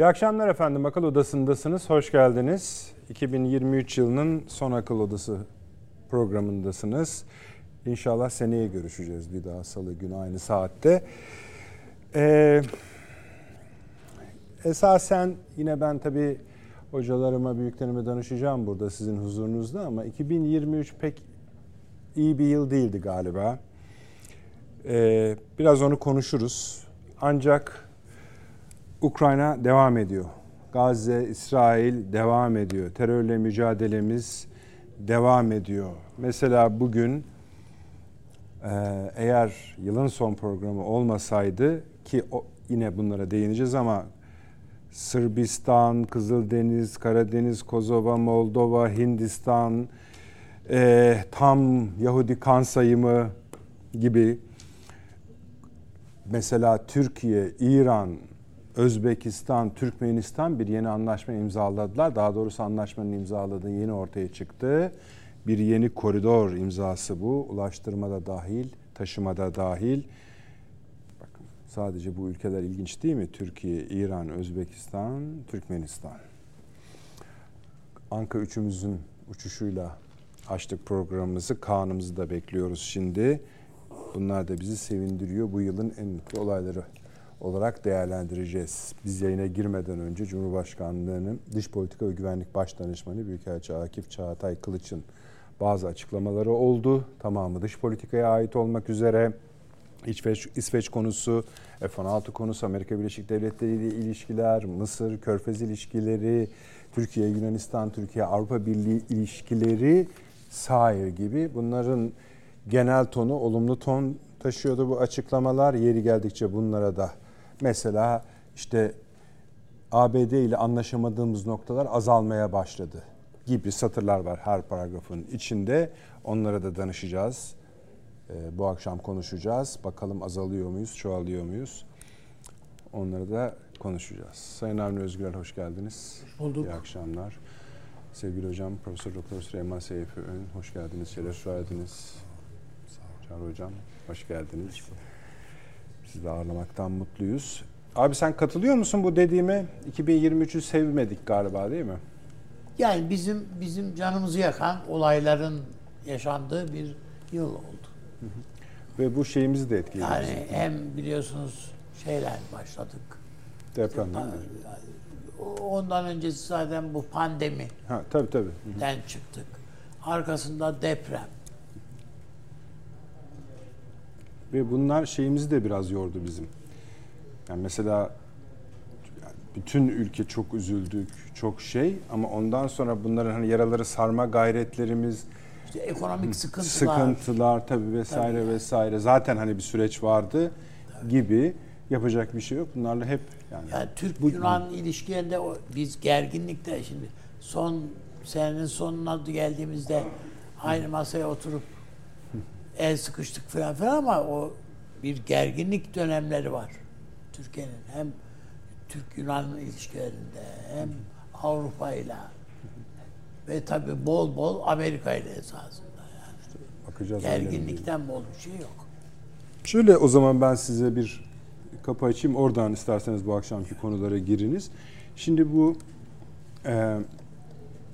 İyi akşamlar efendim. Akıl Odası'ndasınız. Hoş geldiniz. 2023 yılının son Akıl Odası programındasınız. İnşallah seneye görüşeceğiz bir daha salı günü aynı saatte. Ee, esasen yine ben tabii hocalarıma, büyüklerime danışacağım burada sizin huzurunuzda ama 2023 pek iyi bir yıl değildi galiba. Ee, biraz onu konuşuruz. Ancak Ukrayna devam ediyor. Gazze, İsrail devam ediyor. Terörle mücadelemiz devam ediyor. Mesela bugün e, eğer yılın son programı olmasaydı ki yine bunlara değineceğiz ama Sırbistan, Kızıldeniz, Karadeniz, Kosova, Moldova, Hindistan, e, tam Yahudi kan sayımı gibi mesela Türkiye, İran, Özbekistan, Türkmenistan bir yeni anlaşma imzaladılar. Daha doğrusu anlaşmanın imzaladığı yeni ortaya çıktı. Bir yeni koridor imzası bu. Ulaştırmada dahil, taşımada dahil. Bakın sadece bu ülkeler ilginç değil mi? Türkiye, İran, Özbekistan, Türkmenistan. Anka üçümüzün uçuşuyla açtık programımızı. Kaan'ımızı da bekliyoruz şimdi. Bunlar da bizi sevindiriyor. Bu yılın en mutlu olayları olarak değerlendireceğiz. Biz yayına girmeden önce Cumhurbaşkanlığı'nın Dış Politika ve Güvenlik Baş Danışmanı Büyükelçi Akif Çağatay Kılıç'ın bazı açıklamaları oldu. Tamamı dış politikaya ait olmak üzere. İsveç, İsveç konusu, F-16 konusu, Amerika Birleşik Devletleri ile ilişkiler, Mısır, Körfez ilişkileri, Türkiye, Yunanistan, Türkiye, Avrupa Birliği ilişkileri, sair gibi bunların genel tonu, olumlu ton taşıyordu bu açıklamalar. Yeri geldikçe bunlara da mesela işte ABD ile anlaşamadığımız noktalar azalmaya başladı gibi satırlar var her paragrafın içinde. Onlara da danışacağız. Ee, bu akşam konuşacağız. Bakalım azalıyor muyuz, çoğalıyor muyuz? Onları da konuşacağız. Sayın Avni Özgürel hoş geldiniz. Hoş bulduk. İyi akşamlar. Sevgili hocam Profesör Doktor Süleyman Seyfi Ön hoş geldiniz. Şeref verdiniz. Çağrı hocam hoş geldiniz. Sizi ağırlamaktan mutluyuz. Abi sen katılıyor musun bu dediğime? 2023'ü sevmedik galiba değil mi? Yani bizim bizim canımızı yakan olayların yaşandığı bir yıl oldu. Hı hı. Ve bu şeyimizi de etkiledi. Yani hem biliyorsunuz şeyler başladık. Deprem değil mi? Ondan öncesi zaten bu pandemi. Ha tabii tabii. Den çıktık. Arkasında deprem. Ve bunlar şeyimizi de biraz yordu bizim. Yani mesela bütün ülke çok üzüldük, çok şey ama ondan sonra bunların hani yaraları sarma gayretlerimiz, işte ekonomik sıkıntılar, sıkıntılar tabii vesaire tabii. vesaire. Zaten hani bir süreç vardı tabii. gibi yapacak bir şey yok. Bunlarla hep yani, yani Türk Yunan ilişkilerinde o, biz gerginlikte şimdi son senenin sonuna geldiğimizde aynı masaya oturup el sıkıştık falan falan ama o bir gerginlik dönemleri var. Türkiye'nin hem Türk-Yunan ilişkilerinde hem Avrupa ile ve tabi bol bol Amerika ile esasında yani. İşte bakacağız Gerginlikten bol bir şey yok. Şöyle o zaman ben size bir kapı açayım. Oradan isterseniz bu akşamki konulara giriniz. Şimdi bu e,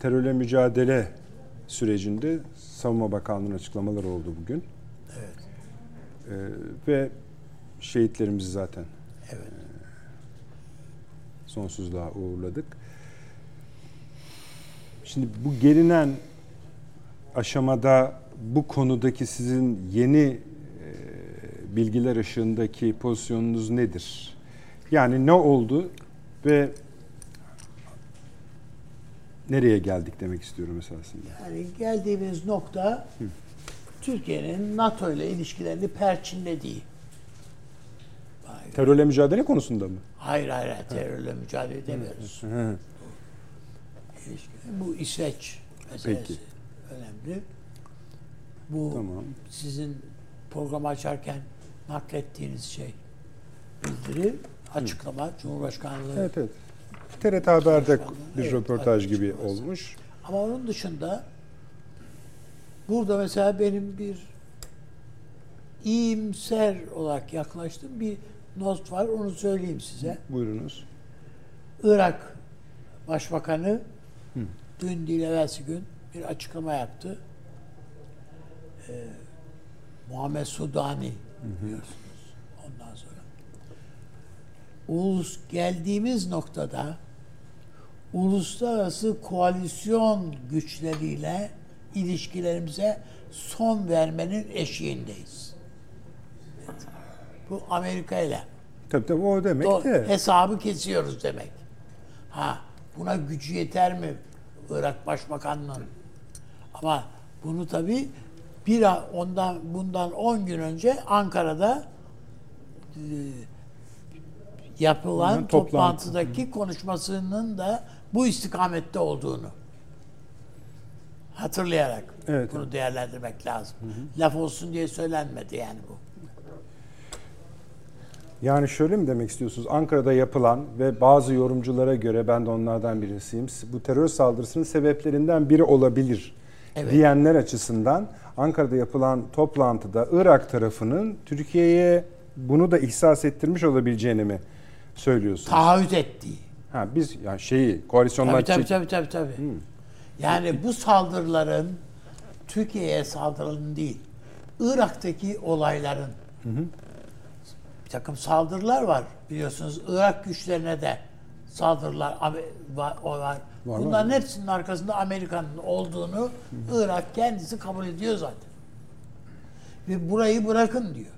terörle mücadele sürecinde Savunma Bakanlığı'nın açıklamaları oldu bugün. Evet. E, ve şehitlerimizi zaten evet. e, sonsuzluğa uğurladık. Şimdi bu gelinen aşamada bu konudaki sizin yeni e, bilgiler ışığındaki pozisyonunuz nedir? Yani ne oldu ve nereye geldik demek istiyorum esasında. Yani geldiğimiz nokta. Türkiye'nin NATO ile ilişkilerini perçinlediği. Terörle mücadele konusunda mı? Hayır hayır, hayır terörle mücadele edemiyoruz. Hı. Bu İsveç meselesi Peki. önemli. Bu tamam. sizin programı açarken naklettiğiniz şey bildiri, açıklama, Hı. Cumhurbaşkanlığı. Evet evet. TRT Haber'de bir evet, röportaj gibi olmuş. Ama onun dışında burada mesela benim bir iyimser olarak yaklaştığım bir not var. Onu söyleyeyim size. Buyurunuz. Irak Başbakanı dün değil evvelsi gün bir açıklama yaptı. Ee, Muhammed Sudani biliyorsunuz ondan sonra. Ulus geldiğimiz noktada uluslararası koalisyon güçleriyle ilişkilerimize son vermenin eşiğindeyiz. Evet. Bu Amerika ile. Tabii tabii o demek Do- de. hesabı kesiyoruz demek. Ha buna gücü yeter mi Irak Başbakanlığı'nın? Ama bunu tabii bir ondan bundan 10 gün önce Ankara'da e, yapılan toplantı. toplantıdaki konuşmasının da bu istikamette olduğunu hatırlayarak Evet, bunu değerlendirmek lazım. Laf olsun diye söylenmedi yani bu. Yani şöyle mi demek istiyorsunuz? Ankara'da yapılan ve bazı yorumculara göre ben de onlardan birisiyim. Bu terör saldırısının sebeplerinden biri olabilir Evet. diyenler açısından Ankara'da yapılan toplantıda Irak tarafının Türkiye'ye bunu da ihsas ettirmiş olabileceğini mi söylüyorsunuz? Taahhüt ettiği. Ha biz yani şeyi koalisyondan Tabii tabii tabii tabii. tabii. Hmm. Yani bu saldırıların Türkiye'ye saldırının değil, Irak'taki olayların bir takım saldırılar var biliyorsunuz. Irak güçlerine de saldırılar var. var. Bunların hepsinin arkasında Amerika'nın olduğunu Irak kendisi kabul ediyor zaten. Ve burayı bırakın diyor.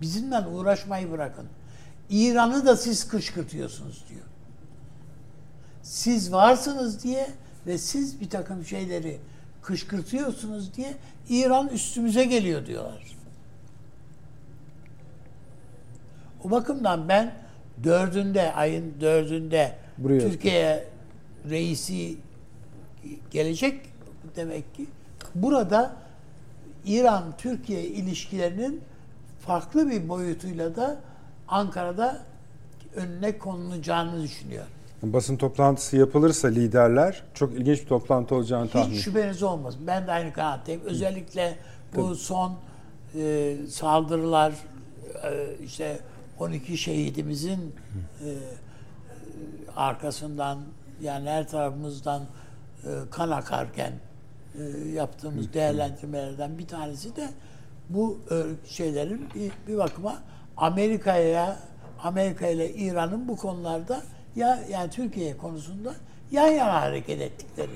Bizimle uğraşmayı bırakın. İran'ı da siz kışkırtıyorsunuz diyor siz varsınız diye ve siz bir takım şeyleri kışkırtıyorsunuz diye İran üstümüze geliyor diyorlar. O bakımdan ben dördünde, ayın dördünde Buraya- Türkiye reisi gelecek demek ki burada İran-Türkiye ilişkilerinin farklı bir boyutuyla da Ankara'da önüne konulacağını düşünüyor. Basın toplantısı yapılırsa liderler çok ilginç bir toplantı olacağını tahmin Hiç şüpheniz olmasın. Ben de aynı kanaatteyim. Özellikle bu son e, saldırılar e, işte 12 şehidimizin e, e, arkasından yani her tarafımızdan e, kan akarken e, yaptığımız değerlendirmelerden bir tanesi de bu e, şeylerin bir, bir bakıma Amerika'ya Amerika ile İran'ın bu konularda ya yani Türkiye konusunda yan yana hareket ettikleri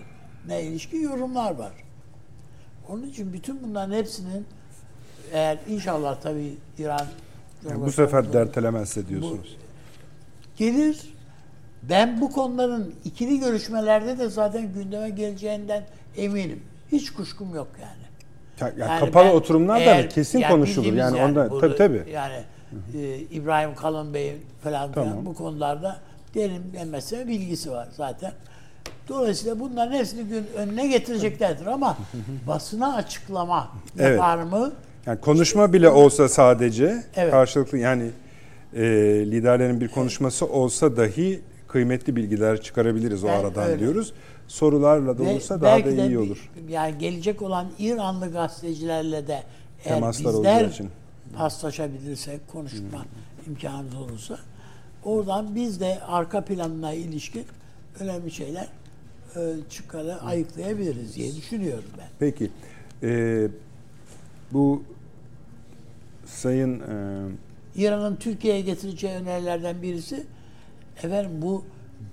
ne ilişki yorumlar var. Onun için bütün bunların hepsinin eğer inşallah tabii İran Yani bu sefer dertelemezse diyorsunuz. gelir. Ben bu konuların ikili görüşmelerde de zaten gündeme geleceğinden eminim. Hiç kuşkum yok yani. Ya- ya Yani kapalı ben oturumlar da kesin yani konuşulur. bildiğimiz Yani, onda tabii tabii. Yani e, İbrahim Kalın Bey'in falan, falan Tamam. bu konularda mesela bilgisi var zaten. Dolayısıyla bunların hepsini gün önüne getireceklerdir ama basına açıklama Evet. yapar mı? Yani konuşma bile olsa sadece Evet. karşılıklı yani e, liderlerin bir konuşması olsa dahi kıymetli bilgiler çıkarabiliriz o Ben aradan öyle. diyoruz. Sorularla da Ve olursa daha da de iyi bir- olur. Yani gelecek olan İranlı gazetecilerle de eğer Temaslar bizler için. paslaşabilirsek, konuşma imkanımız olursa oradan biz de arka planına ilişkin önemli şeyler e, çıkarı ayıklayabiliriz diye düşünüyorum ben. Peki e, bu sayın e, İran'ın Türkiye'ye getireceği önerilerden birisi efendim bu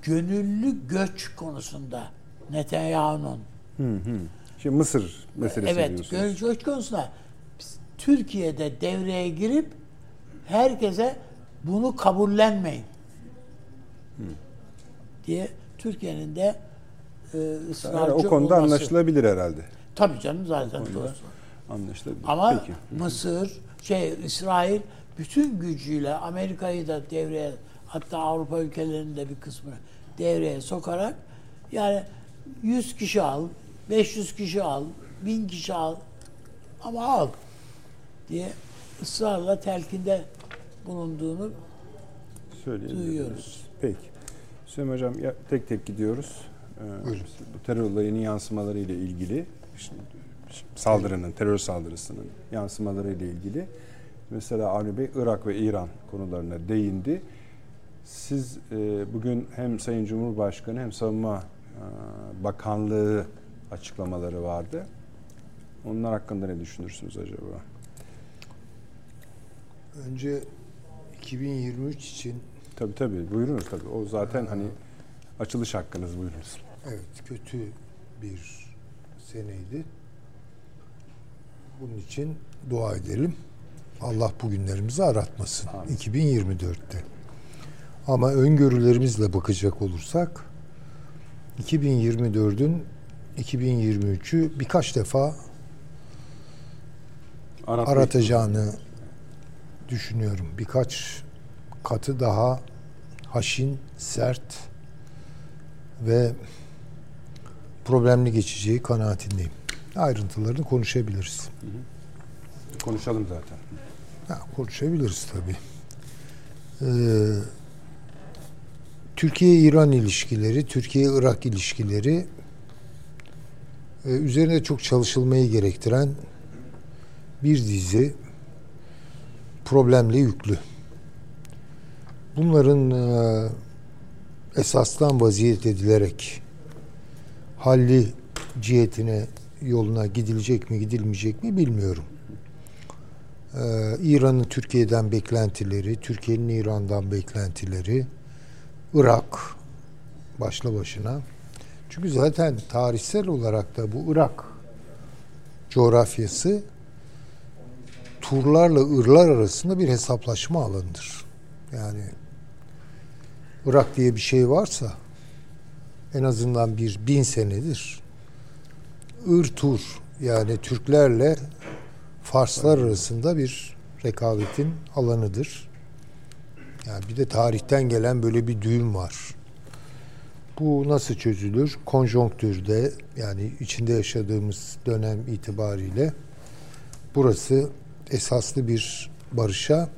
gönüllü göç konusunda Netanyahu'nun hı hı. Şimdi Mısır meselesi evet diyorsunuz. gönüllü göç konusunda Türkiye'de devreye girip herkese bunu kabullenmeyin diye Türkiye'nin de e, Yani ısrarcı o konuda olması. anlaşılabilir herhalde. Tabii canım zaten dost. Anlaşılabilir. Ama Peki. Mısır, şey İsrail bütün gücüyle Amerika'yı da devreye hatta Avrupa ülkelerinin de bir kısmını devreye sokarak yani 100 kişi al, 500 kişi al, 1000 kişi al ama al diye ısrarla telkinde bulunduğunu duyuyoruz. Peki. Süleyman Hocam ya, tek tek gidiyoruz. Ee, bu terör olayının yansımaları ile ilgili, şimdi saldırının, terör saldırısının yansımaları ile ilgili. Mesela Avni Bey Irak ve İran konularına değindi. Siz e, bugün hem Sayın Cumhurbaşkanı hem Savunma e, Bakanlığı açıklamaları vardı. Onlar hakkında ne düşünürsünüz acaba? Önce 2023 için Tabii tabii. Buyurunuz tabii. O zaten hani açılış hakkınız buyurunuz. evet kötü bir seneydi. Bunun için dua edelim. Allah bugünlerimizi aratmasın. Amin. 2024'te. Ama öngörülerimizle bakacak olursak 2024'ün 2023'ü birkaç defa Aratma aratacağını düşünüyorum. Birkaç katı daha haşin, sert ve problemli geçeceği kanaatindeyim. Ayrıntılarını konuşabiliriz. Konuşalım zaten. Ha, konuşabiliriz tabii. Ee, Türkiye-İran ilişkileri, Türkiye-Irak ilişkileri e, üzerine çok çalışılmayı gerektiren bir dizi problemle yüklü. Bunların e, esastan vaziyet edilerek halli cihetine yoluna gidilecek mi gidilmeyecek mi bilmiyorum. Ee, İran'ın Türkiye'den beklentileri, Türkiye'nin İran'dan beklentileri, Irak başlı başına. Çünkü zaten tarihsel olarak da bu Irak coğrafyası Turlarla Irlar arasında bir hesaplaşma alanıdır. Yani Irak diye bir şey varsa en azından bir bin senedir Ir-Tur yani Türklerle Farslar arasında bir rekabetin alanıdır. Yani bir de tarihten gelen böyle bir düğüm var. Bu nasıl çözülür? Konjonktürde yani içinde yaşadığımız dönem itibariyle burası esaslı bir barışa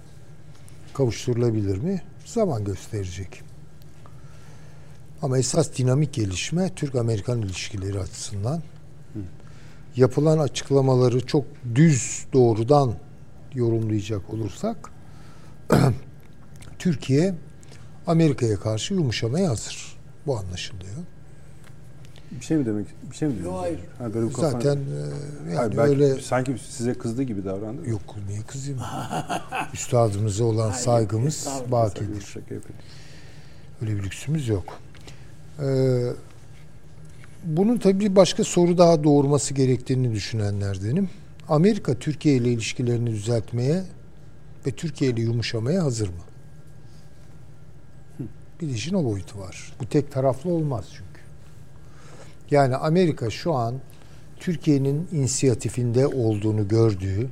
kavuşturulabilir mi? Zaman gösterecek. Ama esas dinamik gelişme Türk-Amerikan ilişkileri açısından yapılan açıklamaları çok düz doğrudan yorumlayacak olursak Türkiye Amerika'ya karşı yumuşamaya hazır. Bu anlaşılıyor. Bir şey mi demek? Bir şey mi dediniz? Yok, hayır. Ha, böyle bir kafan- Zaten e, yani Hayır, öyle sanki size kızdı gibi davrandı. yok niye kızayım? Üstadımıza olan saygımız estağfurullah. bakidir. Öyle bir lüksümüz yok. Ee, bunun tabii bir başka soru daha doğurması gerektiğini düşünenlerdenim. Amerika Türkiye ile ilişkilerini düzeltmeye ve Türkiye ile yumuşamaya hazır mı? Bir işin o boyutu var. Bu tek taraflı olmaz çünkü. Yani Amerika şu an Türkiye'nin inisiyatifinde olduğunu gördüğü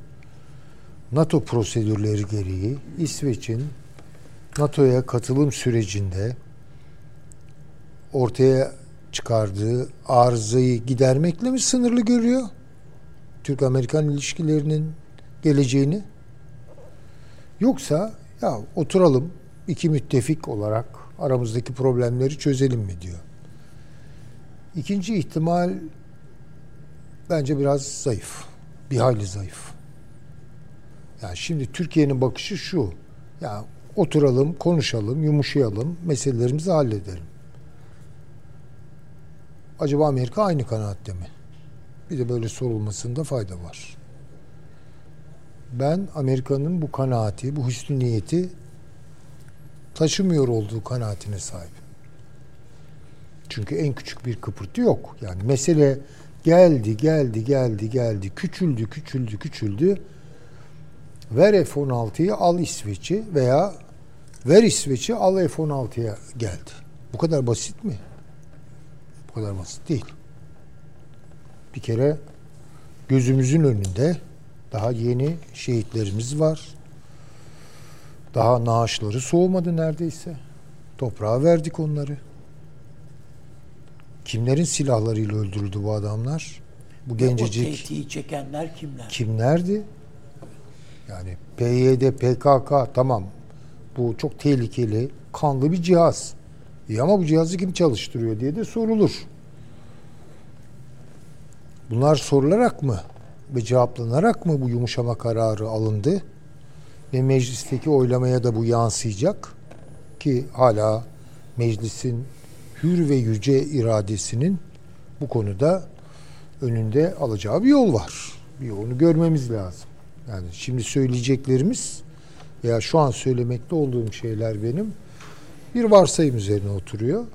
NATO prosedürleri gereği İsveç'in NATO'ya katılım sürecinde ortaya çıkardığı arızayı gidermekle mi sınırlı görüyor? Türk-Amerikan ilişkilerinin geleceğini? Yoksa ya oturalım iki müttefik olarak aramızdaki problemleri çözelim mi diyor. İkinci ihtimal bence biraz zayıf. Bir hayli zayıf. Yani şimdi Türkiye'nin bakışı şu. Ya oturalım, konuşalım, yumuşayalım, meselelerimizi halledelim. Acaba Amerika aynı kanaatte mi? Bir de böyle sorulmasında fayda var. Ben Amerika'nın bu kanaati, bu hüsnü niyeti taşımıyor olduğu kanaatine sahibim. Çünkü en küçük bir kıpırtı yok. Yani mesele geldi, geldi, geldi, geldi, küçüldü, küçüldü, küçüldü. Ver F-16'yı al İsveç'i veya ver İsveç'i al F-16'ya geldi. Bu kadar basit mi? Bu kadar basit değil. Bir kere gözümüzün önünde daha yeni şehitlerimiz var. Daha naaşları soğumadı neredeyse. Toprağa verdik onları. Kimlerin silahlarıyla öldürüldü bu adamlar? Bu O gencecik tehdiyi çekenler kimler? kimlerdi? Yani PYD, PKK tamam. Bu çok tehlikeli, kanlı bir cihaz. İyi ama bu cihazı kim çalıştırıyor diye de sorulur. Bunlar sorularak mı ve cevaplanarak mı bu yumuşama kararı alındı? Ve meclisteki oylamaya da bu yansıyacak. ki hala meclisin hür ve yüce iradesinin bu konuda önünde alacağı bir yol var. Bir onu görmemiz lazım. Yani şimdi söyleyeceklerimiz veya şu an söylemekte olduğum şeyler benim bir varsayım üzerine oturuyor.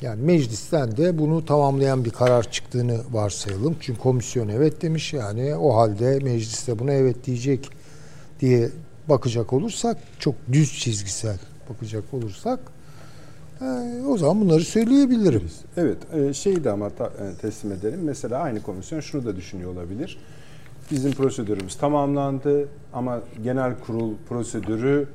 Yani meclisten de bunu tamamlayan bir karar çıktığını varsayalım. Çünkü komisyon evet demiş yani o halde mecliste buna evet diyecek diye bakacak olursak çok düz çizgisel bakacak olursak o zaman bunları söyleyebilirim. Evet, e, şeyi de ama e, teslim edelim. Mesela aynı komisyon şunu da düşünüyor olabilir. Bizim prosedürümüz tamamlandı ama genel kurul prosedürü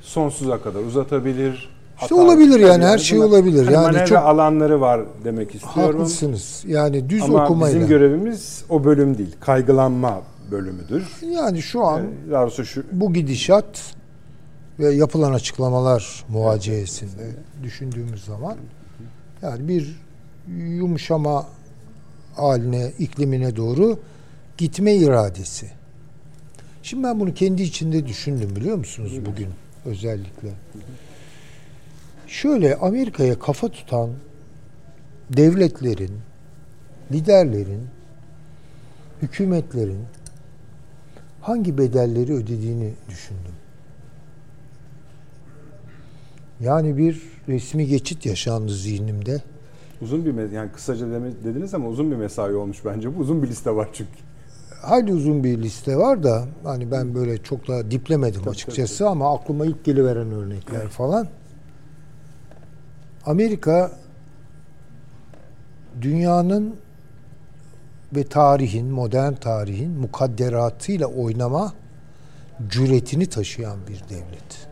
sonsuza kadar uzatabilir. İşte olabilir yani, her şey olabilir. Hani Yani çok- alanları var demek istiyorum. Haklısınız. Yani düz Ama okumayla. bizim görevimiz o bölüm değil. Kaygılanma bölümüdür. yani şu an E, doğrusu şu bu gidişat ve yapılan açıklamalar muhaceyesinde düşündüğümüz zaman yani bir yumuşama haline, iklimine doğru gitme iradesi. Şimdi ben bunu kendi içinde düşündüm biliyor musunuz bugün özellikle. Şöyle Amerika'ya kafa tutan devletlerin, liderlerin, hükümetlerin hangi bedelleri ödediğini düşündüm. Yani bir resmi geçit yaşandı zihnimde. uzun bir me- yani kısaca dediniz ama uzun bir mesai olmuş bence. Bu uzun bir liste var çünkü. Hayli uzun bir liste var da hani ben böyle çok da diplemedim açıkçası ama aklıma ilk geliveren örnekler falan. Amerika dünyanın ve tarihin, modern tarihin mukadderatıyla oynama cüretini taşıyan bir devlet.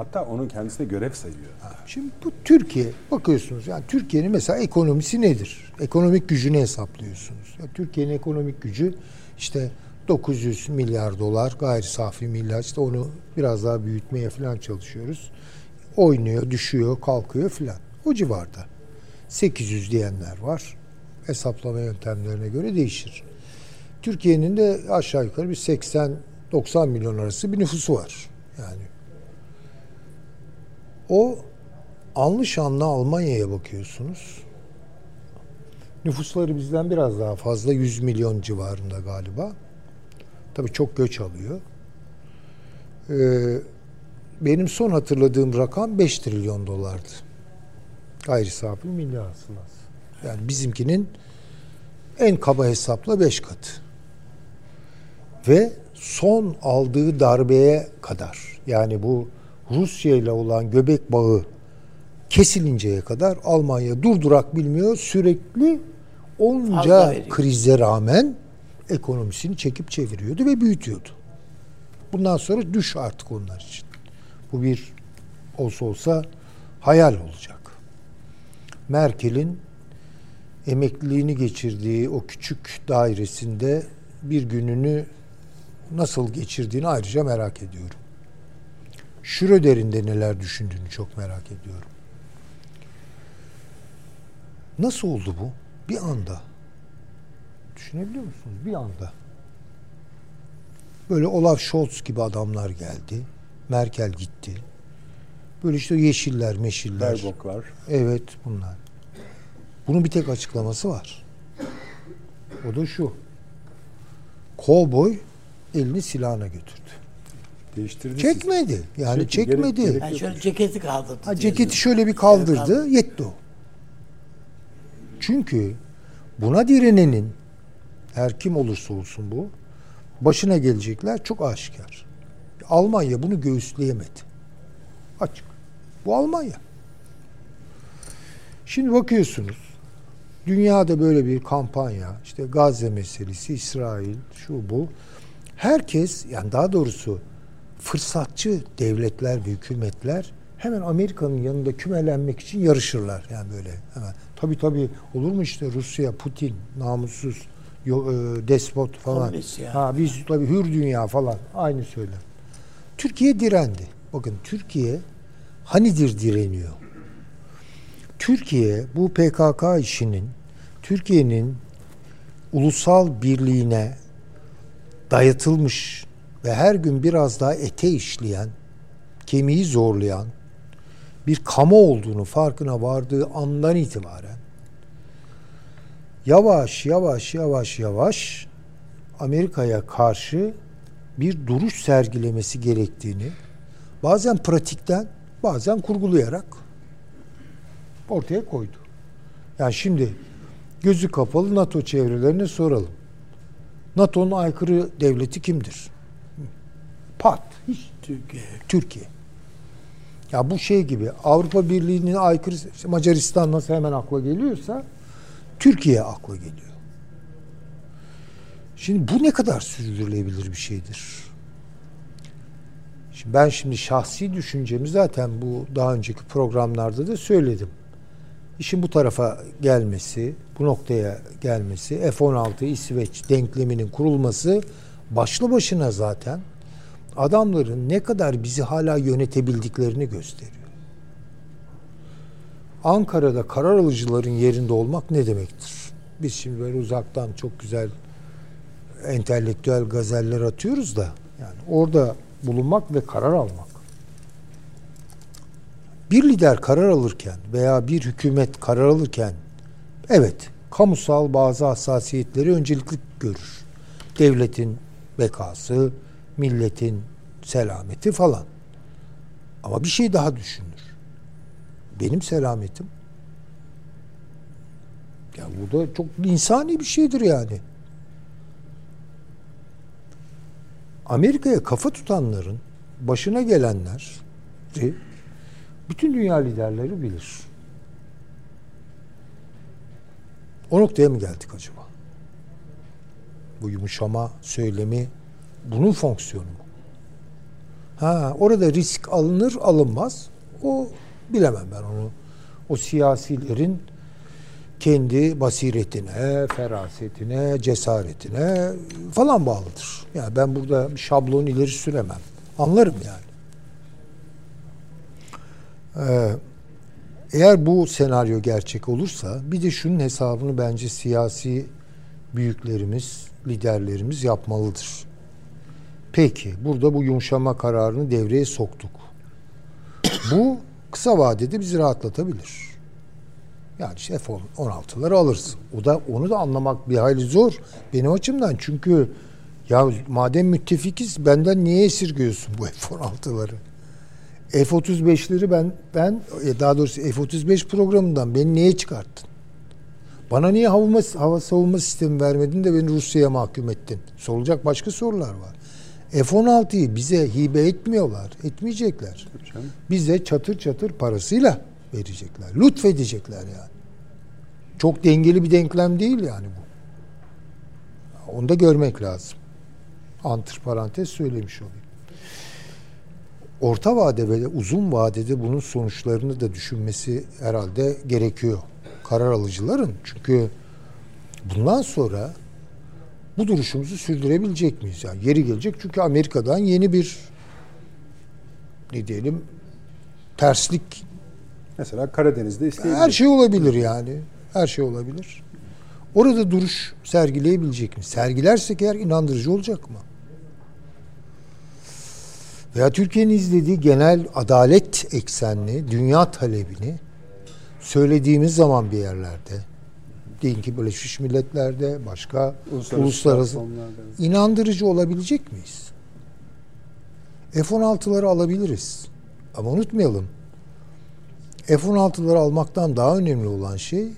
Hatta onun kendisi de görev sayıyor. Şimdi bu Türkiye bakıyorsunuz yani Türkiye'nin mesela ekonomisi nedir? Ekonomik gücünü hesaplıyorsunuz. Ya Türkiye'nin ekonomik gücü işte 900 milyar dolar gayri safi milyar işte onu biraz daha büyütmeye falan çalışıyoruz. Oynuyor, düşüyor, kalkıyor filan. O civarda. 800 diyenler var. Hesaplama yöntemlerine göre değişir. Türkiye'nin de aşağı yukarı bir 80-90 milyon arası bir nüfusu var. Yani o anlı şanlı Almanya'ya bakıyorsunuz. Nüfusları bizden biraz daha fazla 100 milyon civarında galiba. Tabii çok göç alıyor. Ee, benim son hatırladığım rakam 5 trilyon dolardı. Gayri safi milli hasılası. Yani bizimkinin en kaba hesapla 5 katı. Ve son aldığı darbeye kadar yani bu Rusya ile olan göbek bağı kesilinceye kadar Almanya durdurak bilmiyor. Sürekli onca krize rağmen ekonomisini çekip çeviriyordu ve büyütüyordu. Bundan sonra düş artık onlar için. Bu bir olsa olsa hayal olacak. Merkel'in emekliliğini geçirdiği o küçük dairesinde bir gününü nasıl geçirdiğini ayrıca merak ediyorum. Schröder'in de neler düşündüğünü çok merak ediyorum. Nasıl oldu bu? Bir anda. Düşünebiliyor musunuz? Bir anda. Böyle Olaf Scholz gibi adamlar geldi. Merkel gitti. Böyle işte yeşiller, meşiller. Berboklar. Evet bunlar. Bunun bir tek açıklaması var. O da şu. Kovboy elini silahına götürdü. Değiştirdi. Çekmedi. Yani Çekti, çekmedi. gerek- gerek- Yani şöyle ceketi kaldırdı. Ha, ceketi şöyle bir kaldırdı, yetti o. Çünkü buna direnenin her kim olursa olsun bu başına gelecekler çok aşikar. Almanya bunu göğüsleyemedi. Açık. Bu Almanya. Şimdi bakıyorsunuz dünyada böyle bir kampanya işte Gazze meselesi, İsrail, şu bu. Herkes yani daha doğrusu fırsatçı devletler ve hükümetler hemen Amerika'nın yanında kümelenmek için yarışırlar yani böyle hemen. Tabii tabii olur mu işte Rusya, Putin, namussuz, e, despot falan. Ha biz tabii hür dünya falan aynı söylem. Türkiye direndi. Bakın Türkiye hanidir direniyor. Türkiye bu PKK işinin Türkiye'nin ulusal birliğine dayatılmış ve her gün biraz daha ete işleyen, kemiği zorlayan bir kamu olduğunu farkına vardığı andan itibaren yavaş yavaş yavaş yavaş Amerika'ya karşı bir duruş sergilemesi gerektiğini bazen pratikten bazen kurgulayarak ortaya koydu. Yani şimdi gözü kapalı NATO çevrelerine soralım. NATO'nun aykırı devleti kimdir? Pat. Hiç Türkiye. Türkiye. Ya bu şey gibi Avrupa Birliği'nin aykırı işte Macaristan nasıl hemen akla geliyorsa Türkiye akla geliyor. Şimdi bu ne kadar sürdürülebilir bir şeydir? Şimdi ben şimdi şahsi düşüncemi zaten bu daha önceki programlarda da söyledim. İşin bu tarafa gelmesi, bu noktaya gelmesi, F-16 İsveç denkleminin kurulması başlı başına zaten adamların ne kadar bizi hala yönetebildiklerini gösteriyor. Ankara'da karar alıcıların yerinde olmak ne demektir? Biz şimdi böyle uzaktan çok güzel entelektüel gazeller atıyoruz da yani orada bulunmak ve karar almak. Bir lider karar alırken veya bir hükümet karar alırken evet kamusal bazı hassasiyetleri öncelikli görür. Devletin bekası, milletin selameti falan. Ama bir şey daha düşünür. Benim selametim. Ya bu da çok insani bir şeydir yani. Amerika'ya kafa tutanların başına gelenler bütün dünya liderleri bilir. O noktaya mı geldik acaba? Bu yumuşama söylemi bunun fonksiyonu mu? Ha, orada risk alınır alınmaz. O bilemem ben onu. O siyasilerin kendi basiretine, ferasetine, cesaretine falan bağlıdır. Yani ben burada şablon ileri süremem. Anlarım yani. Ee, eğer bu senaryo gerçek olursa bir de şunun hesabını bence siyasi büyüklerimiz, liderlerimiz yapmalıdır. Peki burada bu yumuşama kararını devreye soktuk. Bu kısa vadede bizi rahatlatabilir. Yani işte F-16'ları alırız. O da onu da anlamak bir hayli zor benim açımdan. Çünkü ya madem müttefikiz benden niye esirgiyorsun bu F-16'ları? F-35'leri ben ben e, daha doğrusu F-35 programından beni niye çıkarttın? Bana niye hava, hava savunma sistemi vermedin de beni Rusya'ya mahkum ettin? Sorulacak başka sorular var. F-16'yı bize hibe etmiyorlar. Etmeyecekler. Bize çatır çatır parasıyla verecekler. Lütfedecekler yani. Çok dengeli bir denklem değil yani bu. Onu da görmek lazım. Antır parantez söylemiş olayım. Orta vade ve uzun vadede bunun sonuçlarını da düşünmesi herhalde gerekiyor. Karar alıcıların. Çünkü bundan sonra bu duruşumuzu sürdürebilecek miyiz? Yani yeri gelecek çünkü Amerika'dan yeni bir ne diyelim terslik Mesela Karadeniz'de isteyebilir. her şey olabilir yani. Her şey olabilir. Orada duruş sergileyebilecek mi? Sergilersek eğer inandırıcı olacak mı? Veya Türkiye'nin izlediği genel adalet eksenli dünya talebini söylediğimiz zaman bir yerlerde diyelim ki Birleşmiş Milletler'de başka uluslararası, uluslararası inandırıcı olabilecek miyiz? F-16'ları alabiliriz. Ama unutmayalım. F-16'ları almaktan daha önemli olan şey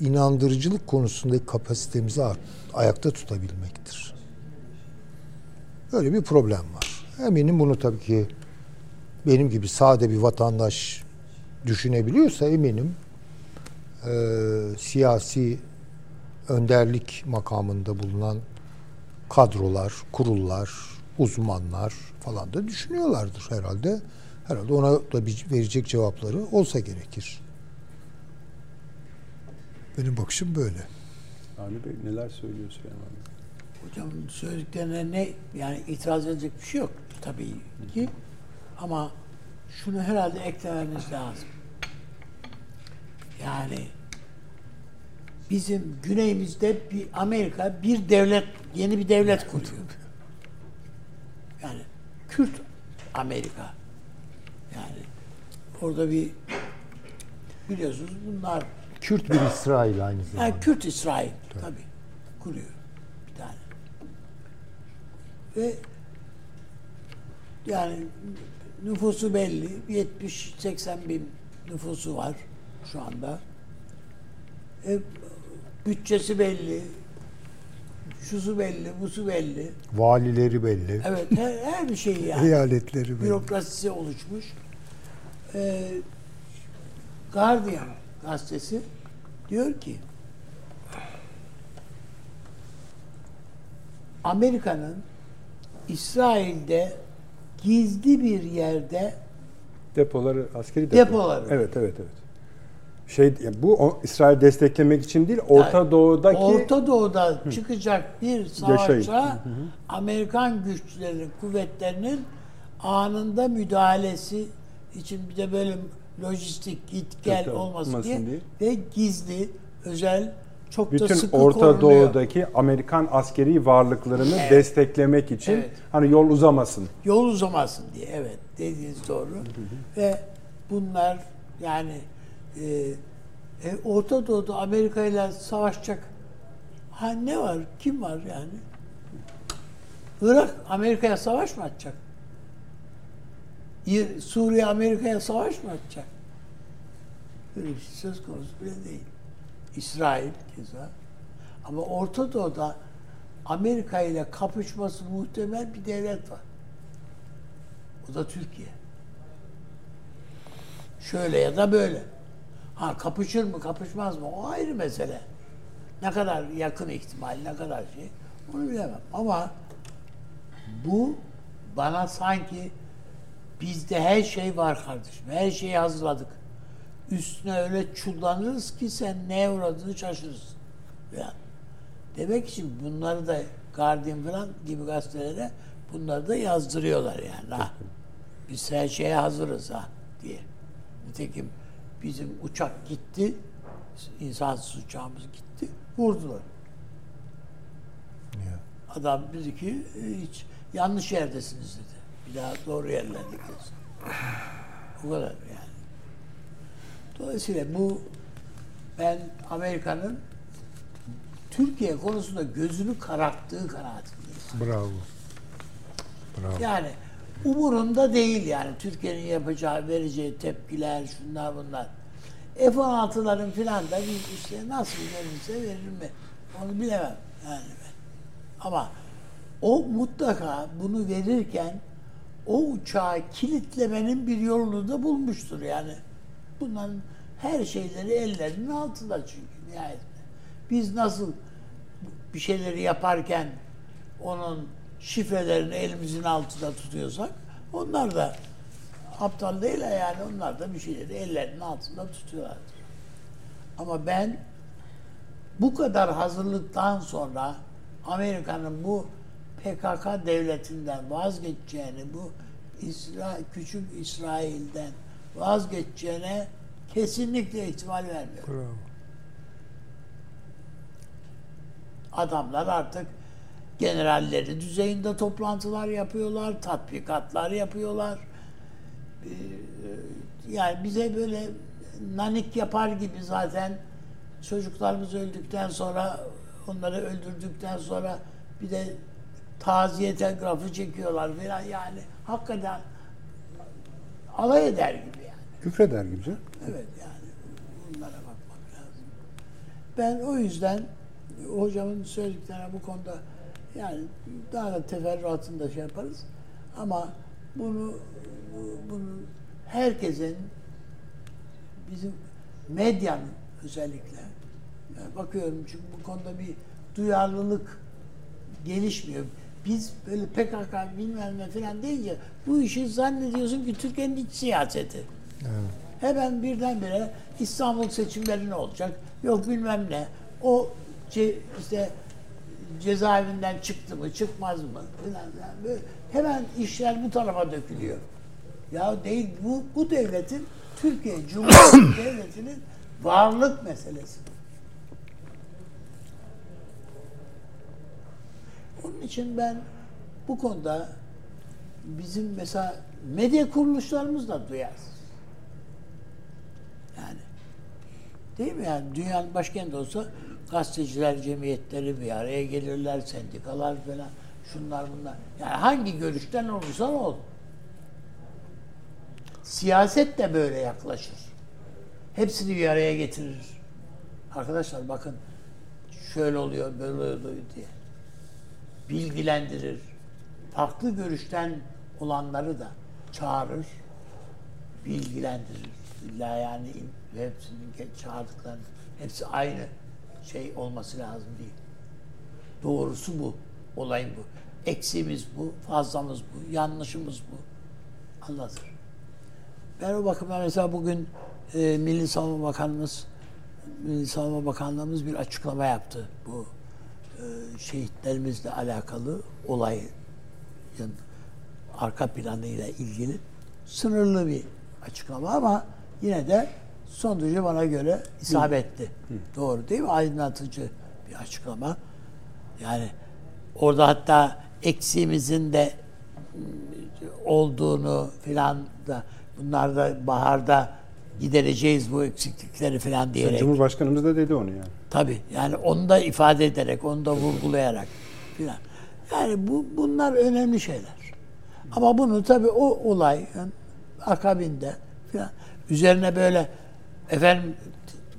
inandırıcılık konusundaki kapasitemizi ayakta tutabilmektir. Böyle bir problem var. Eminim bunu tabii ki benim gibi sade bir vatandaş düşünebiliyorsa eminim e, siyasi önderlik makamında bulunan kadrolar, kurullar, uzmanlar falan da düşünüyorlardır herhalde. Herhalde ona da bir verecek cevapları olsa gerekir. Benim bakışım böyle. Avni Bey neler söylüyor Süleyman Bey? Hocam söylediklerine ne yani itiraz edecek bir şey yok tabii ki. Ama şunu herhalde eklememiz lazım. Yani bizim güneyimizde bir Amerika bir devlet yeni bir devlet kuruyor. Yani Kürt Amerika. Yani orada bir biliyorsunuz bunlar Kürt bir İsrail aynı zamanda. yani Kürt İsrail tabii kuruyor bir tane. Ve yani nüfusu belli. 70-80 bin nüfusu var şu anda. E, bütçesi belli. Şusu belli, busu belli. Valileri belli. Evet, her, her bir şey yani. Eyaletleri belli. Bürokrasisi oluşmuş. Ee, Guardian gazetesi diyor ki Amerika'nın İsrail'de gizli bir yerde Depoları, askeri depo. Depoları. Evet, evet, evet. Şey, bu o, İsrail desteklemek için değil, Orta Yani Doğu'daki Orta Doğu'da çıkacak bir savaşa Yaşayın. Amerikan güçleri, kuvvetlerinin anında müdahalesi için bir de böyle lojistik git gel olmasın olmasın diye, diye. ve gizli, özel, çok da bütün sıkı Orta korunuyor. Doğu'daki Amerikan askeri varlıklarını Evet. desteklemek için Evet. hani yol uzamasın. Yol uzamasın diye. Evet, dediğiniz doğru. Ve bunlar yani e, e, Orta Doğu'da Amerika ile savaşacak ha ne var? Kim var yani? Irak Amerika'ya savaş mı açacak? Suriye Amerika'ya savaş mı açacak? Böyle bir şey söz konusu bile değil. İsrail keza. Ama Orta Doğu'da Amerika ile kapışması muhtemel bir devlet var. O da Türkiye. Şöyle ya da böyle. Ha kapışır mı kapışmaz mı o ayrı mesele. Ne kadar yakın ihtimal ne kadar şey onu bilemem. Ama bu bana sanki bizde her şey var kardeşim. Her şeyi hazırladık. Üstüne öyle çullanırız ki sen neye uğradığını şaşırırsın. Yani. Demek için bunları da Guardian falan gibi gazetelere bunları da yazdırıyorlar yani. Ha. Biz her şeye hazırız ha diye. Nitekim bizim uçak gitti, insansız uçağımız gitti, vurdular. Ya. Adam dedi ki hiç yanlış yerdesiniz dedi. Bir daha doğru yerlerdekiz. O kadar yani. Dolayısıyla bu ben Amerika'nın Türkiye konusunda gözünü kararttığı kanaatindeyim. Bravo. Bravo. Yani umurunda değil yani Türkiye'nin yapacağı, vereceği tepkiler, şunlar bunlar. F-16'ların filan da biz işte nasıl verirse verir mi? Onu bilemem yani. Ama o mutlaka bunu verirken o uçağı kilitlemenin bir yolunu da bulmuştur yani. Bunların her şeyleri ellerinin altında çünkü nihayetinde. Biz nasıl bir şeyleri yaparken onun şifrelerini elimizin altında tutuyorsak onlar da aptal değil yani onlar da bir şeyleri ellerinin altında tutuyorlardır. Ama ben bu kadar hazırlıktan sonra Amerika'nın bu PKK devletinden vazgeçeceğini, bu İsra küçük İsrail'den vazgeçeceğine kesinlikle ihtimal vermiyorum. Bravo. Adamlar artık generalleri düzeyinde toplantılar yapıyorlar, tatbikatlar yapıyorlar. Ee, Yani bize böyle nanik yapar gibi zaten çocuklarımız öldükten sonra onları öldürdükten sonra bir de taziye telgrafı çekiyorlar falan yani hakikaten alay eder gibi yani. Küfreder gibi canım. Evet yani bunlara bakmak lazım. Ben o yüzden hocamın söylediklerine bu konuda yani daha da teferruatını da şey yaparız. Ama bunu bunu herkesin bizim medyanın özellikle yani bakıyorum çünkü bu konuda bir duyarlılık gelişmiyor. Biz böyle PKK bilmem ne falan deyince bu işi zannediyorsun ki Türkiye'nin iç siyaseti. Evet. Hemen birdenbire İstanbul seçimleri ne olacak? Yok bilmem ne. O ce, işte cezaevinden çıktı mı, çıkmaz mı? Böyle hemen işler bu tarafa dökülüyor. Ya değil bu bu devletin Türkiye Cumhuriyeti Devleti'nin varlık meselesi. Onun için ben bu konuda bizim mesela medya kuruluşlarımız da duyarsız. Yani Değil mi yani? Dünyanın başkenti olsa gazeteciler cemiyetleri bir araya gelirler, sendikalar falan, şunlar bunlar. Yani hangi görüşten olursan ol. Siyaset de böyle yaklaşır. Hepsini bir araya getirir. Arkadaşlar bakın şöyle oluyor, böyle oluyor diye. Bilgilendirir. Farklı görüşten olanları da çağırır, bilgilendirir. İlla yani hepsinin çağırdıklarını, hepsi aynı şey olması lazım değil. Doğrusu bu. Olayın bu. Eksiğimiz bu, fazlamız bu, yanlışımız bu. Anlatır. Ben o bakımdan mesela bugün e, Milli Savunma Bakanımız Milli Savunma Bakanlığımız bir açıklama yaptı. Bu e, şehitlerimizle alakalı olayın arka planıyla ilgili sınırlı bir açıklama ama yine de son derece bana göre isabetli. Hı. Doğru değil mi? Aydınlatıcı bir açıklama. Yani orada hatta eksiğimizin de olduğunu filan da bunlar da baharda gidereceğiz bu eksiklikleri filan diyerek. Cumhurbaşkanımız da dedi onu yani. Tabii yani onu da ifade ederek, onu da vurgulayarak filan. Yani bu bunlar önemli şeyler. Ama bunu tabii o olay yani akabinde filan üzerine böyle efendim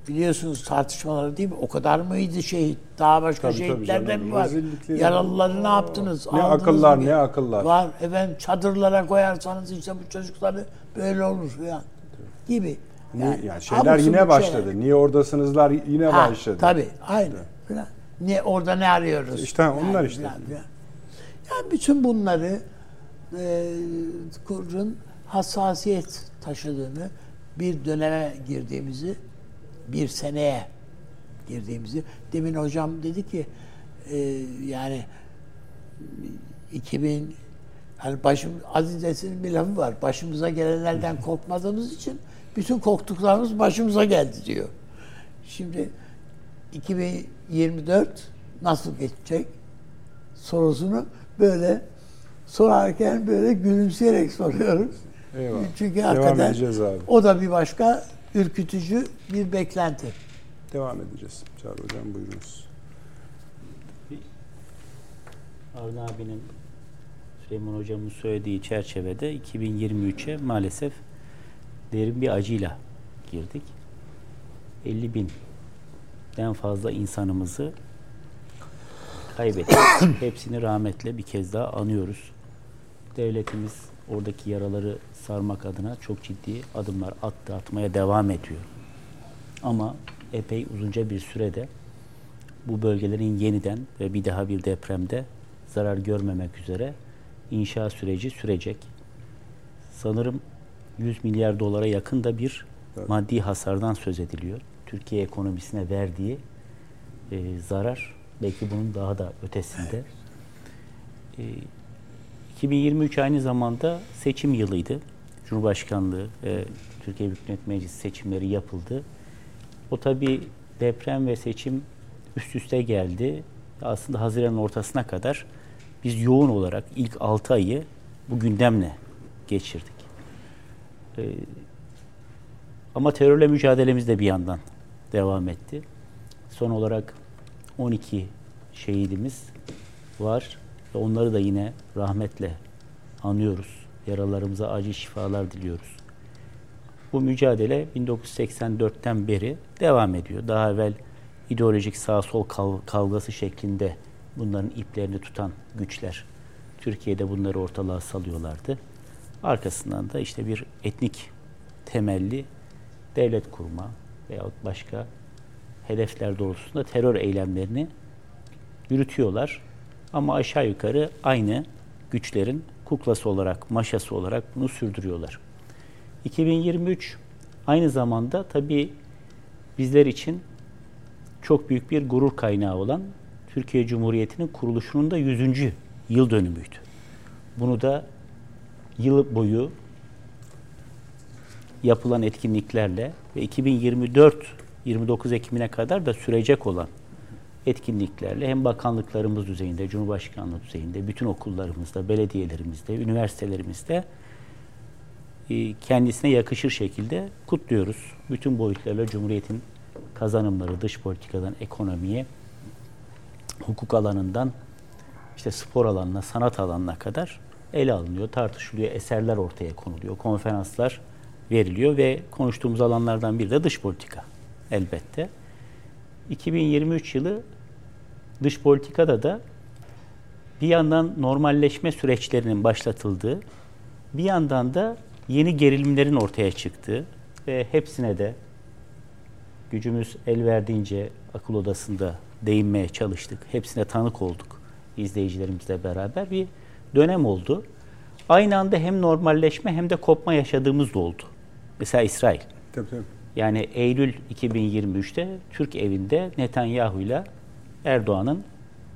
biliyorsunuz tartışmaları değil mi? O kadar mıydı şehit? Daha başka tabii, şehitlerden mi var? Yaralıları ne yaptınız? Ne Aldınız akıllar mı? ne akıllar. Var efendim çadırlara koyarsanız işte bu çocukları böyle olur falan gibi. Yani, yani şeyler yine başladı. Şeyler. Niye oradasınızlar yine ha, başladı. Tabii aynı. Falan. Ne orada ne arıyoruz? İşte onlar yani, işte. Falan, falan. Yani bütün bunları e, kurun hassasiyet taşıdığını bir döneme girdiğimizi bir seneye girdiğimizi demin hocam dedi ki e, yani 2000 hani başım Aziz Nesin'in bir lafı var. Başımıza gelenlerden korkmadığımız için bütün korktuklarımız başımıza geldi diyor. Şimdi 2024 nasıl geçecek sorusunu böyle sorarken böyle gülümseyerek soruyoruz. Eyvallah. Çünkü Devam hakikaten edeceğiz abi. o da bir başka ürkütücü bir beklenti. Devam edeceğiz. Çağrı Hocam buyurunuz. Avni abinin Süleyman Hocam'ın söylediği çerçevede 2023'e maalesef derin bir acıyla girdik. 50 binden fazla insanımızı kaybettik. Hepsini rahmetle bir kez daha anıyoruz. Devletimiz oradaki yaraları sarmak adına çok ciddi adımlar attı, atmaya devam ediyor. Ama epey uzunca bir sürede bu bölgelerin yeniden ve bir daha bir depremde zarar görmemek üzere inşa süreci sürecek. Sanırım 100 milyar dolara yakın da bir evet. maddi hasardan söz ediliyor. Türkiye ekonomisine verdiği e, zarar belki bunun daha da ötesinde. E, 2023 aynı zamanda seçim yılıydı. Cumhurbaşkanlığı ve Türkiye Büyük Millet Meclisi seçimleri yapıldı. O tabi deprem ve seçim üst üste geldi. Aslında Haziran'ın ortasına kadar biz yoğun olarak ilk 6 ayı bu gündemle geçirdik. Ee, ama terörle mücadelemiz de bir yandan devam etti. Son olarak 12 şehidimiz var ve onları da yine rahmetle anıyoruz. Yaralarımıza acil şifalar diliyoruz. Bu mücadele 1984'ten beri devam ediyor. Daha evvel ideolojik sağ sol kavgası şeklinde bunların iplerini tutan güçler Türkiye'de bunları ortalığa salıyorlardı. Arkasından da işte bir etnik temelli devlet kurma veyahut başka hedefler doğrultusunda terör eylemlerini yürütüyorlar. Ama aşağı yukarı aynı güçlerin kuklası olarak, maşası olarak bunu sürdürüyorlar. 2023 aynı zamanda tabii bizler için çok büyük bir gurur kaynağı olan Türkiye Cumhuriyeti'nin kuruluşunun da 100. yıl dönümüydü. Bunu da yıl boyu yapılan etkinliklerle ve 2024 29 Ekim'ine kadar da sürecek olan etkinliklerle hem bakanlıklarımız düzeyinde, Cumhurbaşkanlığı düzeyinde, bütün okullarımızda, belediyelerimizde, üniversitelerimizde e, kendisine yakışır şekilde kutluyoruz. Bütün boyutlarla Cumhuriyet'in kazanımları dış politikadan ekonomiye, hukuk alanından işte spor alanına, sanat alanına kadar ele alınıyor, tartışılıyor, eserler ortaya konuluyor, konferanslar veriliyor ve konuştuğumuz alanlardan biri de dış politika elbette. 2023 yılı dış politikada da bir yandan normalleşme süreçlerinin başlatıldığı, bir yandan da yeni gerilimlerin ortaya çıktığı ve hepsine de gücümüz el verdiğince akıl odasında değinmeye çalıştık. Hepsine tanık olduk izleyicilerimizle beraber bir dönem oldu. Aynı anda hem normalleşme hem de kopma yaşadığımız da oldu. Mesela İsrail. Tabii tabii. Yani Eylül 2023'te Türk evinde Netanyahu ile Erdoğan'ın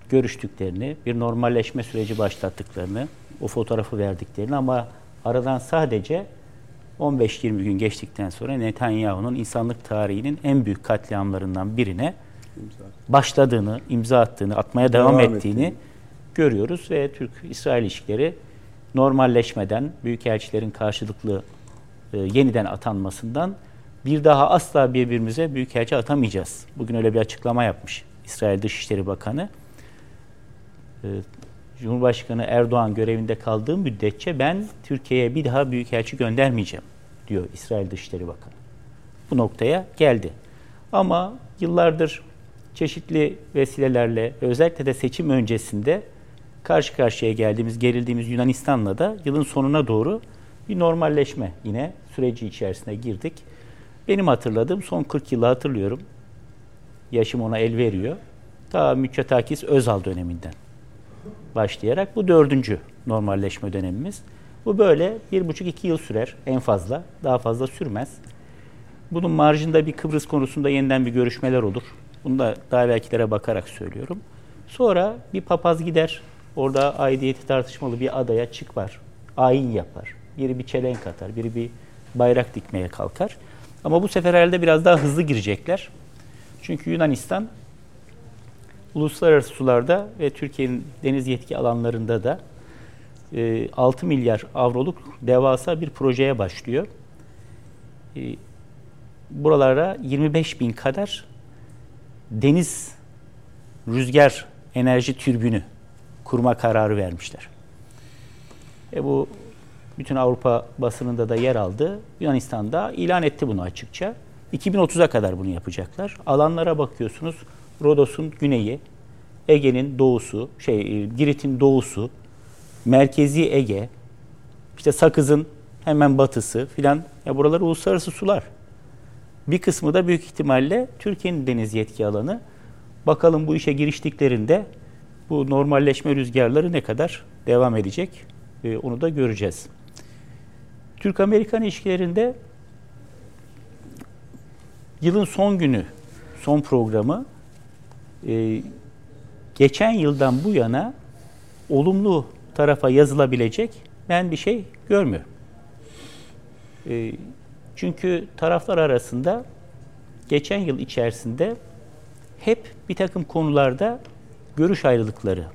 görüştüklerini, bir normalleşme süreci başlattıklarını, o fotoğrafı verdiklerini ama aradan sadece 15-20 gün geçtikten sonra Netanyahu'nun insanlık tarihinin en büyük katliamlarından birine başladığını, imza attığını, atmaya devam, Devam ettiğini ettiğini. görüyoruz ve Türk-İsrail ilişkileri normalleşmeden, büyükelçilerin karşılıklı e, yeniden atanmasından bir daha asla birbirimize büyükelçi atamayacağız. Bugün öyle bir açıklama yapmış İsrail Dışişleri Bakanı. E, Cumhurbaşkanı Erdoğan görevinde kaldığı müddetçe ben Türkiye'ye bir daha büyükelçi göndermeyeceğim diyor İsrail Dışişleri Bakanı. Bu noktaya geldi. Ama yıllardır çeşitli vesilelerle özellikle de seçim öncesinde karşı karşıya geldiğimiz, gerildiğimiz Yunanistan'la da yılın sonuna doğru bir normalleşme yine süreci içerisine girdik. Benim hatırladığım son 40 yılı hatırlıyorum. Yaşım ona el veriyor. Ta Mütçetakis Özal döneminden başlayarak bu dördüncü normalleşme dönemimiz. Bu böyle bir buçuk iki yıl sürer en fazla. Daha fazla sürmez. Bunun marjında bir Kıbrıs konusunda yeniden bir görüşmeler olur. Bunu da daha evvelkilere bakarak söylüyorum. Sonra bir papaz gider. Orada aidiyeti tartışmalı bir adaya çıkar. Ayin yapar. Biri bir çelenk atar, biri bir bayrak dikmeye kalkar. Ama bu sefer herhalde biraz daha hızlı girecekler. Çünkü Yunanistan uluslararası sularda ve Türkiye'nin deniz yetki alanlarında da e, 6 milyar avroluk devasa bir projeye başlıyor. E, buralara 25 bin kadar deniz rüzgar enerji türbünü kurma kararı vermişler. E bu bütün Avrupa basınında da yer aldı. Yunanistan da ilan etti bunu açıkça. 2030'a kadar bunu yapacaklar. Alanlara bakıyorsunuz. Rodos'un güneyi, Ege'nin doğusu, şey Girit'in doğusu, Merkezi Ege, işte Sakız'ın hemen batısı filan. Ya buralar uluslararası sular. Bir kısmı da büyük ihtimalle Türkiye'nin deniz yetki alanı. Bakalım bu işe giriştiklerinde bu normalleşme rüzgarları ne kadar devam edecek ee, onu da göreceğiz. Türk-Amerikan ilişkilerinde yılın son günü, son programı e, geçen yıldan bu yana olumlu tarafa yazılabilecek ben bir şey görmüyorum. E, çünkü taraflar arasında geçen yıl içerisinde hep bir takım konularda görüş ayrılıkları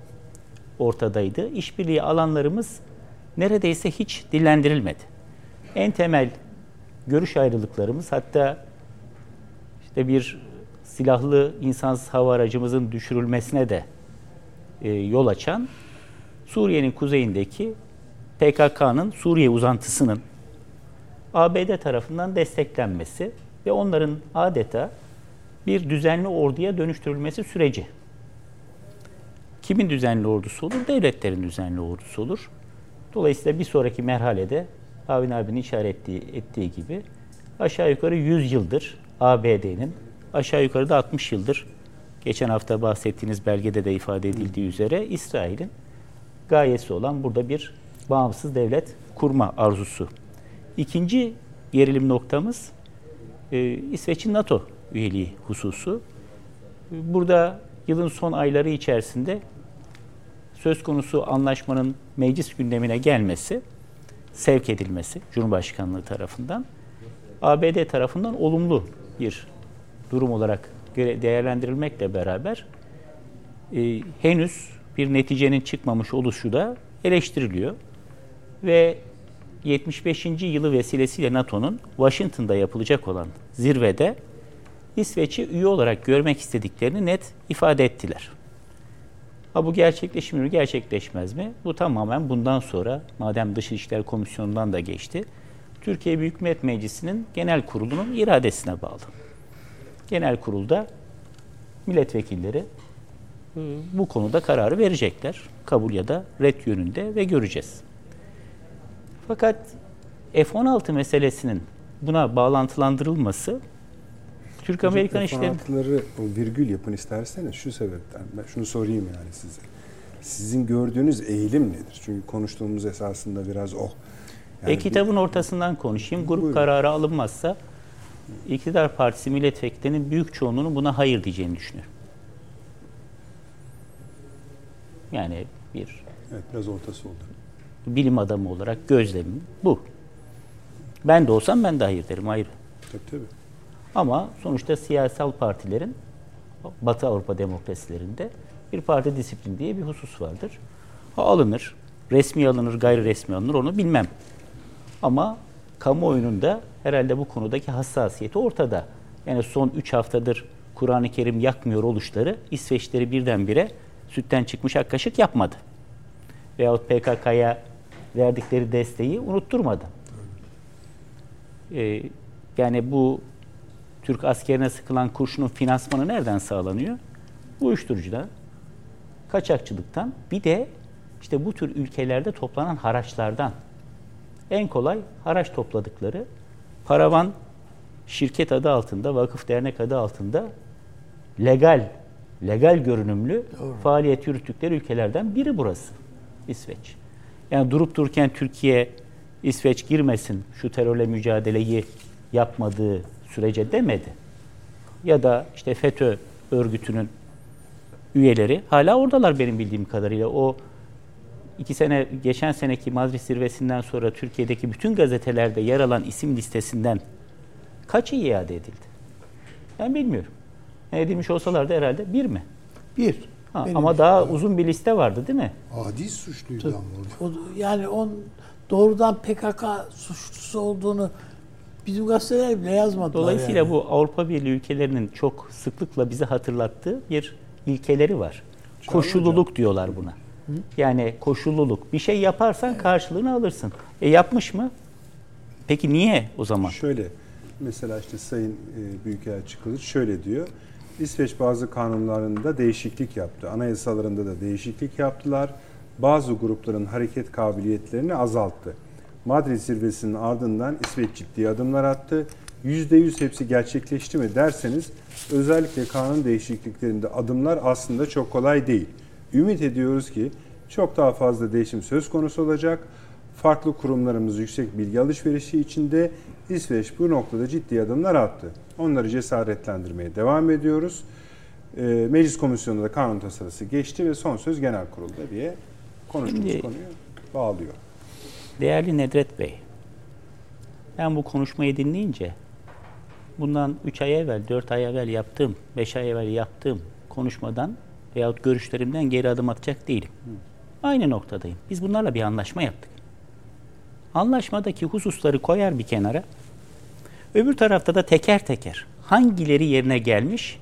ortadaydı. İşbirliği alanlarımız neredeyse hiç dillendirilmedi. En temel görüş ayrılıklarımız hatta işte bir silahlı insansız hava aracımızın düşürülmesine de e, yol açan Suriye'nin kuzeyindeki PKK'nın Suriye uzantısının ABD tarafından desteklenmesi ve onların adeta bir düzenli orduya dönüştürülmesi süreci. Kimin düzenli ordusu olur? Devletlerin düzenli ordusu olur. Dolayısıyla bir sonraki merhalede Avin abinin işaret ettiği, ettiği gibi aşağı yukarı 100 yıldır ABD'nin, aşağı yukarı da 60 yıldır geçen hafta bahsettiğiniz belgede de ifade edildiği üzere İsrail'in gayesi olan burada bir bağımsız devlet kurma arzusu. İkinci gerilim noktamız e, İsveç'in NATO üyeliği hususu. Burada yılın son ayları içerisinde söz konusu anlaşmanın meclis gündemine gelmesi, sevk edilmesi Cumhurbaşkanlığı tarafından ABD tarafından olumlu bir durum olarak değerlendirilmekle beraber e, henüz bir neticenin çıkmamış oluşu da eleştiriliyor. Ve 75. yılı vesilesiyle NATO'nun Washington'da yapılacak olan zirvede İsveç'i üye olarak görmek istediklerini net ifade ettiler. Ha bu gerçekleşir mi, gerçekleşmez mi? Bu tamamen bundan sonra, madem Dışişler Komisyonu'ndan da geçti, Türkiye Büyük Millet Meclisi'nin genel kurulunun iradesine bağlı. Genel kurulda milletvekilleri bu konuda kararı verecekler. Kabul ya da red yönünde ve göreceğiz. Fakat F-16 meselesinin buna bağlantılandırılması Türk-Amerikan işleri... F-16'ları virgül yapın isterseniz şu sebepten. Ben şunu sorayım yani size. Sizin gördüğünüz eğilim nedir? Çünkü konuştuğumuz esasında biraz o. Yani e kitabın bir... ortasından konuşayım. Grup Buyurun. kararı alınmazsa iktidar partisi milletvekillerinin büyük çoğunluğunun buna hayır diyeceğini düşünüyorum. Yani bir Evet biraz ortası oldu. Bilim adamı olarak gözlemim bu. Ben de olsam ben de hayır derim ayrı. Tabii tabii. Ama sonuçta siyasal partilerin Batı Avrupa demokrasilerinde bir parti disiplin diye bir husus vardır. Alınır, resmi alınır, gayri resmi alınır onu bilmem. Ama kamuoyunun da herhalde bu konudaki hassasiyeti ortada. Yani son 3 haftadır Kur'an-ı Kerim yakmıyor oluşları İsveçleri birdenbire sütten çıkmış ak kaşık yapmadı. Veyahut PKK'ya verdikleri desteği unutturmadı. Ee, yani bu Türk askerine sıkılan kurşunun finansmanı nereden sağlanıyor? Uyuşturucudan, kaçakçılıktan, bir de işte bu tür ülkelerde toplanan haraçlardan. En kolay haraç topladıkları paravan şirket adı altında, vakıf dernek adı altında legal, legal görünümlü Doğru. faaliyet yürüttükleri ülkelerden biri burası. İsveç. Yani durup dururken Türkiye, İsveç girmesin şu terörle mücadeleyi yapmadığı sürece demedi. Ya da işte FETÖ örgütünün üyeleri hala oradalar benim bildiğim kadarıyla. O iki sene, geçen seneki Madrid zirvesinden sonra Türkiye'deki bütün gazetelerde yer alan isim listesinden kaçı iade edildi? Ben bilmiyorum. Edilmiş olsalar da herhalde bir mi? Bir. Ha, ama daha uzun bir liste vardı değil mi? Adi suçluydu ama orada. O, yani on doğrudan PKK suçlusu olduğunu bizim gazeteler bile yazmadılar. Dolayısıyla yani. bu Avrupa Birliği ülkelerinin çok sıklıkla bize hatırlattığı bir ilkeleri var. Çağrı Koşulluluk hocam. diyorlar buna. Hı? Yani koşulluluk. Bir şey yaparsan karşılığını alırsın. E yapmış mı? Peki niye o zaman? Şöyle mesela işte Sayın e, Büyükelçi Kılıç şöyle diyor. İsveç bazı kanunlarında değişiklik yaptı. Anayasalarında da değişiklik yaptılar. Bazı grupların hareket kabiliyetlerini azalttı. Madrid zirvesinin ardından İsveç ciddi adımlar attı. %100 hepsi gerçekleşti mi derseniz özellikle kanun değişikliklerinde adımlar aslında çok kolay değil. Ümit ediyoruz ki çok daha fazla değişim söz konusu olacak. Farklı kurumlarımız yüksek bilgi alışverişi içinde İsveç bu noktada ciddi adımlar attı. Onları cesaretlendirmeye devam ediyoruz. E, Meclis Komisyonu'nda da kanun tasarısı geçti ve son söz genel kurulda diye konuştuğumuz Şimdi, konuyu bağlıyor. Değerli Nedret Bey, ben bu konuşmayı dinleyince bundan 3 ay evvel, 4 ay evvel yaptığım, 5 ay evvel yaptığım konuşmadan veyahut görüşlerimden geri adım atacak değilim. Aynı noktadayım. Biz bunlarla bir anlaşma yaptık. Anlaşmadaki hususları koyar bir kenara. Öbür tarafta da teker teker hangileri yerine gelmiş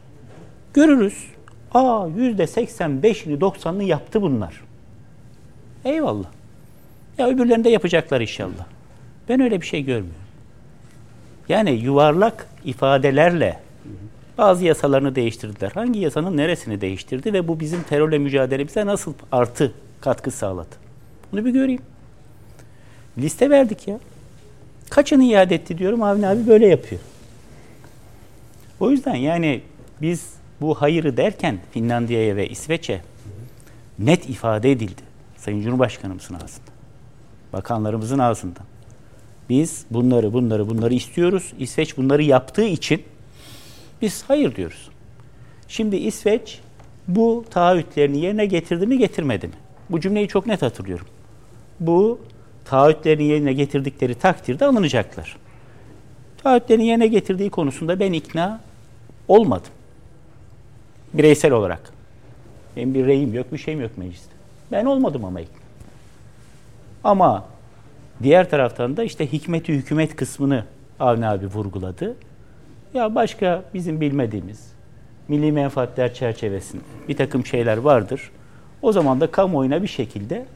görürüz. Aa yüzde 85'ini 90'ını yaptı bunlar. Eyvallah. Ya öbürlerinde yapacaklar inşallah. Ben öyle bir şey görmüyorum. Yani yuvarlak ifadelerle bazı yasalarını değiştirdiler. Hangi yasanın neresini değiştirdi ve bu bizim terörle mücadelemize nasıl artı katkı sağladı? Bunu bir göreyim. Liste verdik ya. Kaçını iade etti diyorum Avni abi böyle yapıyor. O yüzden yani biz bu hayırı derken Finlandiya'ya ve İsveç'e net ifade edildi. Sayın Cumhurbaşkanımızın ağzında. Bakanlarımızın ağzından. Biz bunları bunları bunları istiyoruz. İsveç bunları yaptığı için biz hayır diyoruz. Şimdi İsveç bu taahhütlerini yerine getirdi mi getirmedi mi? Bu cümleyi çok net hatırlıyorum. Bu taahhütlerini yerine getirdikleri takdirde alınacaklar. Taahhütlerini yerine getirdiği konusunda ben ikna olmadım. Bireysel olarak. Benim bir reyim yok, bir şeyim yok mecliste. Ben olmadım ama ikna. Ama diğer taraftan da işte hikmeti hükümet kısmını Avni abi vurguladı. ya başka bizim bilmediğimiz milli menfaatler çerçevesinde bir takım şeyler vardır. O zaman da kamuoyuna bir şekilde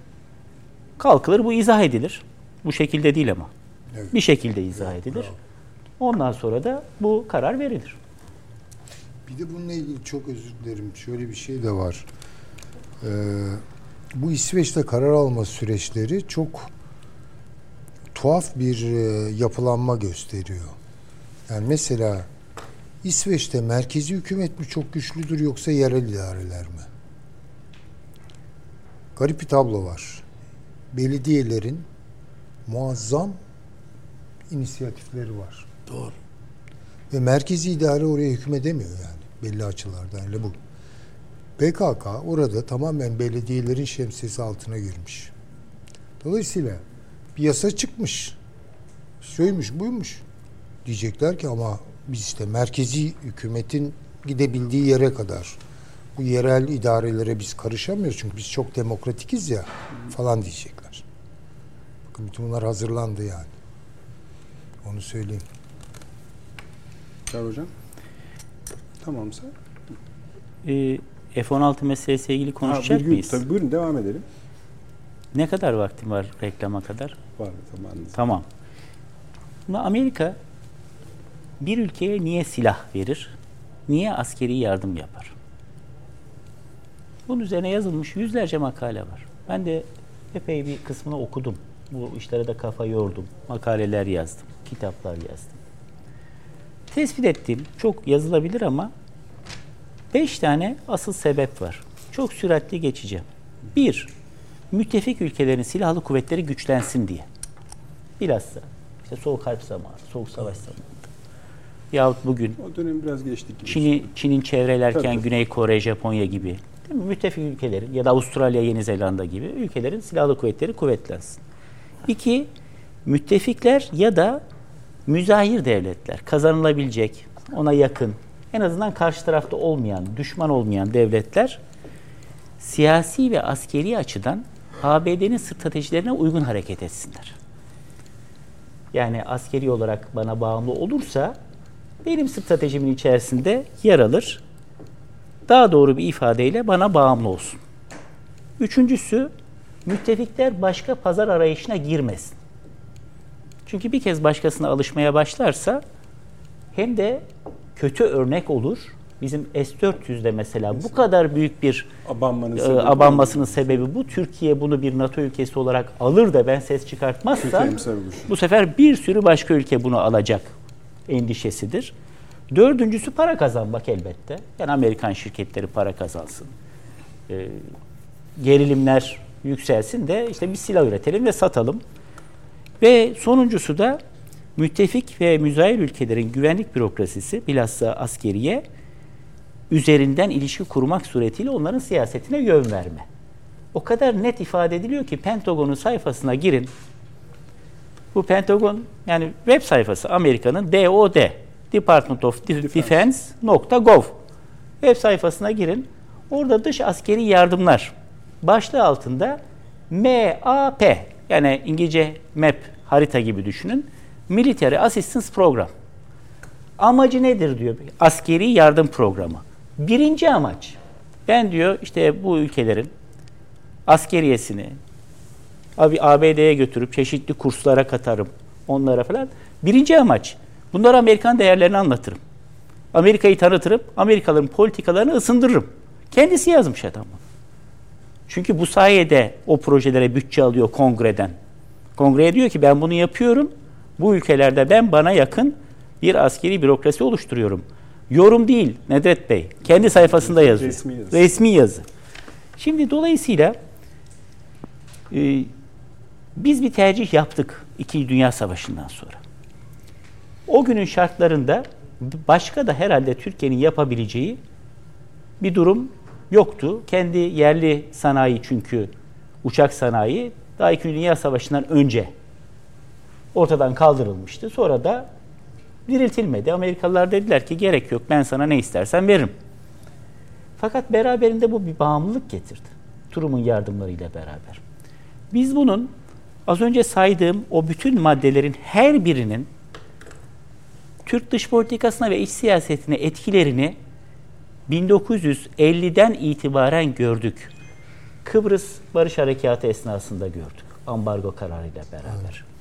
kalkılır bu izah edilir. Bu şekilde değil ama. Evet. Bir şekilde izah edilir. Ondan sonra da bu karar verilir. Bir de bununla ilgili çok özür dilerim. Şöyle bir şey de var. Ee, bu İsveç'te karar alma süreçleri çok tuhaf bir e, yapılanma gösteriyor. Yani mesela İsveç'te merkezi hükümet mi çok güçlüdür yoksa yerel idareler mi? Garip bir tablo var. Belediyelerin muazzam inisiyatifleri var. Doğru. Ve merkezi idare oraya hükmedemiyor yani belli açılardan. Yani bu PKK orada tamamen belediyelerin şemsiyesi altına girmiş. Dolayısıyla bir yasa çıkmış. Şuymuş buymuş. Diyecekler ki ama biz işte merkezi hükümetin gidebildiği yere kadar bu yerel idarelere biz karışamıyoruz çünkü biz çok demokratikiz ya falan diyecekler. Bakın bütün bunlar hazırlandı yani. Onu söyleyeyim. Çağrı Hocam. Tamamsa. Ee, F-16 meselesiyle ilgili konuşacak virgül- mıyız? Tabii buyurun devam edelim. Ne kadar vaktim var reklama kadar? Var zamanınız. Tamam. Şimdi Amerika bir ülkeye niye silah verir? Niye askeri yardım yapar? Bunun üzerine yazılmış yüzlerce makale var. Ben de epey bir kısmını okudum. Bu işlere de kafa yordum. Makaleler yazdım, kitaplar yazdım. Tespit ettiğim çok yazılabilir ama beş tane asıl sebep var. Çok süratli geçeceğim. Bir, müttefik ülkelerin silahlı kuvvetleri güçlensin diye. Bilhassa işte soğuk harp zamanı, soğuk savaş zamanı. Yahut bugün O dönem biraz geçtik gibi. Çin'i Çin'in çevrelerken Tabii. Güney Kore, Japonya gibi değil mi? müttefik ülkelerin ya da Avustralya, Yeni Zelanda gibi ülkelerin silahlı kuvvetleri kuvvetlensin. İki, müttefikler ya da müzahir devletler kazanılabilecek, ona yakın, en azından karşı tarafta olmayan, düşman olmayan devletler siyasi ve askeri açıdan ABD'nin stratejilerine uygun hareket etsinler. Yani askeri olarak bana bağımlı olursa benim stratejimin içerisinde yer alır. Daha doğru bir ifadeyle bana bağımlı olsun. Üçüncüsü, müttefikler başka pazar arayışına girmesin. Çünkü bir kez başkasına alışmaya başlarsa hem de kötü örnek olur. Bizim S-400'de mesela bu kadar büyük bir Abanmanın e, sebebi- abanmasının sebebi bu. Türkiye bunu bir NATO ülkesi olarak alır da ben ses şu. bu sefer bir sürü başka ülke bunu alacak endişesidir. Dördüncüsü para kazanmak elbette. Yani Amerikan şirketleri para kazansın. Ee, gerilimler yükselsin de işte bir silah üretelim ve satalım. Ve sonuncusu da müttefik ve müzahir ülkelerin güvenlik bürokrasisi bilhassa askeriye üzerinden ilişki kurmak suretiyle onların siyasetine yön verme. O kadar net ifade ediliyor ki Pentagon'un sayfasına girin. Bu Pentagon yani web sayfası Amerika'nın DOD Department of Defense.gov web sayfasına girin. Orada dış askeri yardımlar başlığı altında MAP yani İngilizce map harita gibi düşünün. Military Assistance Program. Amacı nedir diyor askeri yardım programı. Birinci amaç ben diyor işte bu ülkelerin askeriyesini abi ABD'ye götürüp çeşitli kurslara katarım onlara falan. Birinci amaç bunlara Amerikan değerlerini anlatırım. Amerika'yı tanıtırım, Amerikalıların politikalarını ısındırırım. Kendisi yazmış adam. bunu. Çünkü bu sayede o projelere bütçe alıyor kongreden. Kongreye diyor ki ben bunu yapıyorum. Bu ülkelerde ben bana yakın bir askeri bürokrasi oluşturuyorum. Yorum değil Nedret Bey. Kendi sayfasında yazıyor. Resmi yazı. Resmi yazı. Şimdi dolayısıyla e, biz bir tercih yaptık İkinci Dünya Savaşı'ndan sonra. O günün şartlarında başka da herhalde Türkiye'nin yapabileceği bir durum yoktu. Kendi yerli sanayi çünkü uçak sanayi daha İkinci Dünya Savaşı'ndan önce ortadan kaldırılmıştı. Sonra da diriltilmedi. Amerikalılar dediler ki gerek yok ben sana ne istersen veririm. Fakat beraberinde bu bir bağımlılık getirdi. Turum'un yardımlarıyla beraber. Biz bunun az önce saydığım o bütün maddelerin her birinin Türk dış politikasına ve iç siyasetine etkilerini 1950'den itibaren gördük. Kıbrıs Barış Harekatı esnasında gördük. Ambargo kararıyla beraber.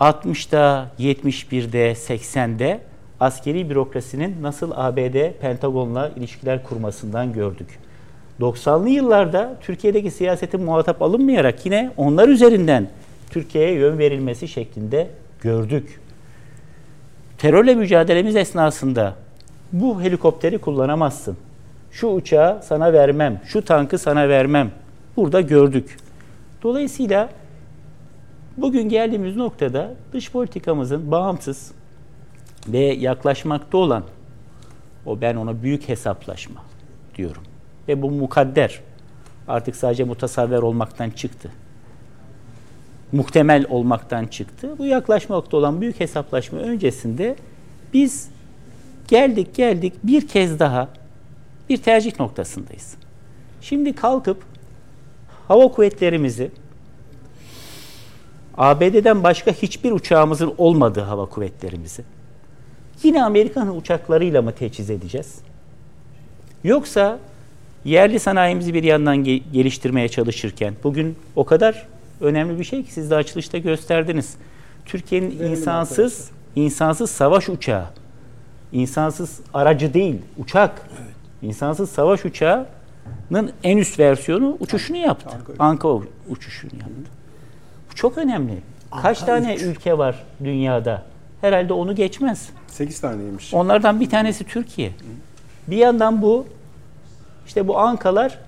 60'da, 71'de, 80'de askeri bürokrasinin nasıl ABD Pentagon'la ilişkiler kurmasından gördük. 90'lı yıllarda Türkiye'deki siyasetin muhatap alınmayarak yine onlar üzerinden Türkiye'ye yön verilmesi şeklinde gördük. Terörle mücadelemiz esnasında bu helikopteri kullanamazsın. Şu uçağı sana vermem, şu tankı sana vermem. Burada gördük. Dolayısıyla bugün geldiğimiz noktada dış politikamızın bağımsız ve yaklaşmakta olan o ben ona büyük hesaplaşma diyorum. Ve bu mukadder. Artık sadece mutasavver olmaktan çıktı. Muhtemel olmaktan çıktı. Bu yaklaşmakta olan büyük hesaplaşma öncesinde biz geldik geldik bir kez daha bir tercih noktasındayız. Şimdi kalkıp hava kuvvetlerimizi ABD'den başka hiçbir uçağımızın olmadığı hava kuvvetlerimizi yine Amerikan uçaklarıyla mı teçhiz edeceğiz? Yoksa yerli sanayimizi bir yandan ge- geliştirmeye çalışırken bugün o kadar önemli bir şey ki siz de açılışta gösterdiniz. Türkiye'nin insansız insansız savaş uçağı, insansız aracı değil, uçak. İnsansız savaş uçağının en üst versiyonu uçuşunu yaptı. Anka uçuşunu yaptı. Çok önemli. Kaç tane ülke var dünyada? Herhalde onu geçmez. 8 taneymiş. Onlardan bir tanesi Türkiye. Bir yandan bu işte bu ankalar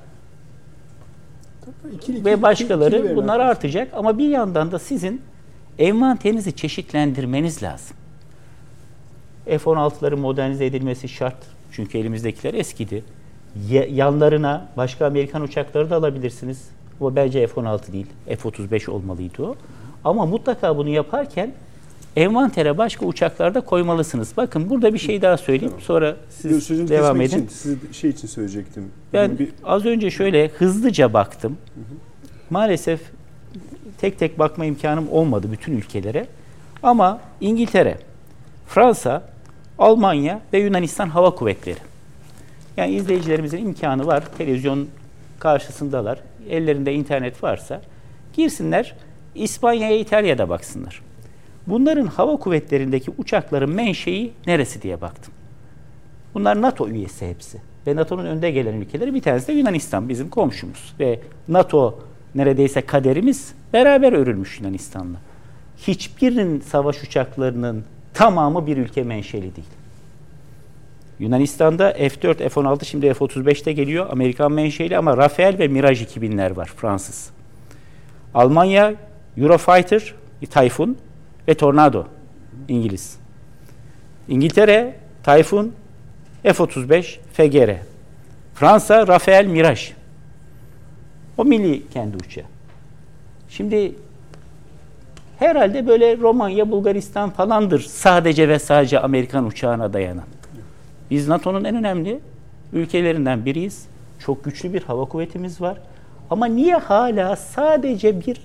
İkili- ve ikili- başkaları ikili verin bunlar arkadaşlar. artacak ama bir yandan da sizin envanterinizi çeşitlendirmeniz lazım. F-16'ların modernize edilmesi şart. Çünkü elimizdekiler eskidi. Ya- yanlarına başka Amerikan uçakları da alabilirsiniz. Ama bence F-16 değil. F-35 olmalıydı o. Ama mutlaka bunu yaparken envantere başka uçaklar da koymalısınız. Bakın burada bir şey daha söyleyeyim. Sonra siz Sözünü devam edin. için size şey için söyleyecektim. Ben bir, az önce şöyle hızlıca baktım. Maalesef tek tek bakma imkanım olmadı bütün ülkelere. Ama İngiltere, Fransa, Almanya ve Yunanistan Hava Kuvvetleri. Yani izleyicilerimizin imkanı var. Televizyon karşısındalar. Ellerinde internet varsa girsinler. İspanya'ya, İtalya'da baksınlar. Bunların hava kuvvetlerindeki uçakların menşei neresi diye baktım. Bunlar NATO üyesi hepsi. Ve NATO'nun önde gelen ülkeleri bir tanesi de Yunanistan bizim komşumuz. Ve NATO neredeyse kaderimiz beraber örülmüş Yunanistan'la. Hiçbirinin savaş uçaklarının tamamı bir ülke menşeli değil. Yunanistan'da F-4, F-16 şimdi F-35'te geliyor. Amerikan menşeli ama Rafael ve Mirage 2000'ler var Fransız. Almanya Eurofighter, Typhoon ve Tornado İngiliz. İngiltere Typhoon, F-35, FGR. Fransa Rafael Mirage. O milli kendi uçağı. Şimdi herhalde böyle Romanya, Bulgaristan falandır sadece ve sadece Amerikan uçağına dayanan. Biz NATO'nun en önemli ülkelerinden biriyiz. Çok güçlü bir hava kuvvetimiz var. Ama niye hala sadece bir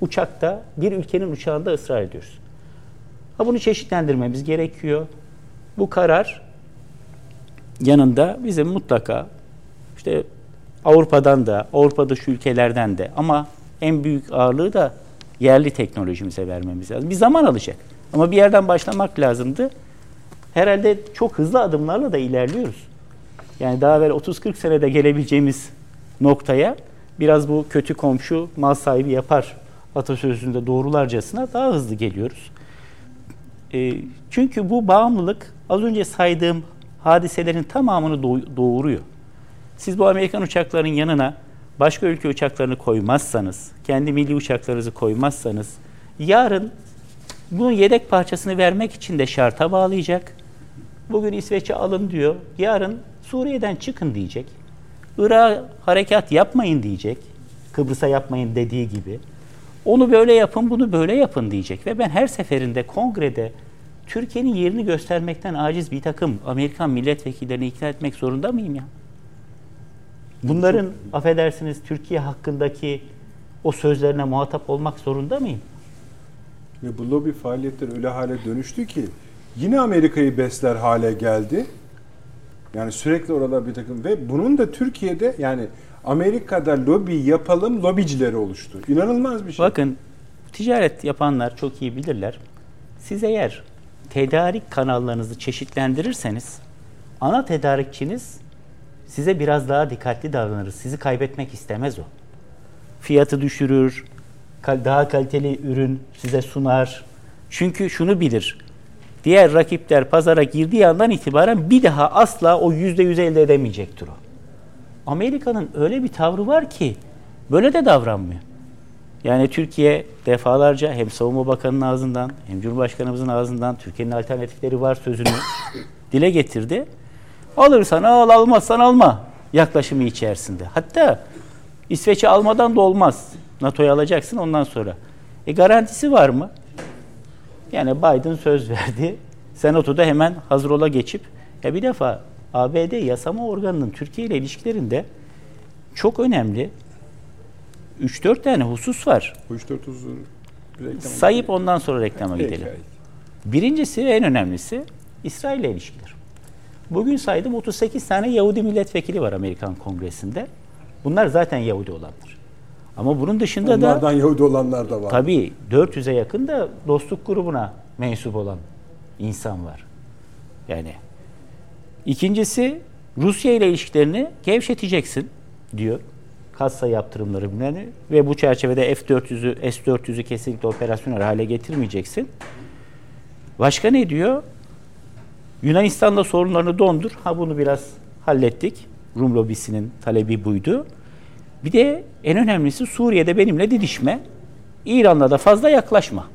uçakta, bir ülkenin uçağında ısrar ediyoruz? Ha bunu çeşitlendirmemiz gerekiyor. Bu karar yanında bizim mutlaka işte Avrupa'dan da, Avrupa dışı ülkelerden de ama en büyük ağırlığı da yerli teknolojimize vermemiz lazım. Bir zaman alacak. Ama bir yerden başlamak lazımdı. Herhalde çok hızlı adımlarla da ilerliyoruz. Yani daha evvel 30-40 senede gelebileceğimiz noktaya biraz bu kötü komşu mal sahibi yapar atasözünde doğrularcasına daha hızlı geliyoruz. E, çünkü bu bağımlılık az önce saydığım hadiselerin tamamını doğ- doğuruyor. Siz bu Amerikan uçaklarının yanına başka ülke uçaklarını koymazsanız, kendi milli uçaklarınızı koymazsanız yarın bunun yedek parçasını vermek için de şarta bağlayacak. Bugün İsveç'e alın diyor. Yarın Suriye'den çıkın diyecek. Irak'a harekat yapmayın diyecek. Kıbrıs'a yapmayın dediği gibi. Onu böyle yapın, bunu böyle yapın diyecek. Ve ben her seferinde kongrede Türkiye'nin yerini göstermekten aciz bir takım Amerikan milletvekillerini ikna etmek zorunda mıyım ya? Bunların affedersiniz Türkiye hakkındaki o sözlerine muhatap olmak zorunda mıyım? Ve bu lobi faaliyetleri öyle hale dönüştü ki yine Amerika'yı besler hale geldi. Yani sürekli orada bir takım ve bunun da Türkiye'de yani Amerika'da lobi yapalım lobicileri oluştu. İnanılmaz bir şey. Bakın ticaret yapanlar çok iyi bilirler. Siz eğer tedarik kanallarınızı çeşitlendirirseniz ana tedarikçiniz size biraz daha dikkatli davranır. Sizi kaybetmek istemez o. Fiyatı düşürür, daha kaliteli ürün size sunar. Çünkü şunu bilir. Diğer rakipler pazara girdiği andan itibaren bir daha asla o yüzde yüz elde edemeyecektir o. Amerika'nın öyle bir tavrı var ki böyle de davranmıyor. Yani Türkiye defalarca hem Savunma Bakanı'nın ağzından hem Cumhurbaşkanımızın ağzından Türkiye'nin alternatifleri var sözünü dile getirdi. Alırsan al, almazsan alma yaklaşımı içerisinde. Hatta İsveç'i almadan da olmaz. NATO'yu alacaksın ondan sonra. E garantisi var mı? Yani Biden söz verdi. Senato'da hemen hazır ola geçip ya bir defa ABD yasama organının Türkiye ile ilişkilerinde çok önemli 3-4 tane husus var. Bu 3-4 hususu Sayıp ondan sonra reklama Peki. gidelim. Birincisi ve en önemlisi İsrail ile ilişkiler. Bugün saydım 38 tane Yahudi milletvekili var Amerikan Kongresi'nde. Bunlar zaten Yahudi olanlar. Ama bunun dışında da Onlardan Yahudi olanlar da var. tabii 400'e yakın da dostluk grubuna mensup olan insan var. Yani ikincisi Rusya ile ilişkilerini gevşeteceksin diyor. Kassa yaptırımları bilmem ve bu çerçevede F-400'ü, S-400'ü kesinlikle operasyonel hale getirmeyeceksin. Başka ne diyor? Yunanistan'da sorunlarını dondur. Ha bunu biraz hallettik. Rum lobisinin talebi buydu. Bir de en önemlisi Suriye'de benimle didişme. İran'la da fazla yaklaşma.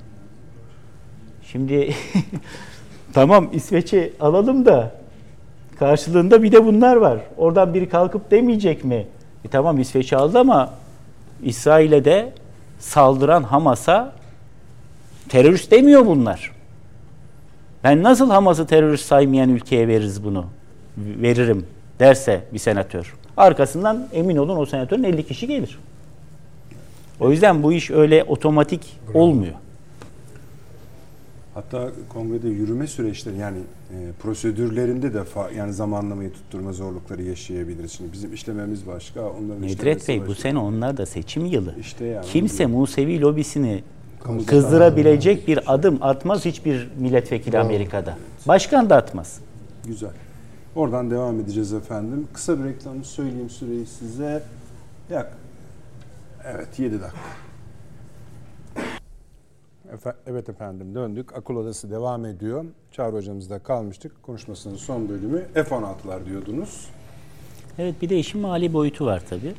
Şimdi tamam İsveç'i alalım da karşılığında bir de bunlar var. Oradan biri kalkıp demeyecek mi? E tamam İsveç'i aldı ama İsrail'e de saldıran Hamas'a terörist demiyor bunlar. Ben nasıl Hamas'ı terörist saymayan ülkeye veririz bunu? Veririm derse bir senatör. Arkasından emin olun o senatörün 50 kişi gelir. O yüzden bu iş öyle otomatik olmuyor. Hatta kongrede yürüme süreçleri yani e, prosedürlerinde de fa- yani zamanlamayı tutturma zorlukları yaşayabiliriz. Şimdi bizim işlememiz başka, onların Nedret Bey bu başka. sene onlar da seçim yılı. İşte yani Kimse onu Musevi lobisini Kamuda kızdırabilecek bir adım atmaz hiçbir milletvekili Amerika'da. Başkan da atmaz. Güzel. Oradan devam edeceğiz efendim. Kısa bir reklamı söyleyeyim süreyi size. Yak. Evet 7 dakika. Efe- evet efendim döndük. Akıl Odası devam ediyor. Çağrı hocamızda kalmıştık. Konuşmasının son bölümü F-16'lar diyordunuz. Evet bir de işin mali boyutu var tabii.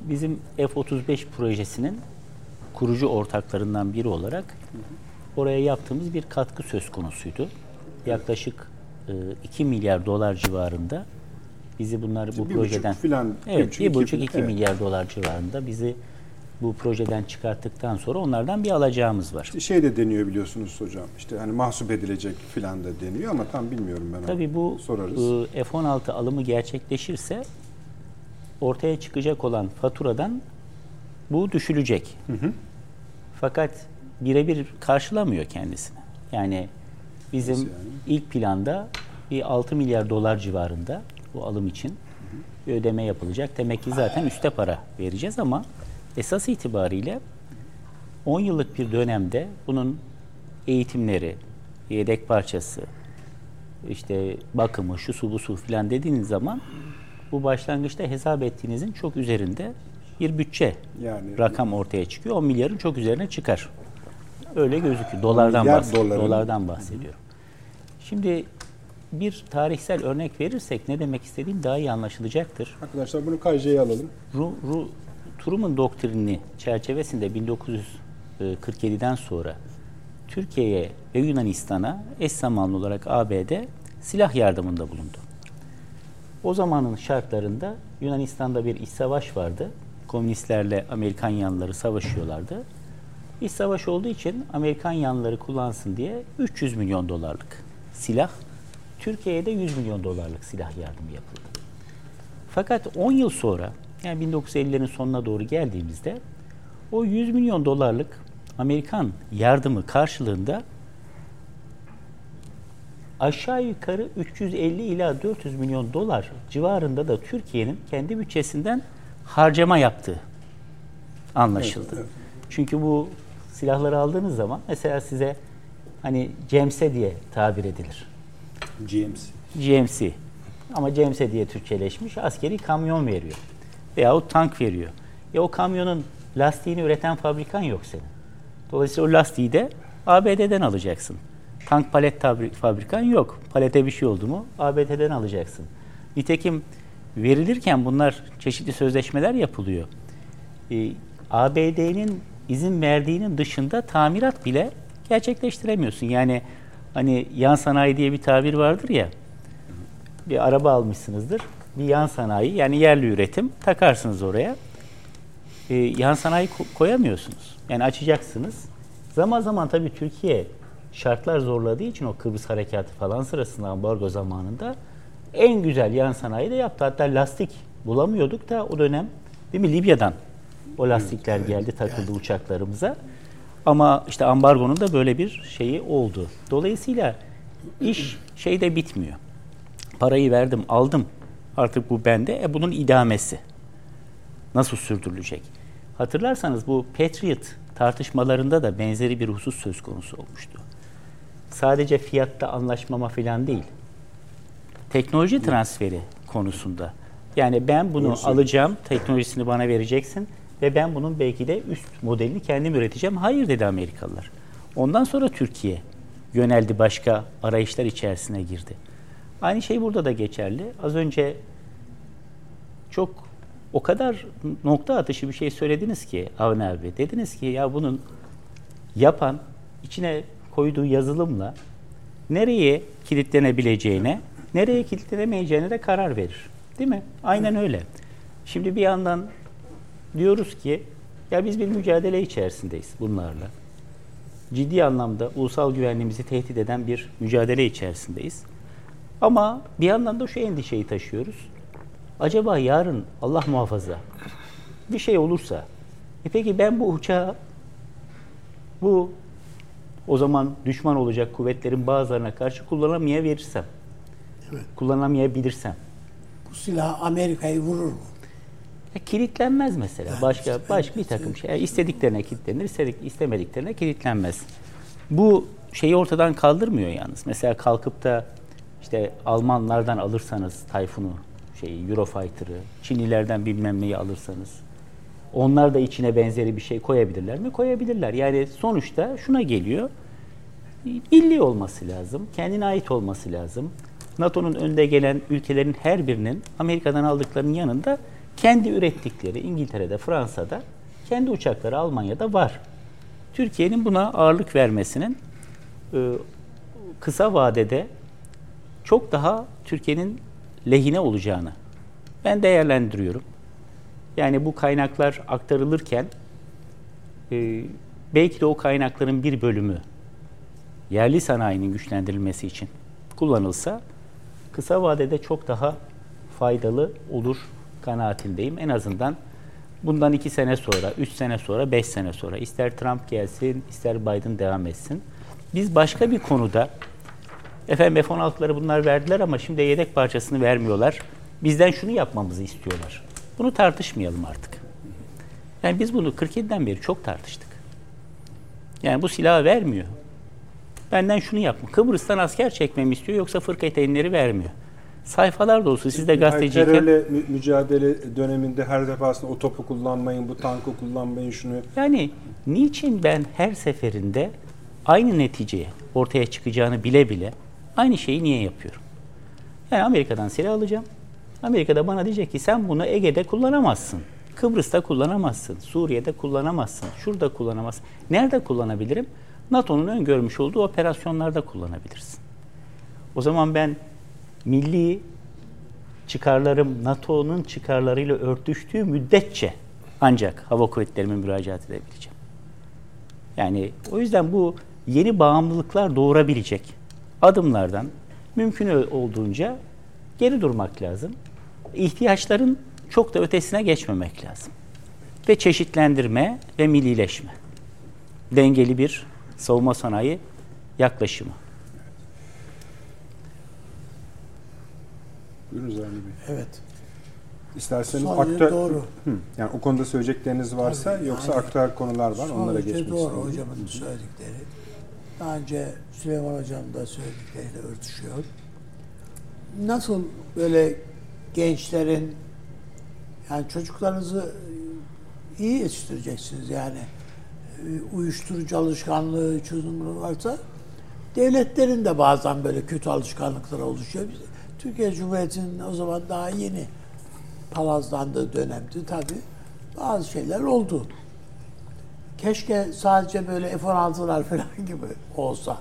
Bizim F-35 projesinin kurucu ortaklarından biri olarak oraya yaptığımız bir katkı söz konusuydu. Yaklaşık 2 milyar dolar civarında bizi bunlar bu bir projeden filan, evet bir buçuk iki evet. milyar dolar civarında bizi bu projeden çıkarttıktan sonra onlardan bir alacağımız var. İşte şey de deniyor biliyorsunuz hocam. İşte hani mahsup edilecek filan da deniyor ama tam bilmiyorum ben. onu. Tabii bu sorarız. e, F-16 alımı gerçekleşirse ortaya çıkacak olan faturadan bu düşülecek. Fakat birebir karşılamıyor kendisini. Yani bizim yani? ilk planda bir 6 milyar dolar civarında bu alım için bir ödeme yapılacak. Demek ki zaten üste para vereceğiz ama esas itibariyle 10 yıllık bir dönemde bunun eğitimleri, yedek parçası, işte bakımı, şu su bu su filan dediğiniz zaman bu başlangıçta hesap ettiğinizin çok üzerinde bir bütçe Yani- rakam ortaya çıkıyor. 10 milyarın çok üzerine çıkar. Öyle gözüküyor. Dolardan bahsediyorum. Dolardan bahsediyorum. Şimdi bir tarihsel örnek verirsek ne demek istediğim daha iyi anlaşılacaktır. Arkadaşlar bunu KJ'ye alalım. Ru, Ru, Truman doktrini çerçevesinde 1947'den sonra Türkiye'ye ve Yunanistan'a eş zamanlı olarak ABD silah yardımında bulundu. O zamanın şartlarında Yunanistan'da bir iç savaş vardı. Komünistlerle Amerikan yanlıları savaşıyorlardı. İç savaş olduğu için Amerikan yanlıları kullansın diye 300 milyon dolarlık silah, Türkiye'ye de 100 milyon dolarlık silah yardımı yapıldı. Fakat 10 yıl sonra yani 1950'lerin sonuna doğru geldiğimizde o 100 milyon dolarlık Amerikan yardımı karşılığında aşağı yukarı 350 ila 400 milyon dolar civarında da Türkiye'nin kendi bütçesinden harcama yaptığı anlaşıldı. Evet, evet. Çünkü bu silahları aldığınız zaman mesela size hani CEMSE diye tabir edilir. GMC. GMC. Ama GMC diye Türkçeleşmiş askeri kamyon veriyor. Veyahut tank veriyor. Ya o kamyonun lastiğini üreten fabrikan yok senin. Dolayısıyla o lastiği de ABD'den alacaksın. Tank palet fabrikan yok. Palete bir şey oldu mu ABD'den alacaksın. Nitekim verilirken bunlar çeşitli sözleşmeler yapılıyor. Ee, ABD'nin izin verdiğinin dışında tamirat bile gerçekleştiremiyorsun. Yani hani yan sanayi diye bir tabir vardır ya. Bir araba almışsınızdır. Bir yan sanayi yani yerli üretim takarsınız oraya. Ee, yan sanayi koyamıyorsunuz. Yani açacaksınız. Zaman zaman tabii Türkiye şartlar zorladığı için o Kıbrıs harekatı falan sırasında ambargo zamanında en güzel yan sanayi de yaptı. Hatta lastik bulamıyorduk da o dönem değil mi Libya'dan o lastikler geldi takıldı uçaklarımıza. Ama işte ambargonun da böyle bir şeyi oldu. Dolayısıyla iş şeyde bitmiyor. Parayı verdim, aldım. Artık bu bende. E bunun idamesi nasıl sürdürülecek? Hatırlarsanız bu Patriot tartışmalarında da benzeri bir husus söz konusu olmuştu. Sadece fiyatta anlaşmama falan değil. Teknoloji transferi konusunda. Yani ben bunu Doğrusu. alacağım, teknolojisini bana vereceksin ve ben bunun belki de üst modelini kendim üreteceğim. Hayır dedi Amerikalılar. Ondan sonra Türkiye yöneldi başka arayışlar içerisine girdi. Aynı şey burada da geçerli. Az önce çok o kadar nokta atışı bir şey söylediniz ki Avni abi. Dediniz ki ya bunun yapan içine koyduğu yazılımla nereye kilitlenebileceğine, nereye kilitlenemeyeceğine de karar verir. Değil mi? Aynen öyle. Şimdi bir yandan diyoruz ki ya biz bir mücadele içerisindeyiz bunlarla. Ciddi anlamda ulusal güvenliğimizi tehdit eden bir mücadele içerisindeyiz. Ama bir yandan da şu endişeyi taşıyoruz. Acaba yarın Allah muhafaza bir şey olursa e peki ben bu uçağı bu o zaman düşman olacak kuvvetlerin bazılarına karşı kullanamayabilirsem evet. kullanamayabilirsem bu silah Amerika'yı vurur mu? Ya kilitlenmez mesela. Yani başka baş bir takım şey. Yani istediklerine kilitlenir, istedik istemediklerine kilitlenmez. Bu şeyi ortadan kaldırmıyor yalnız. Mesela kalkıp da işte Almanlardan alırsanız Tayfun'u, şeyi Eurofighter'ı, Çinlilerden bilmem neyi alırsanız onlar da içine benzeri bir şey koyabilirler mi? Koyabilirler. Yani sonuçta şuna geliyor. Milli olması lazım. Kendine ait olması lazım. NATO'nun önde gelen ülkelerin her birinin Amerika'dan aldıklarının yanında kendi ürettikleri İngiltere'de, Fransa'da, kendi uçakları Almanya'da var. Türkiye'nin buna ağırlık vermesinin e, kısa vadede çok daha Türkiye'nin lehine olacağını ben değerlendiriyorum. Yani bu kaynaklar aktarılırken e, belki de o kaynakların bir bölümü yerli sanayinin güçlendirilmesi için kullanılsa kısa vadede çok daha faydalı olur kanaatindeyim. En azından bundan iki sene sonra, üç sene sonra, beş sene sonra ister Trump gelsin, ister Biden devam etsin. Biz başka bir konuda efendim F-16'ları bunlar verdiler ama şimdi yedek parçasını vermiyorlar. Bizden şunu yapmamızı istiyorlar. Bunu tartışmayalım artık. Yani biz bunu 47'den beri çok tartıştık. Yani bu silahı vermiyor. Benden şunu yapma. Kıbrıs'tan asker çekmemi istiyor yoksa fırka eteğinleri vermiyor sayfalar dolusu. Siz de gazeteciyken... Terörle mü- mücadele döneminde her defasında o topu kullanmayın, bu tankı kullanmayın, şunu... Yani niçin ben her seferinde aynı neticeye ortaya çıkacağını bile bile aynı şeyi niye yapıyorum? Yani Amerika'dan silah alacağım. Amerika'da bana diyecek ki sen bunu Ege'de kullanamazsın. Kıbrıs'ta kullanamazsın. Suriye'de kullanamazsın. Şurada kullanamazsın. Nerede kullanabilirim? NATO'nun öngörmüş olduğu operasyonlarda kullanabilirsin. O zaman ben milli çıkarlarım NATO'nun çıkarlarıyla örtüştüğü müddetçe ancak hava kuvvetlerime müracaat edebileceğim. Yani o yüzden bu yeni bağımlılıklar doğurabilecek adımlardan mümkün olduğunca geri durmak lazım. İhtiyaçların çok da ötesine geçmemek lazım. Ve çeşitlendirme ve millileşme. Dengeli bir savunma sanayi yaklaşımı. Buyurunuz Avni Bey. Evet. İsterseniz Son aktüel, doğru. Hı, yani o konuda söyleyecekleriniz varsa Tabii, yoksa yani aktüel konular var onlara geçmek doğru istiyorum. hocamın söyledikleri. Daha önce Süleyman Hocam da söyledikleriyle örtüşüyor. Nasıl böyle gençlerin yani çocuklarınızı iyi yetiştireceksiniz yani e, uyuşturucu alışkanlığı çözümü varsa devletlerin de bazen böyle kötü alışkanlıkları oluşuyor. Biz- Türkiye Cumhuriyeti'nin o zaman daha yeni palazlandığı dönemdi tabii. Bazı şeyler oldu. Keşke sadece böyle F-16'lar falan gibi olsa.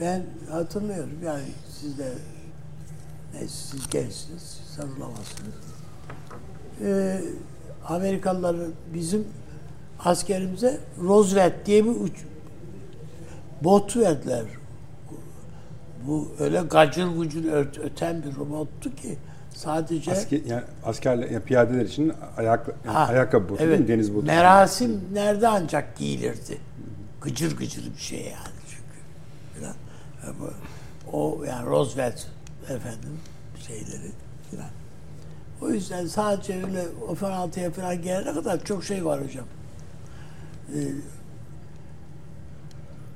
Ben hatırlıyorum yani siz de neyse siz gençsiniz, siz hatırlamazsınız. Ee, Amerikalıların bizim askerimize Roosevelt diye bir uç, bot verdiler. Bu öyle gacır gucur öt- öten bir robottu ki sadece Asker, yani askerler, yani piyadeler için ayak, yani Ha, ayakkabı botu değil mi? deniz botu. Merasim nerede ancak giyilirdi? Gıcır gıcır bir şey yani çünkü. Falan. O yani Roosevelt efendim şeyleri filan. O yüzden sadece öyle o F-16'ya falan gelene kadar çok şey var hocam. Ee,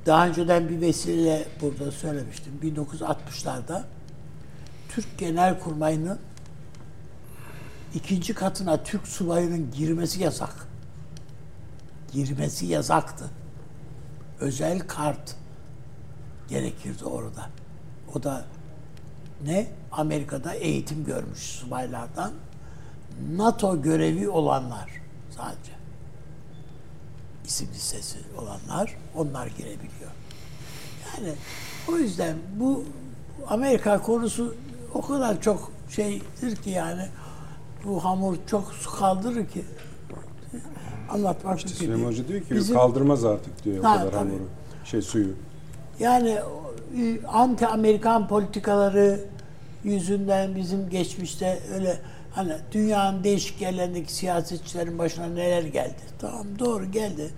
daha önceden bir vesileyle burada söylemiştim. 1960'larda Türk Genelkurmayı'nın ikinci katına Türk subayının girmesi yasak. Girmesi yasaktı. Özel kart gerekirdi orada. O da ne? Amerika'da eğitim görmüş subaylardan NATO görevi olanlar sadece. İsim listesi olanlar onlar girebiliyor. Yani o yüzden bu Amerika konusu o kadar çok şeydir ki yani bu hamur çok su kaldırır ki anlatmak İşte Süleyman. Hoca diyor ki Bizim- kaldırmaz artık diyor o Ha, kadar tabii. hamuru. Şey suyu. Yani e, anti Amerikan politikaları yüzünden bizim geçmişte öyle hani dünyanın değişik yerlerindeki siyasetçilerin başına neler geldi. Tamam doğru geldi.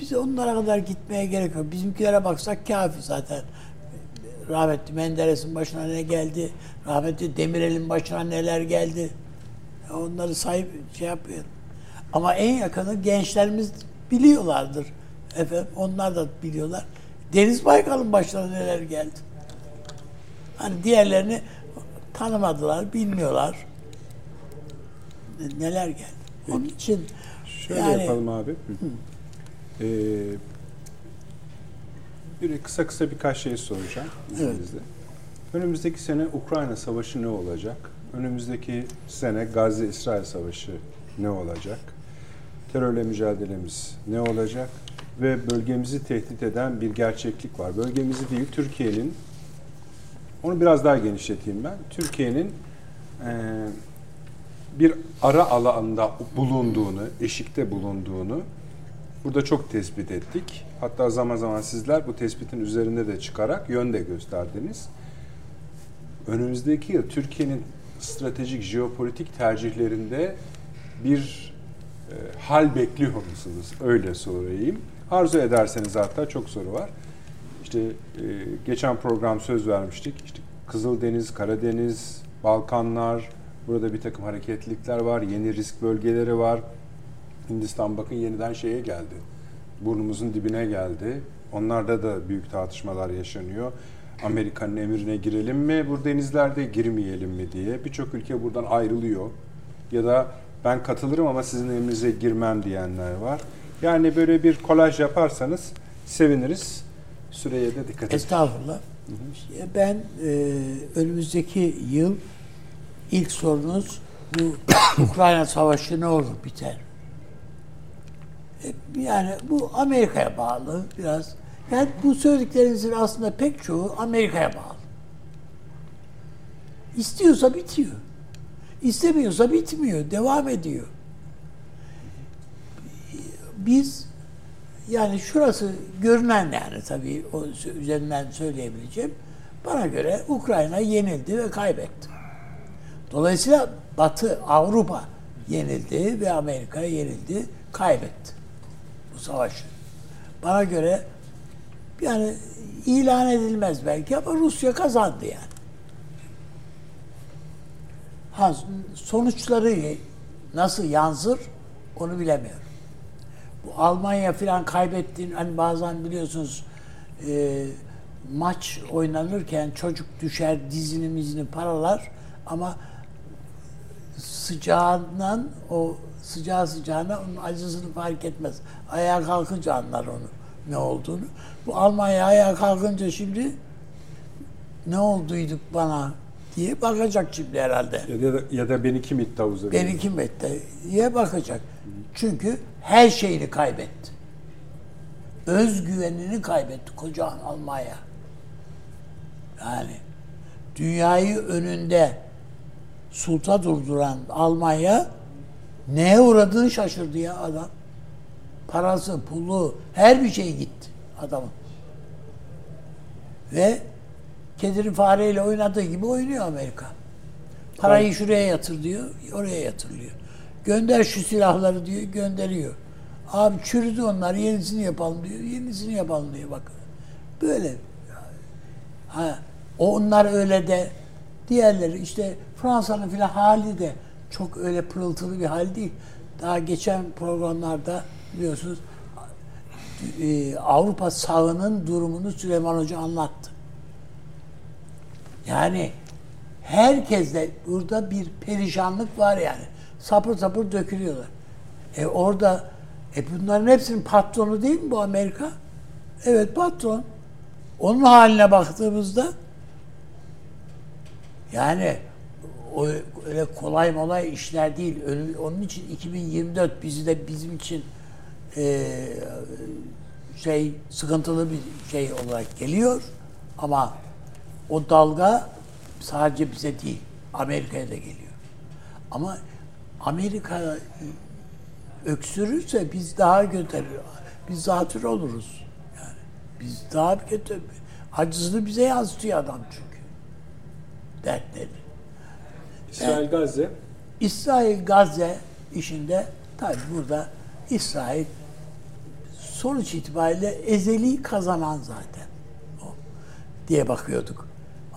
Biz onlara kadar gitmeye gerek yok. Bizimkilere baksak kafi zaten. Rahmetli Menderes'in başına ne geldi? Rahmetli Demirel'in başına neler geldi? Onları sahip şey yapıyorum. Ama en yakını gençlerimiz biliyorlardır. Efendim onlar da biliyorlar. Deniz Baykal'ın başına neler geldi. Hani diğerlerini tanımadılar, bilmiyorlar. Neler geldi. Onun için Şöyle yani yapalım abi. Hı. Ee, bir kısa kısa birkaç şey soracağım izninizle. Önümüzdeki sene Ukrayna Savaşı ne olacak? Önümüzdeki sene Gazze-İsrail Savaşı ne olacak? Terörle mücadelemiz ne olacak? Ve bölgemizi tehdit eden bir gerçeklik var. Bölgemizi değil, Türkiye'nin, onu biraz daha genişleteyim ben. Türkiye'nin bir ara alanda bulunduğunu, eşikte bulunduğunu burada çok tespit ettik. Hatta zaman zaman sizler bu tespitin üzerinde de çıkarak yön de gösterdiniz. Önümüzdeki yıl Türkiye'nin stratejik jeopolitik tercihlerinde bir e, hal bekliyor musunuz? Öyle sorayım. Arzu ederseniz hatta çok soru var. İşte e, geçen program söz vermiştik. İşte Kızıldeniz, Karadeniz, Balkanlar, burada bir takım hareketlilikler var, yeni risk bölgeleri var. Hindistan bakın yeniden şeye geldi. Burnumuzun dibine geldi. Onlarda da büyük tartışmalar yaşanıyor. Amerika'nın emrine girelim mi bu denizlerde, girmeyelim mi diye. Birçok ülke buradan ayrılıyor. Ya da ben katılırım ama sizin emrinize girmem diyenler var. Yani böyle bir kolaj yaparsanız seviniriz. Süreye de dikkat edin. Estağfurullah. Ben e, önümüzdeki yıl ilk sorunuz bu Ukrayna Savaşı ne olur biter? E, yani bu Amerika'ya bağlı biraz. Yani bu söylediklerinizin aslında pek çoğu Amerika'ya bağlı. İstiyorsa bitiyor. İstemiyorsa bitmiyor. Devam ediyor. Biz yani şurası görünen yani tabii o üzerinden söyleyebileceğim. Bana göre Ukrayna yenildi ve kaybetti. Dolayısıyla Batı, Avrupa yenildi ve Amerika yenildi, kaybetti bu savaşı. Bana göre yani ilan edilmez belki ama Rusya kazandı yani. Ha, sonuçları nasıl yansır onu bilemiyorum. Bu Almanya falan kaybettiğin hani bazen biliyorsunuz e, maç oynanırken çocuk düşer dizini mizini paralar ama sıcağından o sıcağı sıcağına onun acısını fark etmez. Ayağa kalkınca anlar onu ne olduğunu. Bu Almanya ayağa kalkınca şimdi ne olduyduk bana diye bakacak şimdi herhalde. Ya da, ya da beni kim itti havuza? Beni kim etti diye bakacak. Çünkü her şeyini kaybetti. Özgüvenini kaybetti koca Almanya. Yani dünyayı önünde sulta durduran Almanya neye uğradığını şaşırdı ya adam. Parası, pulu, her bir şey gitti adamın. Ve kedinin fareyle oynadığı gibi oynuyor Amerika. Parayı şuraya yatır diyor, oraya yatırılıyor. Gönder şu silahları diyor, gönderiyor. Abi çürüdü onlar, yenisini yapalım diyor, yenisini yapalım diyor bak. Böyle. Ha, onlar öyle de, diğerleri işte Fransa'nın filan hali de çok öyle pırıltılı bir hal değil. Daha geçen programlarda biliyorsunuz e, Avrupa sağının durumunu Süleyman Hoca anlattı. Yani herkeste burada bir perişanlık var yani. Sapır sapır dökülüyorlar. E orada e bunların hepsinin patronu değil mi bu Amerika? Evet patron. Onun haline baktığımızda yani o öyle kolay molay işler değil. Onun için 2024 bizi de bizim için e, şey sıkıntılı bir şey olarak geliyor. Ama o dalga sadece bize değil, Amerika'ya da geliyor. Ama Amerika öksürürse biz daha kötü, biz zatür oluruz. Yani biz daha kötü, acısını bize yansıtıyor adam çünkü. Dertleri. İsrail Gazze. İsrail Gazze işinde tabi burada İsrail sonuç itibariyle ezeli kazanan zaten o diye bakıyorduk.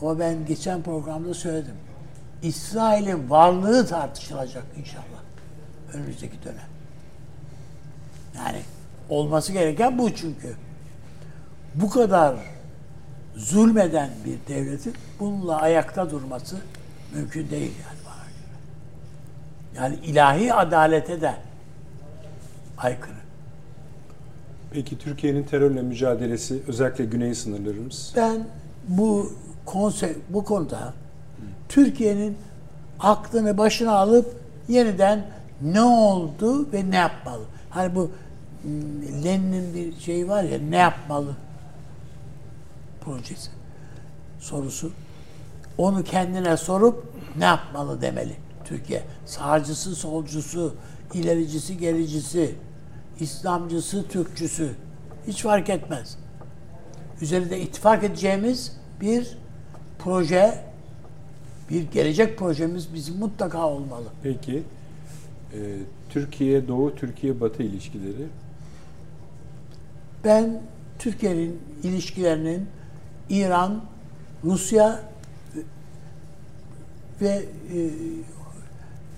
Ama ben geçen programda söyledim. İsrail'in varlığı tartışılacak inşallah önümüzdeki dönem. Yani olması gereken bu çünkü. Bu kadar zulmeden bir devletin bununla ayakta durması mümkün değil yani bana göre. Yani ilahi adalete de aykırı. Peki Türkiye'nin terörle mücadelesi özellikle güney sınırlarımız? Ben bu konsept bu konuda Türkiye'nin aklını başına alıp yeniden ne oldu ve ne yapmalı? Hani bu hmm, Lenin'in bir şeyi var ya ne yapmalı projesi sorusu. Onu kendine sorup ne yapmalı demeli Türkiye. Sağcısı, solcusu, ilericisi, gericisi, İslamcısı, Türkçüsü hiç fark etmez. Üzerinde ittifak edeceğimiz bir proje, bir gelecek projemiz bizim mutlaka olmalı. Peki e, Türkiye Doğu, Türkiye Batı ilişkileri? Ben Türkiye'nin ilişkilerinin İran, Rusya ve e,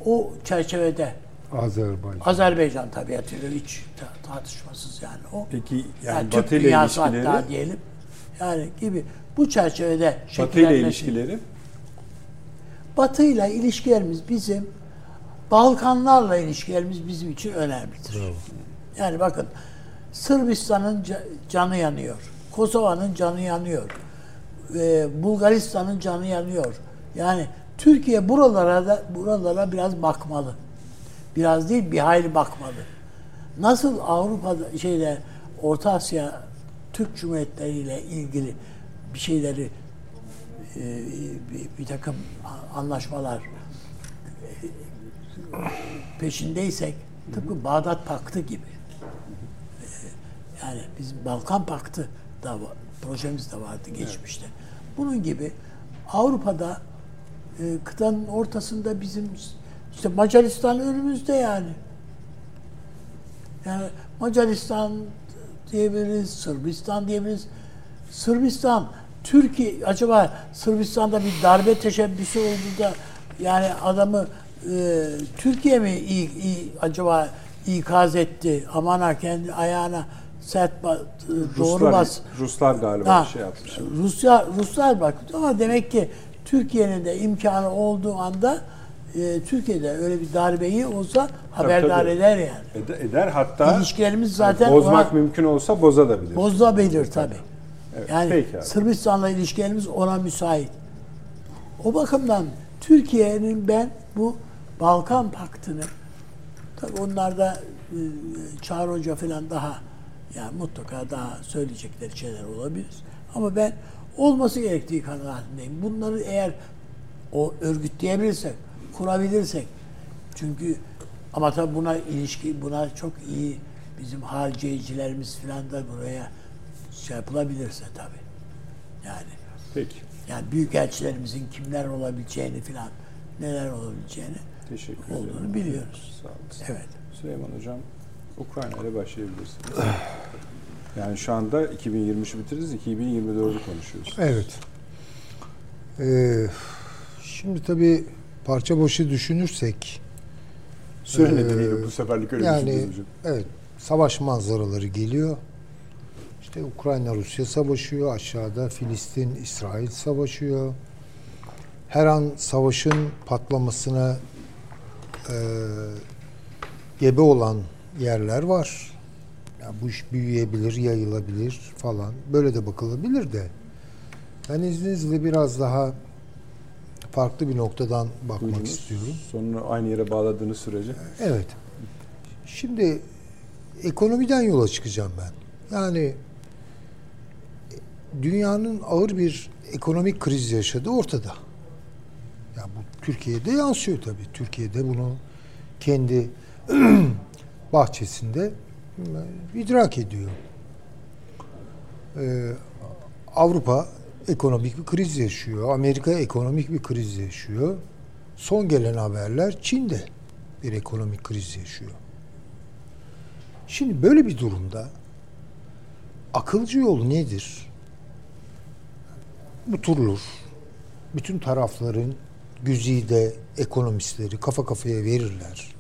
o çerçevede Azerbaycan. Azerbaycan tabiatıyla hiç tartışmasız yani o. Peki yani, yani Batı ile ilişkileri? hatta diyelim. Yani gibi bu çerçevede Batı ile ilişkileri? Batı ile ilişkilerimiz bizim Balkanlarla ilişkilerimiz bizim için önemlidir. Yani bakın Sırbistan'ın ca- canı yanıyor. Kosova'nın canı yanıyor. Ee, Bulgaristan'ın canı yanıyor. Yani Türkiye buralara da buralara biraz bakmalı. Biraz değil bir hayli bakmalı. Nasıl Avrupa'da şeyde Orta Asya Türk Cumhuriyetleri ile ilgili bir şeyleri e, bir, takım anlaşmalar e, peşindeysek tıpkı Bağdat Paktı gibi e, yani bizim Balkan Paktı da projemiz de vardı geçmişte. Bunun gibi Avrupa'da e, kıtanın ortasında bizim işte Macaristan önümüzde yani. Yani Macaristan diyebiliriz, Sırbistan diyebiliriz. Sırbistan, Türkiye, acaba Sırbistan'da bir darbe teşebbüsü oldu da Yani adamı e, Türkiye mi iyi, iyi, acaba ikaz etti? Aman ha kendi ayağına sert ba- doğru Ruslar, bas. Ruslar galiba Ha, şey yapmış. Rusya Ruslar bak ama demek ki Türkiye'nin de imkanı olduğu anda e, Türkiye'de öyle bir darbeyi olsa haberdar tabii. eder yani. Eder, eder hatta İlişkilerimiz zaten bozmak ona- mümkün olsa bozabilir. Bozulabilir tabii. Evet, Yani peki. Sırbistan'la ilişkilerimiz ona müsait. O bakımdan Türkiye'nin ben bu Balkan Paktı'nı tabii onlar da e, Çağrı Hoca falan daha yani mutlaka daha söyleyecekleri şeyler olabilir. Ama ben olması gerektiği kanaatindeyim. Bunları eğer o örgütleyebilirsek, kurabilirsek çünkü ama tabii buna ilişki, buna çok iyi bizim harcayıcılarımız falan da buraya şey yapılabilirse tabii. Yani Peki. yani büyük elçilerimizin kimler olabileceğini falan neler olabileceğini Teşekkür ederim. olduğunu biliyoruz. Sağ olasın. Evet. Süleyman Hocam, Ukrayna ile başlayabilirsiniz. Yani şu anda 2023'ü bitiririz, 2024'ü konuşuyoruz. Evet. Ee, şimdi tabii parça başı düşünürsek Süre Ee, nedeniyle bu seferlik öyle yani evet savaş manzaraları geliyor. İşte Ukrayna Rusya savaşıyor, aşağıda Filistin İsrail savaşıyor. Her an savaşın patlamasına e, gebe olan yerler var. Ya bu iş büyüyebilir, yayılabilir falan. Böyle de bakılabilir de. Ben izninizle biraz daha farklı bir noktadan bakmak Buyurunuz. istiyorum. Sonunu aynı yere bağladığınız sürece. Evet. Şimdi ekonomiden yola çıkacağım ben. Yani dünyanın ağır bir ekonomik kriz yaşadığı ortada. Ya bu Türkiye'de yansıyor tabii. Türkiye'de bunu kendi bahçesinde e, idrak ediyor. Ee, Avrupa ekonomik bir kriz yaşıyor. Amerika ekonomik bir kriz yaşıyor. Son gelen haberler Çin'de bir ekonomik kriz yaşıyor. Şimdi böyle bir durumda akılcı yol nedir? Oturulur. Bütün tarafların güzide ekonomistleri kafa kafaya verirler.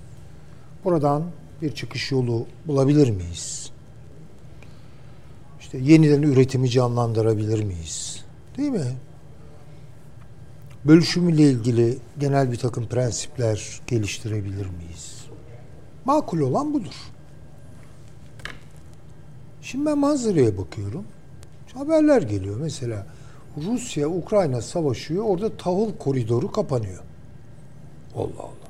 Buradan bir çıkış yolu bulabilir miyiz? İşte yeniden üretimi canlandırabilir miyiz? Değil mi? Bölüşümüyle ilgili genel bir takım prensipler geliştirebilir miyiz? Makul olan budur. Şimdi ben manzaraya bakıyorum. Haberler geliyor mesela. Rusya Ukrayna savaşıyor. Orada tahıl koridoru kapanıyor. Allah Allah.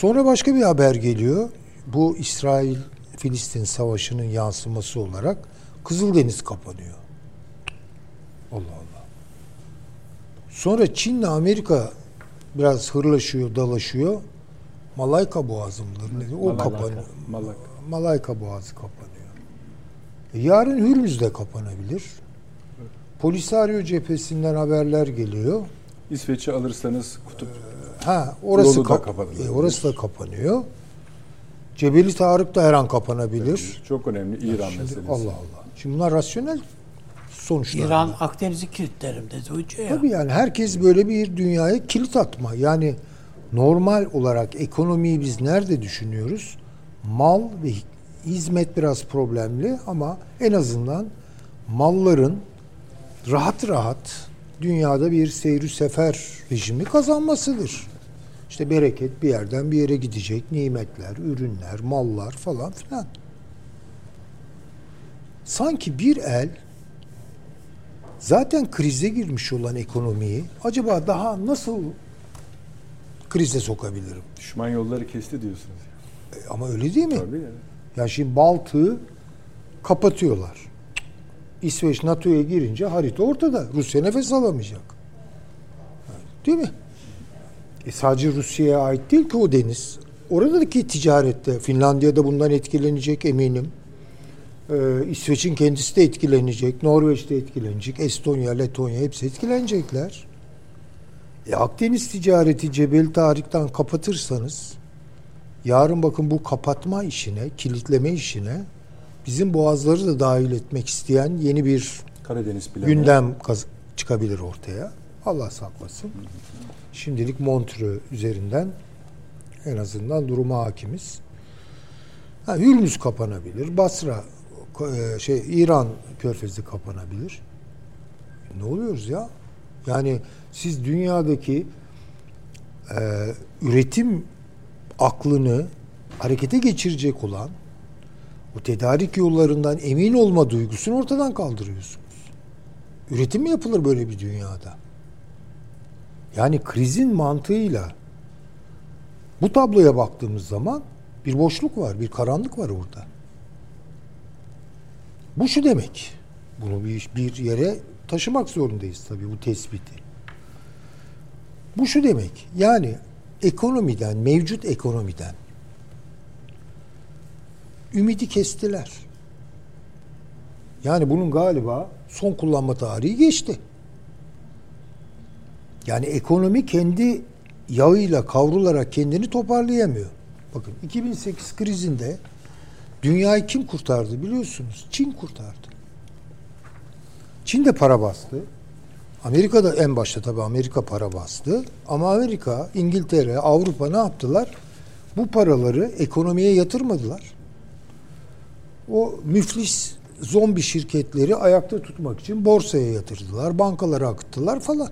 Sonra başka bir haber geliyor. Bu İsrail Filistin savaşının yansıması olarak Kızıldeniz kapanıyor. Allah Allah. Sonra Çin'le Amerika biraz hırlaşıyor, dalaşıyor. Malayka Boğazı mıdır? nedir? O Malaka. kapanıyor. Malaka. Malayka Boğazı kapanıyor. E, yarın Hürmüz de kapanabilir. Polisario cephesinden haberler geliyor. İsveç'i alırsanız kutup Ha, orası Yolu da kap- kapanabilir. e, orası da kapanıyor. Cebeli Tarık da her an kapanabilir. çok önemli İran Şimdi, meselesi. Allah Allah. Şimdi bunlar rasyonel sonuçlar. İran Akdeniz'i kilitlerim dedi hoca ya. Tabii yani herkes böyle bir dünyaya kilit atma. Yani normal olarak ekonomiyi biz nerede düşünüyoruz? Mal ve hizmet biraz problemli ama en azından malların rahat rahat dünyada bir seyri sefer rejimi kazanmasıdır. İşte bereket bir yerden bir yere gidecek, nimetler, ürünler, mallar falan filan. Sanki bir el zaten krize girmiş olan ekonomiyi acaba daha nasıl krize sokabilirim? Düşman yolları kesti diyorsunuz. E, ama öyle değil mi? Tabii yani. Ya şimdi Baltık'ı kapatıyorlar. İsveç NATO'ya girince harita ortada. Rusya nefes alamayacak. Değil mi? E sadece Rusya'ya ait değil ki o deniz. Oradaki ticarette Finlandiya'da bundan etkilenecek eminim. Ee, İsveç'in kendisi de etkilenecek. Norveç de etkilenecek. Estonya, Letonya hepsi etkilenecekler. E Akdeniz ticareti Cebel Tarik'ten kapatırsanız yarın bakın bu kapatma işine, kilitleme işine bizim boğazları da dahil etmek isteyen yeni bir Karadeniz planı. gündem kaz- çıkabilir ortaya. Allah saklasın. Şimdilik Montreux üzerinden en azından duruma hakimiz. Ha, Hürmüz kapanabilir. Basra e, şey İran körfezi kapanabilir. Ne oluyoruz ya? Yani siz dünyadaki e, üretim aklını harekete geçirecek olan o tedarik yollarından emin olma duygusunu ortadan kaldırıyorsunuz. Üretim mi yapılır böyle bir dünyada? Yani krizin mantığıyla bu tabloya baktığımız zaman bir boşluk var, bir karanlık var orada. Bu şu demek. Bunu bir, bir yere taşımak zorundayız tabii bu tespiti. Bu şu demek. Yani ekonomiden, mevcut ekonomiden ümidi kestiler. Yani bunun galiba son kullanma tarihi geçti. Yani ekonomi kendi yağıyla kavrularak kendini toparlayamıyor. Bakın 2008 krizinde dünyayı kim kurtardı biliyorsunuz? Çin kurtardı. Çin de para bastı. Amerika da en başta tabii Amerika para bastı. Ama Amerika, İngiltere, Avrupa ne yaptılar? Bu paraları ekonomiye yatırmadılar. O müflis zombi şirketleri ayakta tutmak için borsaya yatırdılar, bankalara akıttılar falan.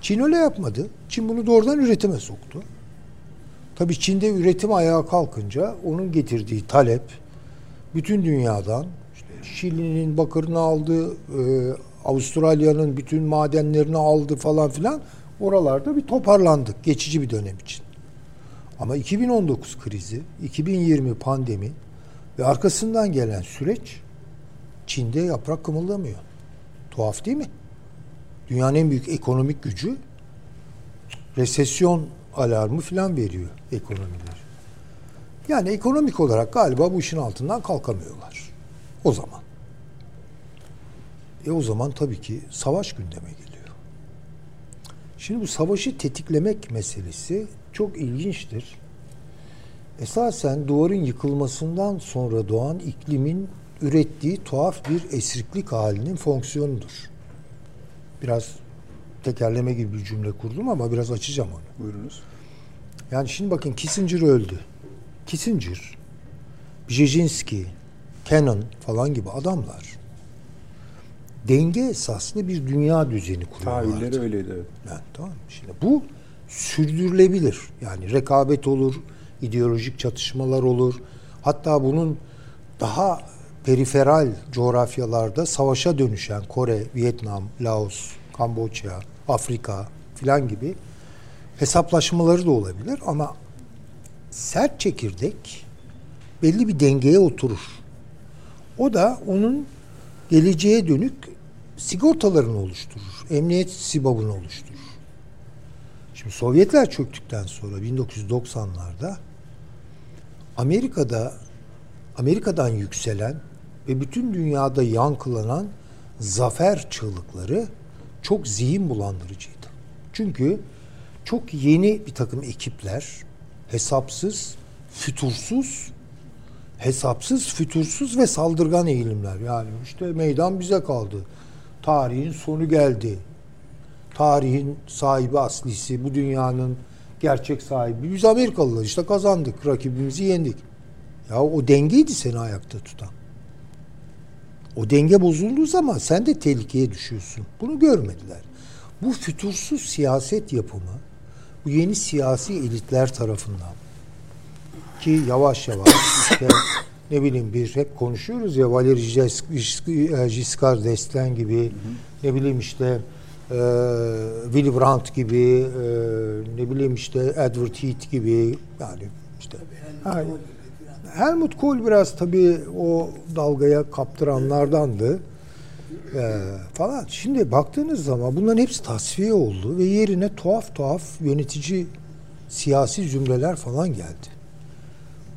Çin öyle yapmadı. Çin bunu doğrudan üretime soktu. Tabii Çin'de üretim ayağa kalkınca onun getirdiği talep bütün dünyadan işte Şili'nin bakırını aldı, e, Avustralya'nın bütün madenlerini aldı falan filan. Oralarda bir toparlandık geçici bir dönem için. Ama 2019 krizi, 2020 pandemi ve arkasından gelen süreç Çin'de yaprak kımıldamıyor. Tuhaf değil mi? Dünyanın en büyük ekonomik gücü resesyon alarmı falan veriyor ekonomiler. Yani ekonomik olarak galiba bu işin altından kalkamıyorlar. O zaman. E o zaman tabii ki savaş gündeme geliyor. Şimdi bu savaşı tetiklemek meselesi çok ilginçtir. Esasen duvarın yıkılmasından sonra doğan iklimin ürettiği tuhaf bir esriklik halinin fonksiyonudur. Biraz tekerleme gibi bir cümle kurdum ama biraz açacağım onu. Buyurunuz. Yani şimdi bakın Kissinger öldü. Kissinger, Brzezinski, Kennan falan gibi adamlar denge esaslı bir dünya düzeni kuruyorlardı. Tahayyülleri öyleydi evet. Yani, tamam Şimdi bu sürdürülebilir. Yani rekabet olur, ideolojik çatışmalar olur. Hatta bunun daha periferal coğrafyalarda savaşa dönüşen Kore, Vietnam, Laos, Kamboçya, Afrika filan gibi hesaplaşmaları da olabilir ama sert çekirdek belli bir dengeye oturur. O da onun geleceğe dönük sigortalarını oluşturur. Emniyet sibabını oluşturur. Şimdi Sovyetler çöktükten sonra 1990'larda Amerika'da Amerika'dan yükselen ve bütün dünyada yankılanan zafer çığlıkları çok zihin bulandırıcıydı. Çünkü çok yeni bir takım ekipler hesapsız, fütursuz, hesapsız, fütursuz ve saldırgan eğilimler. Yani işte meydan bize kaldı. Tarihin sonu geldi. Tarihin sahibi aslisi, bu dünyanın gerçek sahibi. Biz Amerikalılar işte kazandık, rakibimizi yendik. Ya o dengeydi seni ayakta tutan. O denge bozulduğu zaman sen de tehlikeye düşüyorsun. Bunu görmediler. Bu fütursuz siyaset yapımı bu yeni siyasi elitler tarafından ki yavaş yavaş işte ne bileyim bir hep konuşuyoruz ya Valeri Giscard d'Estaing gibi hı hı. ne bileyim işte e, Willy Brandt gibi e, ne bileyim işte Edward Heath gibi yani işte yani, Helmut Kohl biraz tabii o dalgaya kaptıranlardandı. Ee, falan. Şimdi baktığınız zaman bunların hepsi tasfiye oldu ve yerine tuhaf tuhaf yönetici siyasi zümreler falan geldi.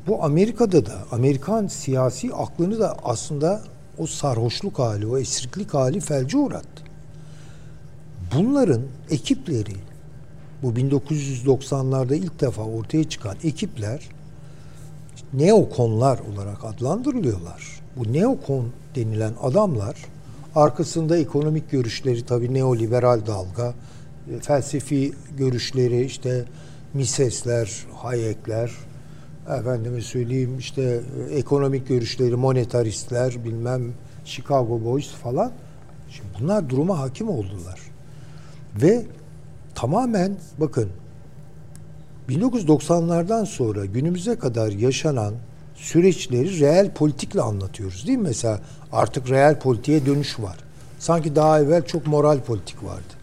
Bu Amerika'da da Amerikan siyasi aklını da aslında o sarhoşluk hali, o esriklik hali felce uğrattı. Bunların ekipleri bu 1990'larda ilk defa ortaya çıkan ekipler neokonlar olarak adlandırılıyorlar. Bu neokon denilen adamlar Arkasında ekonomik görüşleri tabii neoliberal dalga, e, felsefi görüşleri işte Misesler, Hayekler, efendime söyleyeyim işte e, ekonomik görüşleri monetaristler, bilmem Chicago Boys falan. Şimdi bunlar duruma hakim oldular. Ve tamamen bakın 1990'lardan sonra günümüze kadar yaşanan süreçleri reel politikle anlatıyoruz değil mi? Mesela artık reel politiğe dönüş var. Sanki daha evvel çok moral politik vardı.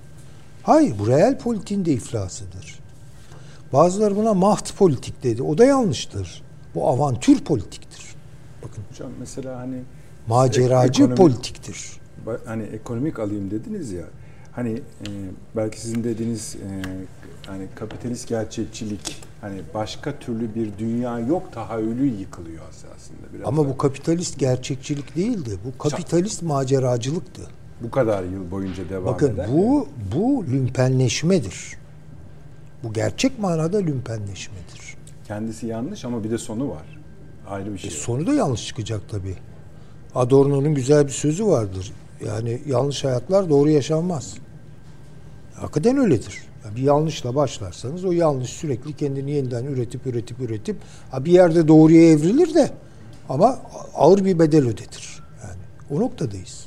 Hayır bu reel politiğin de iflasıdır. Bazıları buna maht politik dedi. O da yanlıştır. Bu avantür politiktir. Bakın Hocam mesela hani maceracı ekonomi- politiktir. Hani ekonomik alayım dediniz ya. Hani e, belki sizin dediğiniz e, hani kapitalist gerçekçilik hani başka türlü bir dünya yok tahayyülü yıkılıyor aslında biraz. Ama da. bu kapitalist gerçekçilik değildi. Bu kapitalist maceracılıktı. bu kadar yıl boyunca devam Bakın eder. bu bu lümpenleşmedir. Bu gerçek manada lümpenleşmedir. kendisi yanlış ama bir de sonu var. Ayrı bir şey. E sonu da yanlış çıkacak tabii. Adorno'nun güzel bir sözü vardır. Yani yanlış hayatlar doğru yaşanmaz. Hakikaten öyledir. Bir yanlışla başlarsanız o yanlış sürekli kendini yeniden üretip üretip üretip bir yerde doğruya evrilir de ama ağır bir bedel ödetir. Yani o noktadayız.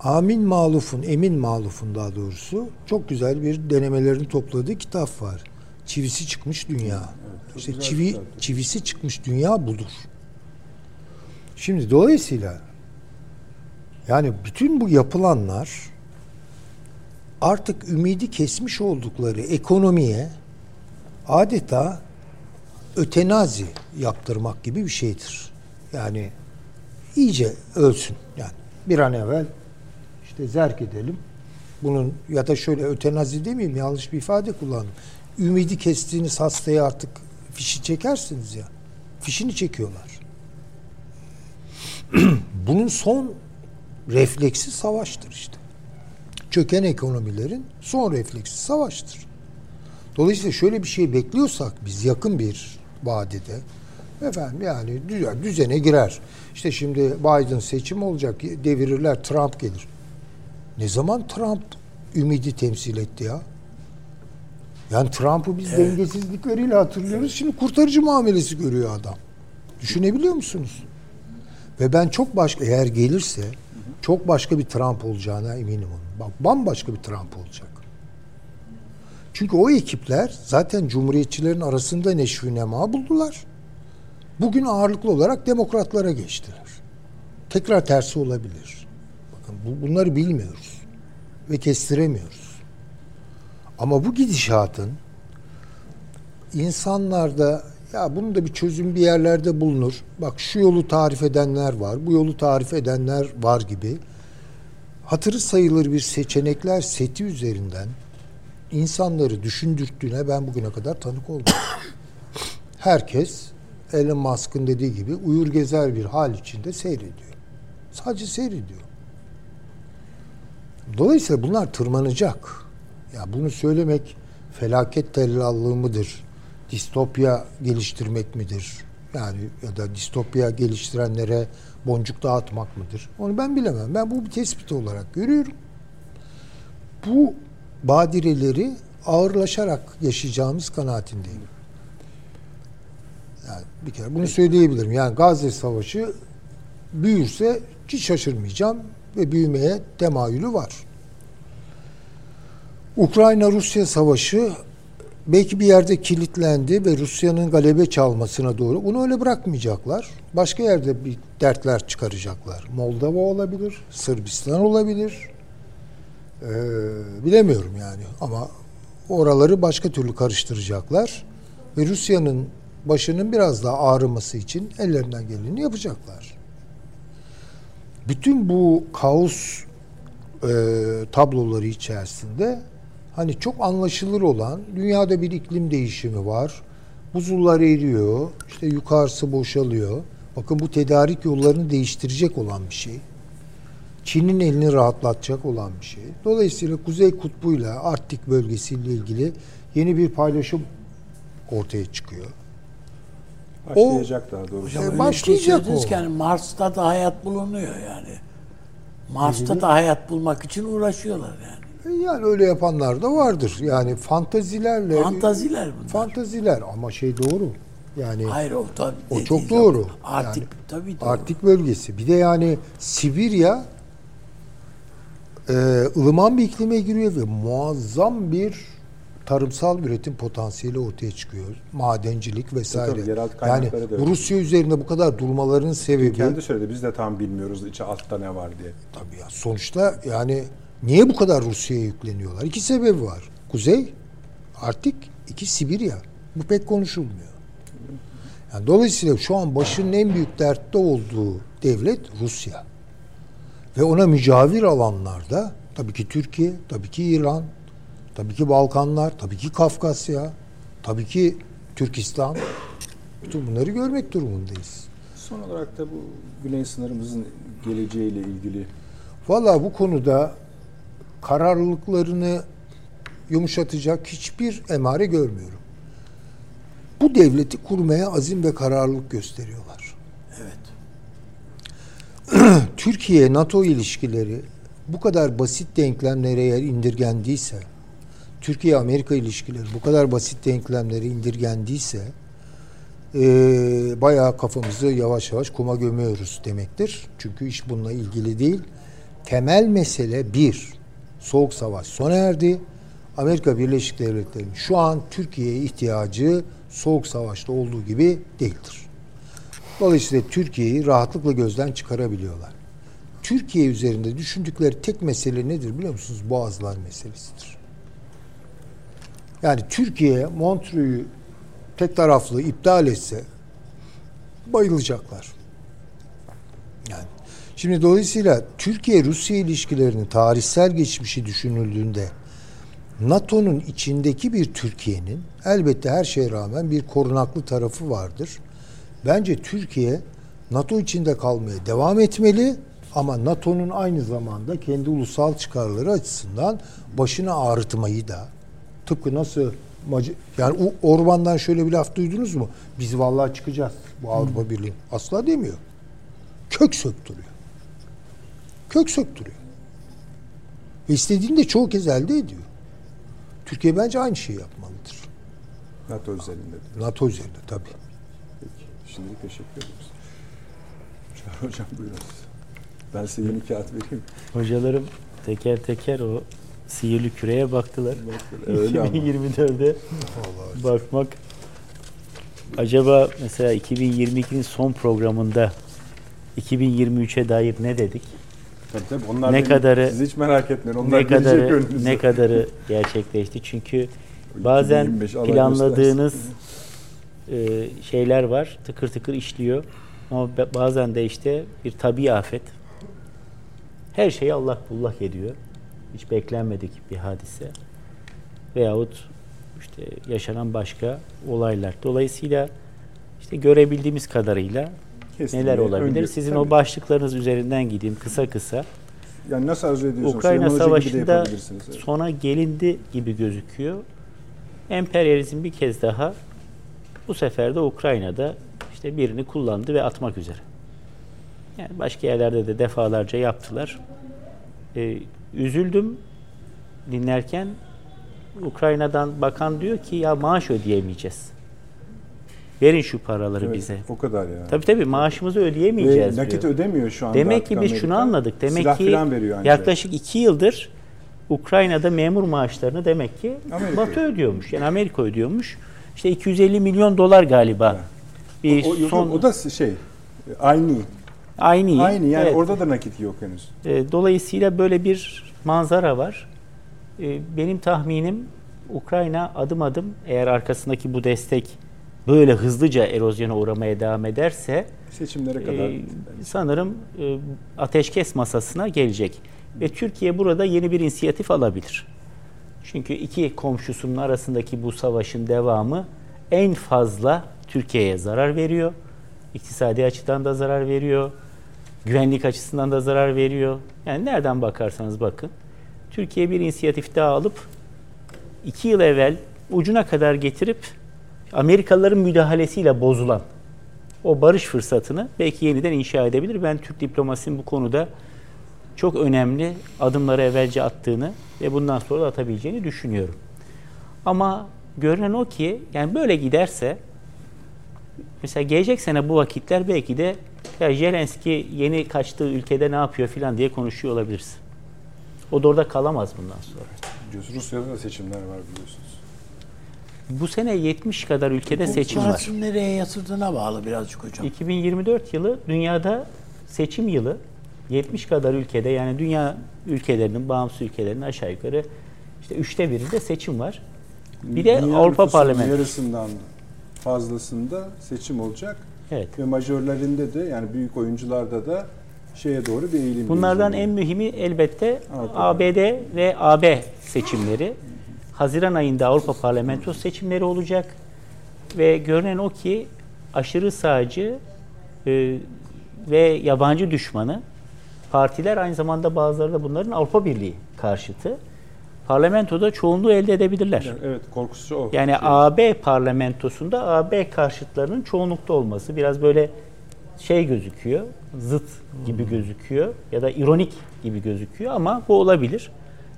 Amin Maluf'un, Emin Maluf'un daha doğrusu çok güzel bir denemelerini topladığı kitap var. Çivisi çıkmış dünya. işte güzel çivi çivisi çıkmış dünya budur. Şimdi dolayısıyla yani bütün bu yapılanlar artık ümidi kesmiş oldukları ekonomiye adeta ötenazi yaptırmak gibi bir şeydir. Yani iyice ölsün. Yani bir an evvel işte zerk edelim. Bunun ya da şöyle ötenazi demeyeyim yanlış bir ifade kullandım. Ümidi kestiğiniz hastaya artık fişi çekersiniz ya. Fişini çekiyorlar. Bunun son refleksi savaştır işte. Çöken ekonomilerin son refleksi savaştır. Dolayısıyla şöyle bir şey bekliyorsak biz yakın bir vadede efendim yani dü- düzene girer. İşte şimdi Biden seçim olacak devirirler Trump gelir. Ne zaman Trump ümidi temsil etti ya? Yani Trump'ı biz dengesizlikleriyle hatırlıyoruz. Şimdi kurtarıcı muamelesi görüyor adam. Düşünebiliyor musunuz? Ve ben çok başka eğer gelirse çok başka bir Trump olacağına eminim onun. Bak bambaşka bir Trump olacak. Çünkü o ekipler zaten cumhuriyetçilerin arasında neşvi nema buldular. Bugün ağırlıklı olarak demokratlara geçtiler. Tekrar tersi olabilir. Bakın bu, bunları bilmiyoruz ve kestiremiyoruz. Ama bu gidişatın insanlarda ya bunun da bir çözüm bir yerlerde bulunur. Bak şu yolu tarif edenler var, bu yolu tarif edenler var gibi. Hatırı sayılır bir seçenekler seti üzerinden insanları düşündürttüğüne ben bugüne kadar tanık oldum. Herkes Elon Musk'ın dediği gibi uyur gezer bir hal içinde seyrediyor. Sadece seyrediyor. Dolayısıyla bunlar tırmanacak. Ya bunu söylemek felaket tellallığı mıdır? Distopya geliştirmek midir? Yani ya da distopya geliştirenlere boncuk dağıtmak mıdır? Onu ben bilemem. Ben bu bir tespit olarak görüyorum. Bu badireleri ağırlaşarak yaşayacağımız kanaatindeyim. Yani bir kere bunu söyleyebilirim. Yani Gazze Savaşı büyürse hiç şaşırmayacağım ve büyümeye temayülü var. Ukrayna-Rusya savaşı belki bir yerde kilitlendi ve Rusya'nın galebe çalmasına doğru. Bunu öyle bırakmayacaklar. Başka yerde bir dertler çıkaracaklar. Moldova olabilir, Sırbistan olabilir. Ee, bilemiyorum yani ama oraları başka türlü karıştıracaklar ve Rusya'nın başının biraz daha ağrıması için ellerinden geleni yapacaklar. Bütün bu kaos e, tabloları içerisinde hani çok anlaşılır olan dünyada bir iklim değişimi var. Buzullar eriyor, işte yukarısı boşalıyor. Bakın bu tedarik yollarını değiştirecek olan bir şey. Çin'in elini rahatlatacak olan bir şey. Dolayısıyla Kuzey Kutbu'yla Arktik bölgesiyle ilgili yeni bir paylaşım ortaya çıkıyor. Başlayacak daha doğrusu. Hocam E, başlayacak o. ki yani Mars'ta da hayat bulunuyor yani. Mars'ta da hayat bulmak için uğraşıyorlar yani. Yani öyle yapanlar da vardır. Yani fantazilerle Fantaziler bunlar. fantaziler ama şey doğru. Yani Hayır o tabii. O çok doğru. Artık Yani tabii doğru. Arktik bölgesi. Bir de yani Sibirya e, ılıman bir iklime giriyor ve muazzam bir tarımsal üretim potansiyeli ortaya çıkıyor. Madencilik vesaire. Tabii, yerel yani. Rusya üzerinde bu kadar durmaların sebebi Kendi söyledi biz de tam bilmiyoruz içi altta ne var diye. tabii ya sonuçta yani niye bu kadar Rusya'ya yükleniyorlar? İki sebebi var. Kuzey Arktik, iki Sibirya. Bu pek konuşulmuyor. Yani dolayısıyla şu an başının en büyük dertte olduğu devlet Rusya. Ve ona mücavir alanlarda tabii ki Türkiye, tabii ki İran, tabii ki Balkanlar, tabii ki Kafkasya, tabii ki Türkistan. Bütün bunları görmek durumundayız. Son olarak da bu güney sınırımızın geleceğiyle ilgili Valla bu konuda kararlılıklarını yumuşatacak hiçbir emare görmüyorum. Bu devleti kurmaya azim ve kararlılık gösteriyorlar. Evet. Türkiye-NATO ilişkileri bu kadar basit denklemlere eğer indirgendiyse, Türkiye-Amerika ilişkileri bu kadar basit denklemlere indirgendiyse, e, bayağı kafamızı yavaş yavaş kuma gömüyoruz demektir. Çünkü iş bununla ilgili değil. Temel mesele bir, soğuk savaş sona erdi. Amerika Birleşik Devletleri'nin şu an Türkiye'ye ihtiyacı soğuk savaşta olduğu gibi değildir. Dolayısıyla Türkiye'yi rahatlıkla gözden çıkarabiliyorlar. Türkiye üzerinde düşündükleri tek mesele nedir biliyor musunuz? Boğazlar meselesidir. Yani Türkiye Montreux'u tek taraflı iptal etse bayılacaklar. Şimdi dolayısıyla Türkiye-Rusya ilişkilerinin tarihsel geçmişi düşünüldüğünde NATO'nun içindeki bir Türkiye'nin elbette her şeye rağmen bir korunaklı tarafı vardır. Bence Türkiye NATO içinde kalmaya devam etmeli ama NATO'nun aynı zamanda kendi ulusal çıkarları açısından başını ağrıtmayı da tıpkı nasıl yani Orban'dan şöyle bir laf duydunuz mu? Biz vallahi çıkacağız bu Avrupa Birliği. Asla demiyor. Kök söktürüyor. Kök söktürüyor. Ve istediğini de çoğu kez elde ediyor. Türkiye bence aynı şeyi yapmalıdır. NATO özelinde. NATO üzerinde tabii. Peki. Şimdilik teşekkür ederiz. Çağrı Hocam buyurun. Ben size yeni kağıt vereyim. Hocalarım teker teker o sihirli küreye baktılar. Öyle ama. 2024'e bakmak. Acaba mesela 2022'nin son programında 2023'e dair ne dedik? Tabii tabii. Onlar Ne benim- kadarı- Siz hiç merak etmeyin. Onlar ne kadarı önünüze. ne kadarı gerçekleşti? Çünkü bazen 2025 Allah planladığınız e, şeyler var, tıkır tıkır işliyor. Ama bazen de işte bir tabii afet. Her şeyi Allah bullak ediyor. Hiç beklenmedik bir hadise. Veyahut işte yaşanan başka olaylar. Dolayısıyla işte görebildiğimiz kadarıyla Kesinlikle. neler olabilir? Öngör- Sizin Tabii. o başlıklarınız üzerinden gideyim kısa kısa. Yani nasıl arzu ediyorsanız. Ukrayna Savaşı'nda. Evet. sona gelindi gibi gözüküyor. Emperyalizm bir kez daha bu sefer de Ukrayna'da işte birini kullandı ve atmak üzere. Yani başka yerlerde de defalarca yaptılar. Ee, üzüldüm dinlerken Ukrayna'dan bakan diyor ki ya maaş ödeyemeyeceğiz. Verin şu paraları Evet, bize. O kadar ya. Tabii tabii maaşımızı Ve ödeyemeyeceğiz nakit diyor. ödemiyor şu anda. Demek ki biz şunu anladık. Demek Silah ki ancak. yaklaşık iki yıldır Ukrayna'da memur maaşlarını demek ki Amerika Batı ödüyormuş. Yani Amerika ödüyormuş. İşte 250 milyon dolar galiba. Bir O, o, son o da şey aynı. aynı. Aynı yani Evet. orada da nakit yok henüz. E, Dolayısıyla böyle bir manzara var. E, Benim tahminim Ukrayna adım adım eğer arkasındaki bu destek böyle hızlıca erozyona uğramaya devam ederse Seçimlere kadar. Ee, sanırım e, ateşkes masasına gelecek. Ve Türkiye burada yeni bir inisiyatif alabilir. Çünkü iki komşusunun arasındaki bu savaşın devamı en fazla Türkiye'ye zarar veriyor. İktisadi açıdan da zarar veriyor. Güvenlik açısından da zarar veriyor. Yani nereden bakarsanız bakın. Türkiye bir inisiyatif daha alıp iki yıl evvel ucuna kadar getirip Amerikalıların müdahalesiyle bozulan o barış fırsatını belki yeniden inşa edebilir. Ben Türk diplomasinin bu konuda çok önemli adımları evvelce attığını ve bundan sonra da atabileceğini düşünüyorum. Ama görünen o ki yani böyle giderse mesela gelecek sene bu vakitler belki de ya Zelenski yeni kaçtığı ülkede ne yapıyor filan diye konuşuyor olabiliriz. O da orada kalamaz bundan sonra. Biliyorsunuz Rusya'da da seçimler var biliyorsunuz. Bu sene 70 kadar ülkede Bu seçim var. parasını nereye yatırdığına bağlı birazcık hocam. 2024 yılı dünyada seçim yılı. 70 kadar ülkede yani dünya ülkelerinin, bağımsız ülkelerinin aşağı yukarı işte üçte birinde seçim var. Bir de Dünya Avrupa Parlamentosu. yarısından fazlasında seçim olacak. Evet. Ve majörlerinde de yani büyük oyuncularda da şeye doğru bir eğilim. Bunlardan gözleniyor. en mühimi elbette Avrupa ABD ve AB seçimleri. Haziran ayında Avrupa Parlamentosu seçimleri olacak. Ve görünen o ki aşırı sağcı e, ve yabancı düşmanı partiler aynı zamanda bazıları da bunların Avrupa Birliği karşıtı. Parlamentoda çoğunluğu elde edebilirler. Evet korkusu o. Yani Şey, AB parlamentosunda AB karşıtlarının çoğunlukta olması biraz böyle şey gözüküyor, zıt gibi gözüküyor ya da ironik gibi gözüküyor ama bu olabilir.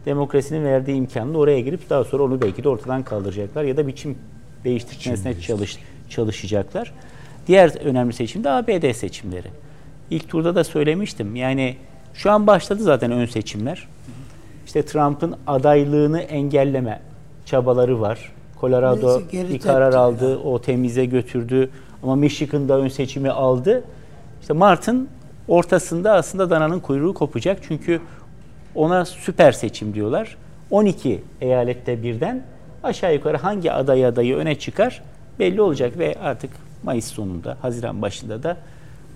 Demokrasinin verdiği imkanla oraya girip daha sonra onu belki de ortadan kaldıracaklar ya da biçim değiştirmesine çalış, çalışacaklar. Diğer önemli seçim de ABD seçimleri. İlk turda da söylemiştim. Yani şu an başladı zaten ön seçimler. İşte Trump'ın adaylığını engelleme çabaları var. Colorado Neyse, bir karar aldı, ya. o temize götürdü. Ama Michigan'da ön seçimi aldı. İşte Mart'ın ortasında aslında dananın kuyruğu kopacak. Çünkü ona süper seçim diyorlar. 12 eyalette birden aşağı yukarı hangi aday adayı öne çıkar belli olacak ve artık Mayıs sonunda, Haziran başında da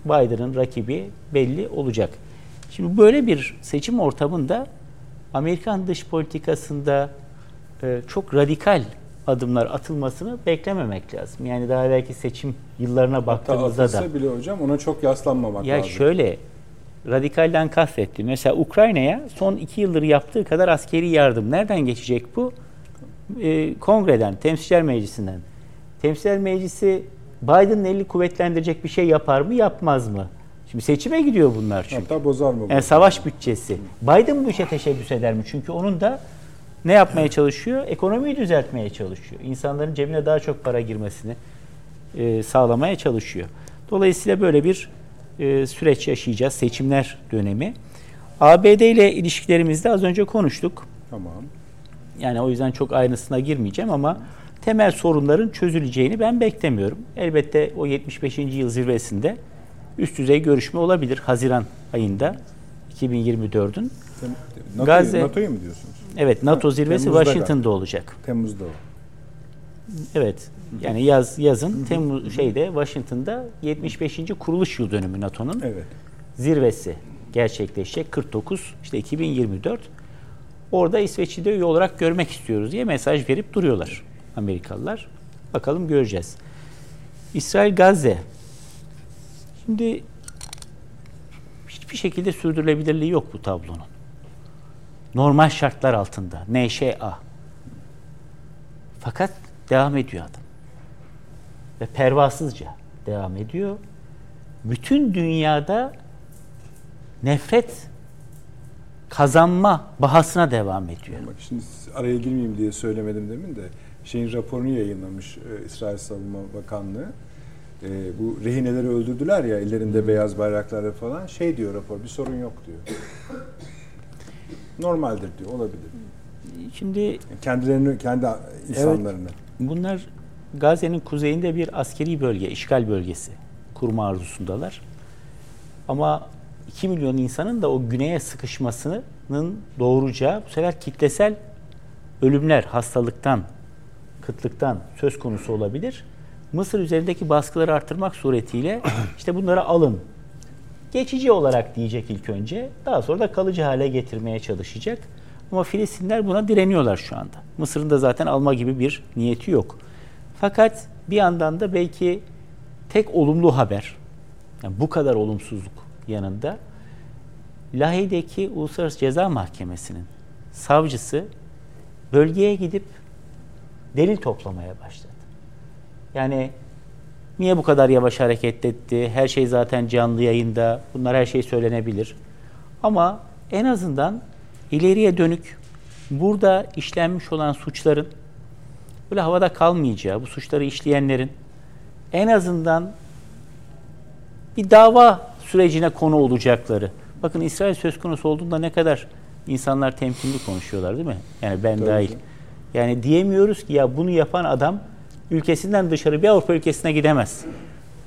Biden'ın rakibi belli olacak. Şimdi böyle bir seçim ortamında Amerikan dış politikasında e, çok radikal adımlar atılmasını beklememek lazım. Yani daha belki seçim yıllarına Hatta baktığımızda da. bile hocam ona çok yaslanmamak Ya lazım. şöyle radikalden kastettim. Mesela Ukrayna'ya son iki yıldır yaptığı kadar askeri yardım. Nereden geçecek bu? Ee, kongreden, Temsilciler Meclisi'nden. Temsilciler Meclisi Biden'ın elini kuvvetlendirecek bir şey yapar mı, yapmaz mı? Şimdi seçime gidiyor bunlar çünkü. Hatta bozar mı? Yani savaş bütçesi. Biden bu işe teşebbüs eder mi? Çünkü onun da ne yapmaya çalışıyor? Ekonomiyi düzeltmeye çalışıyor. İnsanların cebine daha çok para girmesini e, sağlamaya çalışıyor. Dolayısıyla böyle bir e, süreç yaşayacağız. Seçimler dönemi. ABD ile ilişkilerimizde az önce konuştuk. Tamam. Yani o yüzden çok ayrıntısına girmeyeceğim ama temel sorunların çözüleceğini ben beklemiyorum. Elbette o 75. yıl zirvesinde üst düzey görüşme olabilir Haziran ayında 2024'ün. Tem- NATO'yu, Gazze- NATO'yu mu diyorsunuz? Evet NATO zirvesi Temmuz'da Washington'da olacak. Temmuz'da. Evet. Yani yaz yazın Temmuz şeyde Washington'da 75. kuruluş yıl dönümü NATO'nun Evet. zirvesi gerçekleşecek 49 işte 2024. Orada İsveç'i de üye olarak görmek istiyoruz diye mesaj verip duruyorlar Amerikalılar. Bakalım göreceğiz. İsrail Gazze. Şimdi hiçbir şekilde sürdürülebilirliği yok bu tablonun. Normal şartlar altında. NŞA. Fakat devam ediyor adam. Ve pervasızca devam ediyor. Bütün dünyada nefret kazanma bahasına devam ediyor. Bak şimdi araya girmeyeyim diye söylemedim demin de şeyin raporunu yayınlamış e, İsrail Savunma Bakanlığı. E, bu rehineleri öldürdüler ya ellerinde beyaz bayraklarla falan. Şey diyor rapor bir sorun yok diyor. Normaldir diyor olabilir. Şimdi Kendilerini kendi insanlarını. bunlar Gazze'nin kuzeyinde bir askeri bölge, işgal bölgesi kurma arzusundalar. Ama 2 milyon insanın da o güneye sıkışmasının doğuracağı bu sefer kitlesel ölümler hastalıktan, kıtlıktan söz konusu olabilir. Mısır üzerindeki baskıları artırmak suretiyle işte bunları alın. Geçici olarak diyecek ilk önce. Daha sonra da kalıcı hale getirmeye çalışacak. Ama Filistinler buna direniyorlar şu anda. Mısır'ın da zaten alma gibi bir niyeti yok. Fakat bir yandan da belki tek olumlu haber, yani bu kadar olumsuzluk yanında Lahey'deki Uluslararası Ceza Mahkemesi'nin savcısı bölgeye gidip delil toplamaya başladı. Yani niye bu kadar yavaş hareket etti? Her şey zaten canlı yayında. Bunlar her şey söylenebilir. Ama en azından ileriye dönük burada işlenmiş olan suçların böyle havada kalmayacağı, bu suçları işleyenlerin en azından bir dava sürecine konu olacakları. Bakın İsrail söz konusu olduğunda ne kadar insanlar temkinli konuşuyorlar değil mi? Yani ben Tabii dahil. ki. Yani diyemiyoruz ki ya bunu yapan adam ülkesinden dışarı bir Avrupa ülkesine gidemez.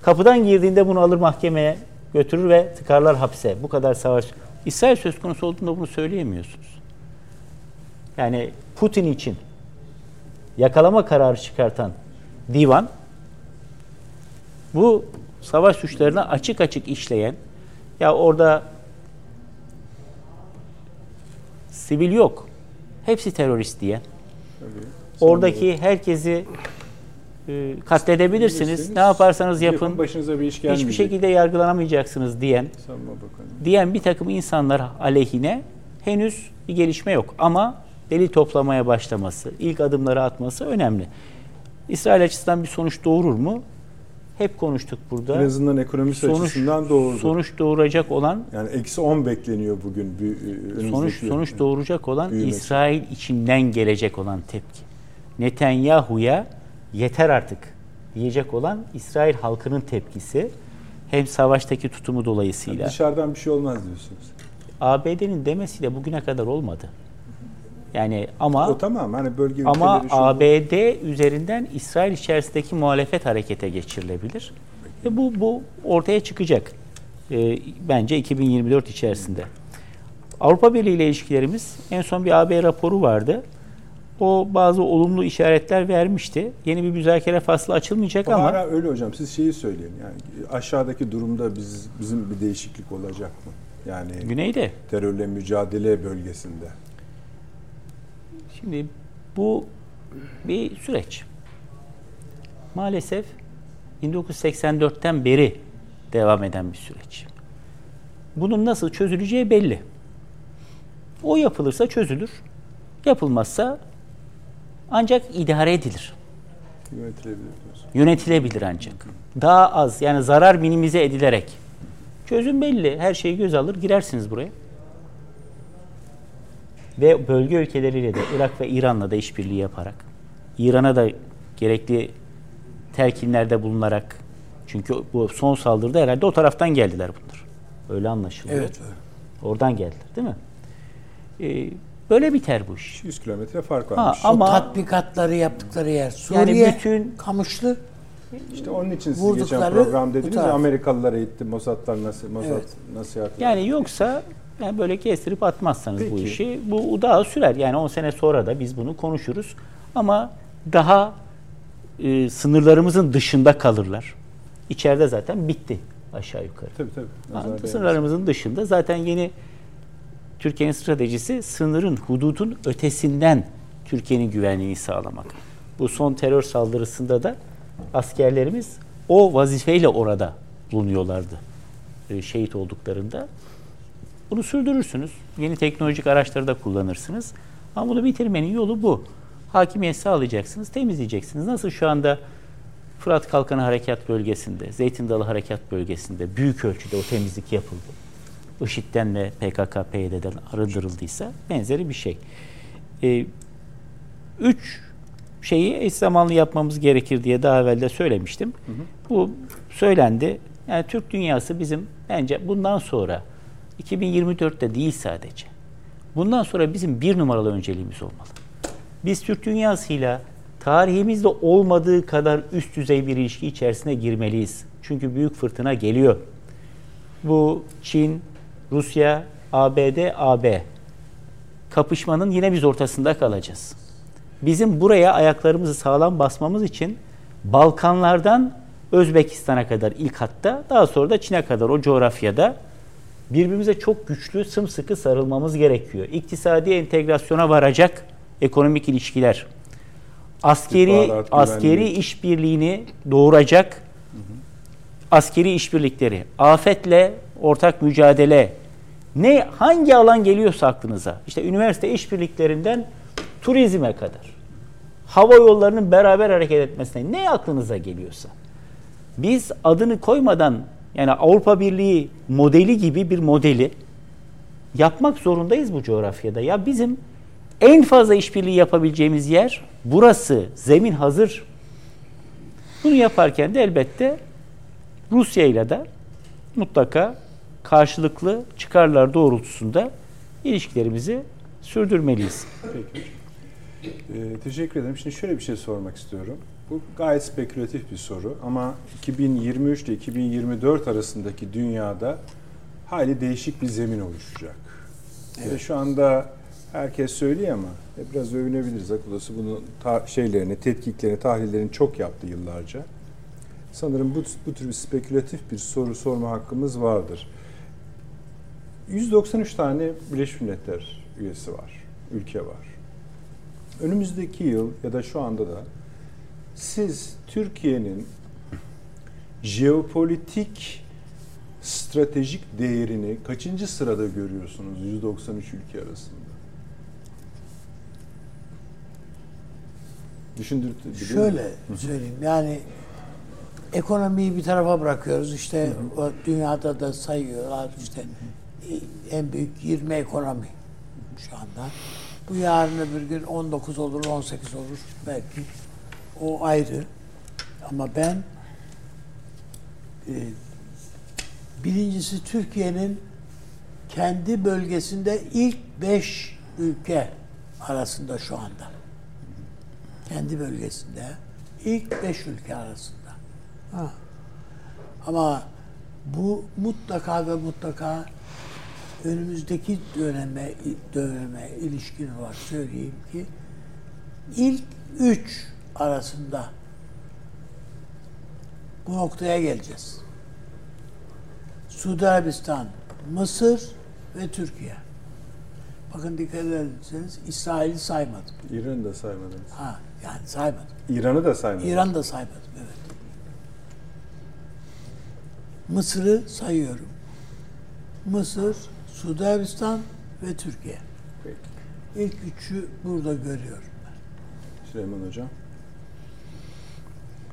Kapıdan girdiğinde bunu alır mahkemeye götürür ve tıkarlar hapse. Bu kadar savaş. İsrail söz konusu olduğunda bunu söyleyemiyorsunuz. Yani Putin için yakalama kararı çıkartan divan bu savaş suçlarını açık açık işleyen ya orada sivil yok. Hepsi terörist diye. Oradaki herkesi e, katledebilirsiniz. Bilirsiniz, Ne yaparsanız yapın. Başınıza bir iş gelmeyecek. Hiçbir şekilde yargılanamayacaksınız diyen diyen bir takım insanlar aleyhine henüz bir gelişme yok. Ama delil toplamaya başlaması, ilk adımları atması önemli. İsrail açısından bir sonuç doğurur mu? Hep konuştuk burada. En azından ekonomisi Sonuç- açısından doğurdu. Sonuç doğuracak olan Yani eksi 10 bekleniyor bugün. Bir, önümüzdeki sonuç sonuç doğuracak olan Büyümesi. İsrail içinden gelecek olan tepki. Netanyahu'ya yeter artık diyecek olan İsrail halkının tepkisi hem savaştaki tutumu dolayısıyla Dışarıdan bir şey olmaz diyorsunuz. ABD'nin demesiyle bugüne kadar olmadı. Yani ama o tamam hani bölge ama ABD üzerinden İsrail içerisindeki muhalefet harekete geçirilebilir. Ve bu bu ortaya çıkacak. Ee, bence 2024 içerisinde. Avrupa Birliği ile ilişkilerimiz en son bir AB raporu vardı. O bazı olumlu işaretler vermişti. Yeni bir müzakere faslı açılmayacak O ama hala öyle hocam. Siz şeyi söyleyin. Yani aşağıdaki durumda biz bizim bir değişiklik olacak mı? Yani güneyde terörle mücadele bölgesinde. Şimdi bu bir süreç. Maalesef 1984'ten beri devam eden bir süreç. Bunun nasıl çözüleceği belli. O yapılırsa çözülür. Yapılmazsa ancak idare edilir. Yönetilebilir. Yönetilebilir ancak. Daha az yani zarar minimize edilerek. Çözüm belli. Her şeyi göz alır girersiniz buraya. Ve bölge ülkeleriyle de Irak ve İran'la da işbirliği yaparak İran'a da gerekli telkinlerde bulunarak çünkü bu son saldırıda herhalde o taraftan geldiler bunlar. Öyle anlaşılıyor. Evet. Oradan geldiler değil mi? Ee, böyle biter bu iş. 100 kilometre fark Ha, varmış. ama o tatbikatları yaptıkları yer. Yani Suriye, bütün- Kamışlı. İşte onun için siz geçen program dediniz ya taraf. Amerikalılar eğitti, Mossad'lar nasıl, Mossad Evet. nasihatler. Yani yoksa yani böyle kestirip atmazsanız bu Peki. işi bu daha sürer. Yani 10 sene sonra da biz bunu konuşuruz. Ama daha e, sınırlarımızın dışında kalırlar. İçeride zaten bitti aşağı yukarı. Tabii tabii. Değmesin. sınırlarımızın dışında zaten yeni Türkiye'nin stratejisi sınırın, hududun ötesinden Türkiye'nin güvenliğini sağlamak. Bu son terör saldırısında da askerlerimiz o vazifeyle orada bulunuyorlardı. e, Şehit olduklarında. Bunu sürdürürsünüz. Yeni teknolojik araçları da kullanırsınız. Ama bunu bitirmenin yolu bu. Hakimiyet sağlayacaksınız, temizleyeceksiniz. Nasıl şu anda Fırat Kalkanı Harekat Bölgesi'nde, Zeytin Dalı Harekat Bölgesi'nde büyük ölçüde o temizlik yapıldı. IŞİD'den ve PKK, PYD'den arındırıldıysa benzeri bir şey. Ee, üç şeyi eş zamanlı yapmamız gerekir diye daha evvel de söylemiştim. Bu söylendi. Yani Türk dünyası bizim bence bundan sonra 2024'te değil sadece. Bundan sonra bizim bir numaralı önceliğimiz olmalı. Biz Türk dünyasıyla tarihimizde olmadığı kadar üst düzey bir ilişki içerisine girmeliyiz. Çünkü büyük fırtına geliyor. Bu Çin, Rusya, ABD, AB kapışmanın yine biz ortasında kalacağız. Bizim buraya ayaklarımızı sağlam basmamız için Balkanlardan Özbekistan'a kadar ilk hatta daha sonra da Çin'e kadar o coğrafyada birbirimize çok güçlü sımsıkı sarılmamız gerekiyor. İktisadi entegrasyona varacak ekonomik ilişkiler. Askeri askeri işbirliğini doğuracak askeri işbirlikleri, afetle ortak mücadele, ne hangi alan geliyorsa aklınıza. İşte üniversite işbirliklerinden turizme kadar. Hava yollarının beraber hareket etmesine ne aklınıza geliyorsa. Biz adını koymadan yani Avrupa Birliği modeli gibi bir modeli yapmak zorundayız bu coğrafyada. Ya bizim en fazla işbirliği yapabileceğimiz yer burası. Zemin hazır. Bunu yaparken de elbette Rusya ile de mutlaka karşılıklı çıkarlar doğrultusunda ilişkilerimizi sürdürmeliyiz. Peki. Ee, teşekkür ederim. Şimdi şöyle bir şey sormak istiyorum. Bu gayet spekülatif bir soru ama 2023 ile 2024 arasındaki dünyada hali değişik bir zemin oluşacak. Evet. Ve şu anda herkes söylüyor ama biraz övünebiliriz. Akulası bunu ta- şeylerini, tetkiklerini, tahlillerini çok yaptı yıllarca. Sanırım bu, bu tür bir spekülatif bir soru sorma hakkımız vardır. 193 tane Birleşmiş Milletler üyesi var, ülke var. Önümüzdeki yıl ya da şu anda da siz Türkiye'nin jeopolitik stratejik değerini kaçıncı sırada görüyorsunuz 193 ülke arasında? Düşündürtü. Şöyle söyleyeyim yani ekonomiyi bir tarafa bırakıyoruz işte hı hı. o dünyada da sayıyorlar işte en büyük 20 ekonomi şu anda. Bu yarın öbür gün 19 olur, 18 olur belki. O ayrı. Ama ben e, birincisi Türkiye'nin kendi bölgesinde ilk 5 ülke arasında şu anda. Kendi bölgesinde ilk 5 ülke arasında. Ha. Ama bu mutlaka ve mutlaka önümüzdeki döneme döneme ilişkin olarak söyleyeyim ki ilk üç arasında bu noktaya geleceğiz. Suudi Arabistan, Mısır ve Türkiye. Bakın dikkat ederseniz İsrail'i saymadım. İran'ı da saymadım. Ha, yani saymadım. İran'ı da saymadım. İran'ı da saymadım, evet. Mısır'ı sayıyorum. Mısır, Suudi Arabistan ve Türkiye. Peki. İlk üçü burada görüyorum ben. Süleyman Hocam.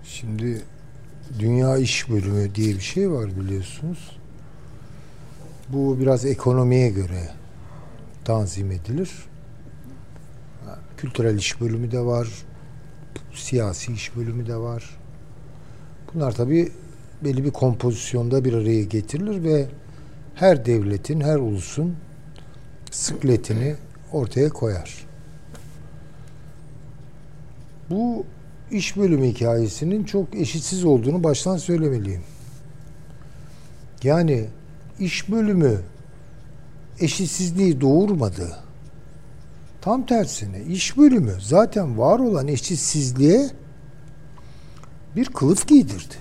Şimdi Dünya İş Bölümü diye bir şey var biliyorsunuz. Bu biraz ekonomiye göre tanzim edilir. Kültürel iş bölümü de var. Siyasi iş bölümü de var. Bunlar tabii belli bir kompozisyonda bir araya getirilir ve her devletin, her ulusun sıkletini ortaya koyar. Bu iş bölümü hikayesinin çok eşitsiz olduğunu baştan söylemeliyim. Yani iş bölümü eşitsizliği doğurmadı. Tam tersine iş bölümü zaten var olan eşitsizliğe bir kılıf giydirdi.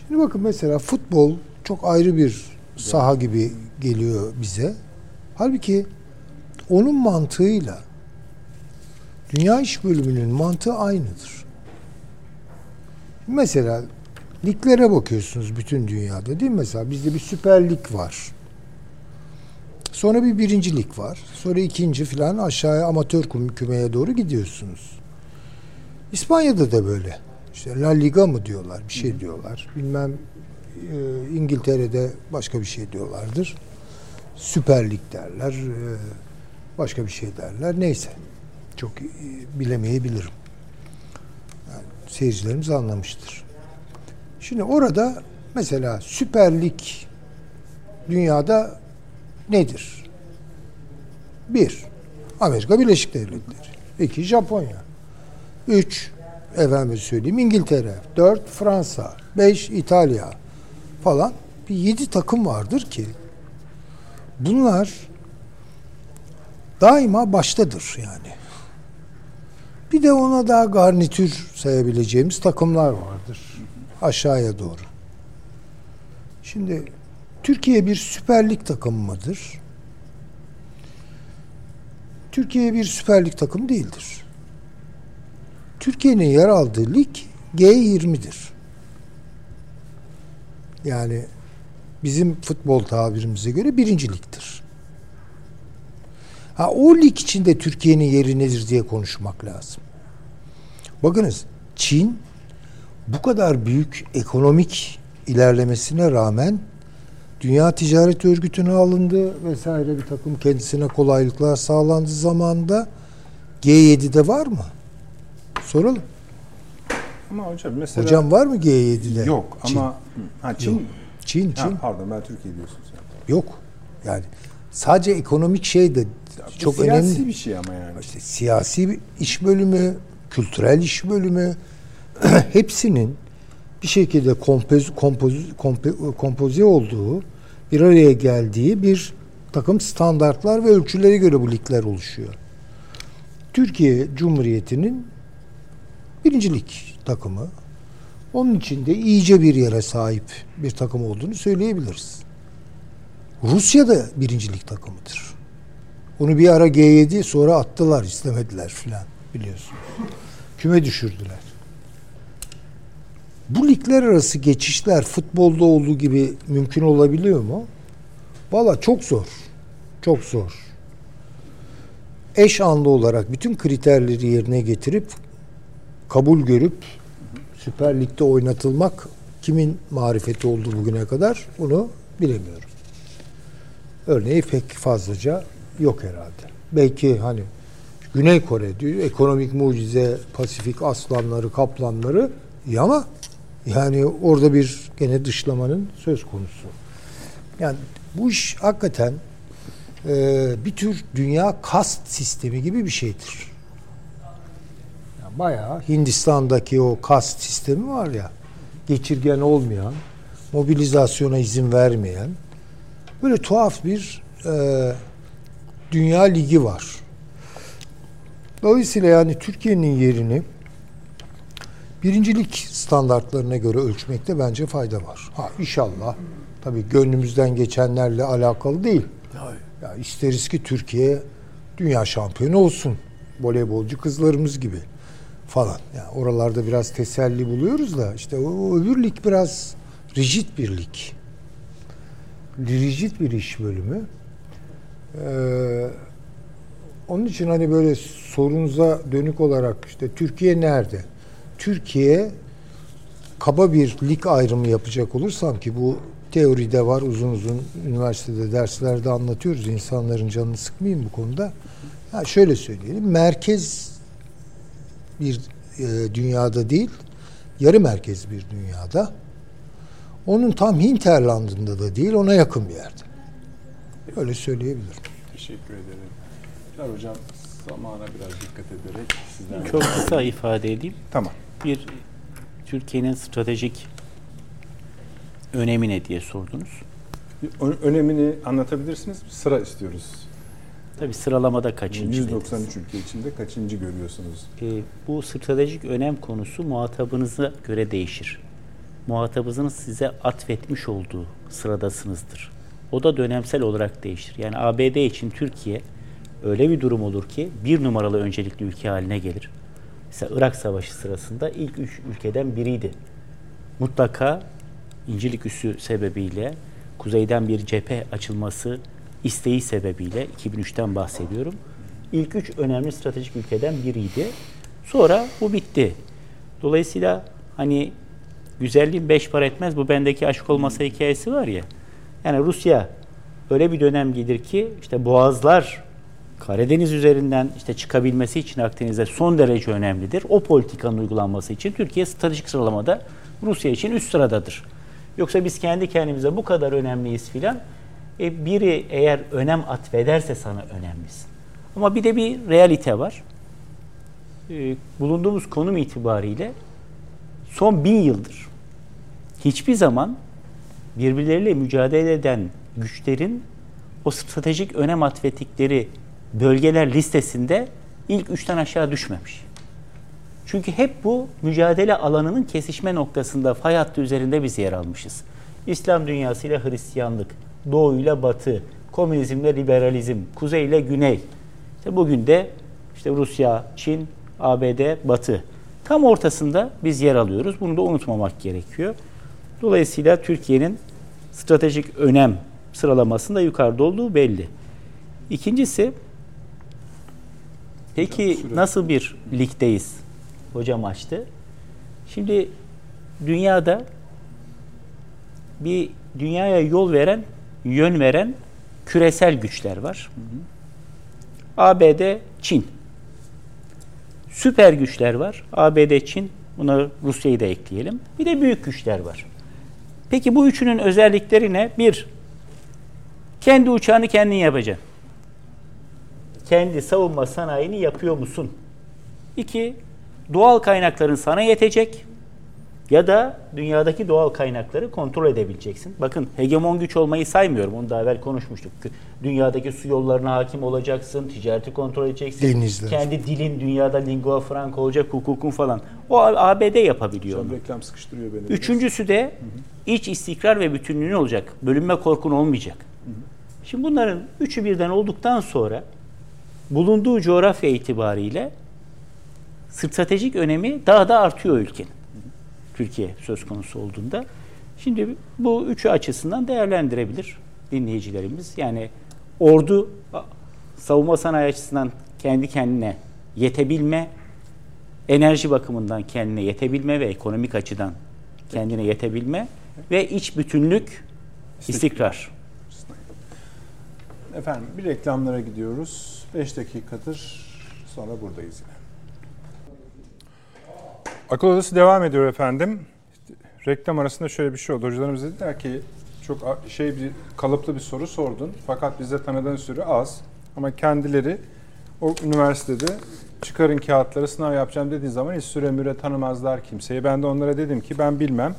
Şimdi bakın mesela futbol çok ayrı bir saha gibi geliyor bize. Halbuki onun mantığıyla dünya iş bölümünün mantığı aynıdır. Mesela liglere bakıyorsunuz bütün dünyada değil mi? Mesela bizde bir süper lig var. Sonra bir birinci lig var. Sonra ikinci filan aşağıya amatör kümeye doğru gidiyorsunuz. İspanya'da da böyle. İşte La Liga mı diyorlar, bir şey diyorlar. Bilmem e, İngiltere'de başka bir şey diyorlardır. Süper Lig derler. E, başka bir şey derler. Neyse. Çok e, bilemeyebilirim. Yani seyircilerimiz anlamıştır. Şimdi orada mesela Süper Lig dünyada nedir? Bir, Amerika Birleşik Devletleri. İki, Japonya. Üç, efendim söyleyeyim İngiltere, dört Fransa, beş İtalya falan bir yedi takım vardır ki bunlar daima baştadır yani. Bir de ona daha garnitür sayabileceğimiz takımlar vardır aşağıya doğru. Şimdi Türkiye bir Süper Lig takımı mıdır? Türkiye bir Süper Lig takımı değildir. Türkiye'nin yer aldığı lig G20'dir. Yani bizim futbol tabirimize göre birinci ligdir. Ha, o lig içinde Türkiye'nin yeri nedir diye konuşmak lazım. Bakınız Çin bu kadar büyük ekonomik ilerlemesine rağmen Dünya Ticaret Örgütü'ne alındı vesaire bir takım kendisine kolaylıklar sağlandı zamanında. G7'de var mı? Soralım. Ama hocam mesela Hocam var mı G7'de? yok Çin. ama ha Çin. Yok. Çin, Çin. Ha, pardon ben Türkiye diyorsun sen. Yok. Yani sadece ekonomik şey de çok siyasi önemli. bir şey ama yani. İşte siyasi iş bölümü, kültürel iş bölümü hepsinin bir şekilde kompoz, kompoz, kompo- kompoze olduğu, bir araya geldiği bir takım standartlar ve ölçülere göre bu ligler oluşuyor. Türkiye Cumhuriyeti'nin birincilik takımı. Onun içinde iyice bir yere sahip bir takım olduğunu söyleyebiliriz. Rusya da birincilik takımıdır. Onu bir ara G7 sonra attılar istemediler filan biliyorsunuz. Küme düşürdüler. Bu ligler arası geçişler futbolda olduğu gibi mümkün olabiliyor mu? Valla çok zor. Çok zor. Eş anlı olarak bütün kriterleri yerine getirip kabul görüp Süper Lig'de oynatılmak kimin marifeti oldu bugüne kadar bunu bilemiyorum. Örneği pek fazlaca yok herhalde. Belki hani Güney Kore diyor ekonomik mucize, Pasifik aslanları, kaplanları iyi ama yani orada bir gene dışlamanın söz konusu. Yani bu iş hakikaten e, bir tür dünya kast sistemi gibi bir şeydir. Yani bayağı Hindistan'daki o kast sistemi var ya geçirgen olmayan, mobilizasyona izin vermeyen böyle tuhaf bir e, dünya ligi var. Dolayısıyla yani Türkiye'nin yerini birincilik standartlarına göre ölçmekte bence fayda var. Ha inşallah tabii gönlümüzden geçenlerle alakalı değil. Ya isteriz ki Türkiye dünya şampiyonu olsun. Voleybolcu kızlarımız gibi falan. Yani oralarda biraz teselli buluyoruz da işte o, o öbür lig biraz rigid bir lig. Rigid bir iş bölümü. Ee, onun için hani böyle sorunuza dönük olarak işte Türkiye nerede? Türkiye kaba bir lig ayrımı yapacak olursam ki bu teoride var uzun uzun üniversitede derslerde anlatıyoruz insanların canını sıkmayayım bu konuda. Ha şöyle söyleyelim merkez bir e, dünyada değil yarı merkez bir dünyada. Onun tam hinterlandında da değil ona yakın bir yerde. Öyle söyleyebilirim. Teşekkür ederim. Bilal hocam zamana biraz dikkat ederek sizden Çok kısa ifade edeyim. Tamam. Bir Türkiye'nin stratejik önemi ne diye sordunuz. Ö- önemini anlatabilirsiniz. Sıra istiyoruz. Tabii sıralamada kaçıncı? 193 ülke içinde kaçıncı görüyorsunuz? E, bu stratejik önem konusu muhatabınıza göre değişir. Muhatabınızın size atfetmiş olduğu sıradasınızdır. O da dönemsel olarak değişir. Yani ABD için Türkiye öyle bir durum olur ki bir numaralı öncelikli ülke haline gelir. Mesela Irak Savaşı sırasında ilk üç ülkeden biriydi. Mutlaka İncilik Üssü sebebiyle kuzeyden bir cephe açılması isteği sebebiyle 2003'ten bahsediyorum. İlk üç önemli stratejik ülkeden biriydi. Sonra bu bitti. Dolayısıyla hani güzelliğin beş para etmez bu bendeki aşk olmasa hikayesi var ya. Yani Rusya öyle bir dönem gelir ki işte boğazlar Karadeniz üzerinden işte çıkabilmesi için Akdeniz'e son derece önemlidir. O politikanın uygulanması için Türkiye stratejik sıralamada Rusya için üst sıradadır. Yoksa biz kendi kendimize bu kadar önemliyiz filan. E biri eğer önem atfederse sana önemlisin. Ama bir de bir realite var. E, bulunduğumuz konum itibariyle son bin yıldır hiçbir zaman birbirleriyle mücadele eden güçlerin o stratejik önem atfettikleri bölgeler listesinde ilk üçten aşağı düşmemiş. Çünkü hep bu mücadele alanının kesişme noktasında fay hattı üzerinde biz yer almışız. İslam dünyasıyla Hristiyanlık, Doğu ile Batı, komünizmle liberalizm, Kuzey ile Güney. İşte bugün de işte Rusya, Çin, ABD, Batı. Tam ortasında biz yer alıyoruz. Bunu da unutmamak gerekiyor. Dolayısıyla Türkiye'nin stratejik önem sıralamasında yukarıda olduğu belli. İkincisi, peki nasıl bir ligdeyiz? Hocam açtı. Şimdi dünyada bir dünyaya yol veren, yön veren küresel güçler var. ABD, Çin. Süper güçler var. ABD, Çin. Buna Rusya'yı da ekleyelim. Bir de büyük güçler var. Peki bu üçünün özellikleri ne? Bir, kendi uçağını kendin yapacaksın. Kendi savunma sanayini yapıyor musun? İki, doğal kaynakların sana yetecek ya da dünyadaki doğal kaynakları kontrol edebileceksin. Bakın hegemon güç olmayı saymıyorum. Onu daha evvel konuşmuştuk. Dünyadaki su yollarına hakim olacaksın, ticareti kontrol edeceksin. Denizler. Kendi dilin dünyada lingua franca olacak, hukukun falan. O ABD yapabiliyor onu. reklam sıkıştırıyor beni. Üçüncüsü de iç istikrar ve bütünlüğün olacak. Bölünme korkun olmayacak. Şimdi bunların üçü birden olduktan sonra bulunduğu coğrafya itibariyle stratejik önemi daha da artıyor ülkenin. Türkiye söz konusu olduğunda. Şimdi bu üçü açısından değerlendirebilir dinleyicilerimiz. Yani ordu savunma sanayi açısından kendi kendine yetebilme, enerji bakımından kendine yetebilme ve ekonomik açıdan kendine yetebilme ve iç bütünlük, istikrar. Efendim bir reklamlara gidiyoruz. 5 dakikadır sonra buradayız yine. Akıl Odası devam ediyor efendim. Reklam arasında şöyle bir şey oldu. Hocalarımız dediler ki çok şey bir kalıplı bir soru sordun. Fakat bizde tanıdığın süre az. Ama kendileri o üniversitede çıkarın kağıtları sınav yapacağım dediğin zaman hiç süre müre tanımazlar kimseye. Ben de onlara dedim ki ben bilmem.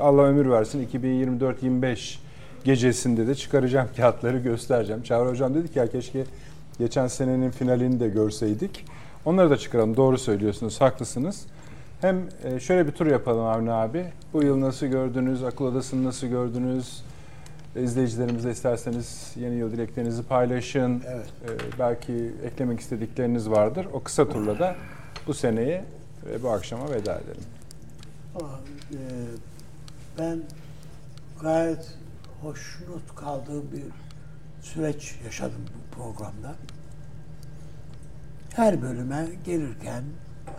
Allah ömür versin 2024-25 gecesinde de çıkaracağım kağıtları göstereceğim. Çağrı Hocam dedi ki ya keşke geçen senenin finalini de görseydik. Onları da çıkaralım. Doğru söylüyorsunuz, haklısınız. Hem e, şöyle bir tur yapalım Avni abi. Bu yıl nasıl gördünüz? Akıl Odası'nı nasıl gördünüz? İzleyicilerimize isterseniz yeni yıl dileklerinizi paylaşın. Evet. Ee, belki eklemek istedikleriniz vardır. O kısa turla da bu seneye ve bu akşama veda edelim. e, Ben gayet hoşnut kaldığım bir süreç yaşadım bu programda. Her bölüme gelirken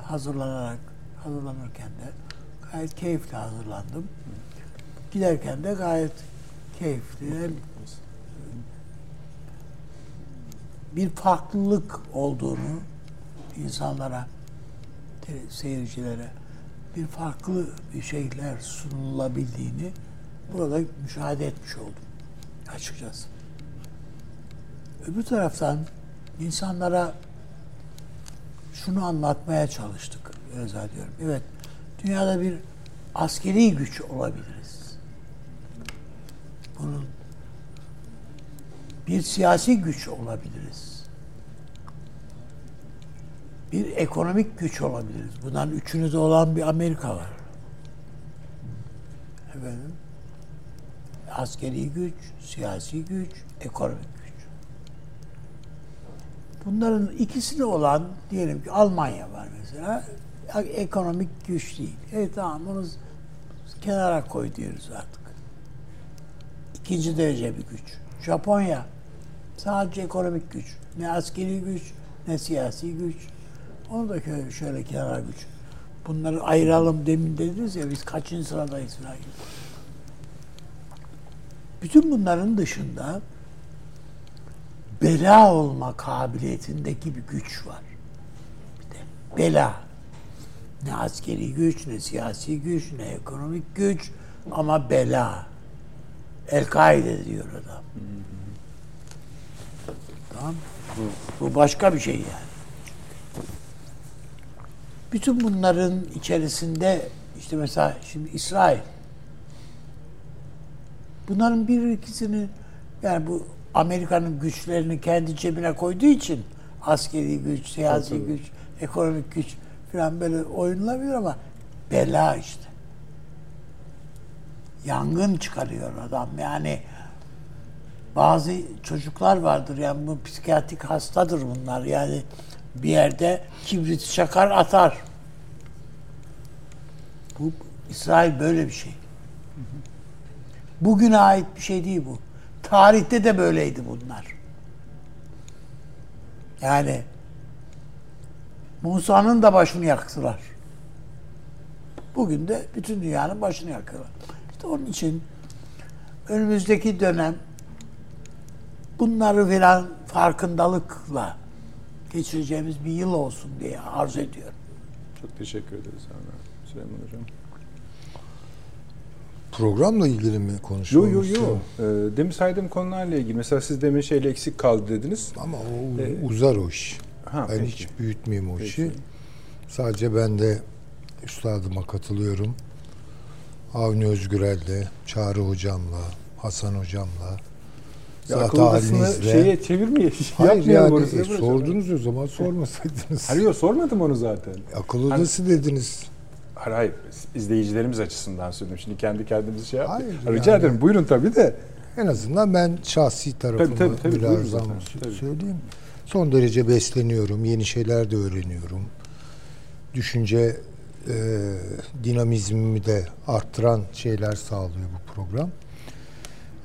hazırlanarak hazırlanırken de gayet keyifli hazırlandım. Giderken de gayet keyifli. Bir farklılık olduğunu insanlara, seyircilere bir farklı şeyler sunulabildiğini burada müşahede etmiş oldum açıkçası. Öbür taraftan insanlara şunu anlatmaya çalıştık özel diyorum. Evet, dünyada bir askeri güç olabiliriz. Bunun bir siyasi güç olabiliriz. Bir ekonomik güç olabiliriz. Bundan üçünü de olan bir Amerika var. Efendim, askeri güç, siyasi güç, ekonomik güç. Bunların ikisini olan diyelim ki Almanya var mesela. Ekonomik güç değil. Evet tamam bunu kenara koy diyoruz artık. İkinci derece bir güç. Japonya sadece ekonomik güç. Ne askeri güç ne siyasi güç. Onu da şöyle, şöyle kenara güç. Bunları ayıralım demin dediniz ya biz kaçıncı sıradayız falan. Bütün bunların dışında bela olma kabiliyetindeki bir güç var. Bir de bela. Ne askeri güç, ne siyasi güç, ne ekonomik güç ama bela. El-Kaide diyor adam. Tamam bu, bu başka bir şey yani. Bütün bunların içerisinde işte mesela şimdi İsrail bunların bir ikisini yani bu Amerika'nın güçlerini kendi cebine koyduğu için askeri güç, siyasi Tabii. güç, ekonomik güç falan böyle oyunlamıyor ama bela işte. Yangın çıkarıyor adam. Yani bazı çocuklar vardır yani bu psikiyatrik hastadır bunlar. Yani bir yerde kibrit çakar atar. Bu İsrail böyle bir şey. Bugüne ait bir şey değil bu. Tarihte de böyleydi bunlar. Yani Musa'nın da başını yaktılar. Bugün de bütün dünyanın başını yakıyorlar. İşte onun için önümüzdeki dönem bunları filan farkındalıkla geçireceğimiz bir yıl olsun diye arzu ediyorum. Çok teşekkür ederiz Avni Süleyman Hocam. Programla ilgili mi Yo konuşuyoruz? yo yo. Ee, demin saydığım konularla ilgili. Mesela siz demin şeyle eksik kaldı dediniz. Ama o Ee, uzar o iş. Ha, ben peki. hiç büyütmeyeyim o Peki. işi. Sadece ben de üstadıma katılıyorum. Avni Özgürel'le, Çağrı Hocam'la, Hasan Hocam'la, Ya zat halinizle. şeye çevirmeye Hayır yani orasını e, sordunuz o zaman sormasaydınız. Hayır yok, sormadım onu zaten. Akıl odası dediniz. Hayır hayır izleyicilerimiz açısından söyledim. Şimdi kendi kendimizi şey yaptık. Hayır, Rica yani- ederim buyurun tabii de. En azından ben şahsi tarafımı tabii, tabii, buyurun mülazam zaten, tabii. Son derece besleniyorum. Yeni şeyler de öğreniyorum. Düşünce e, dinamizmimi de arttıran şeyler sağlıyor bu program.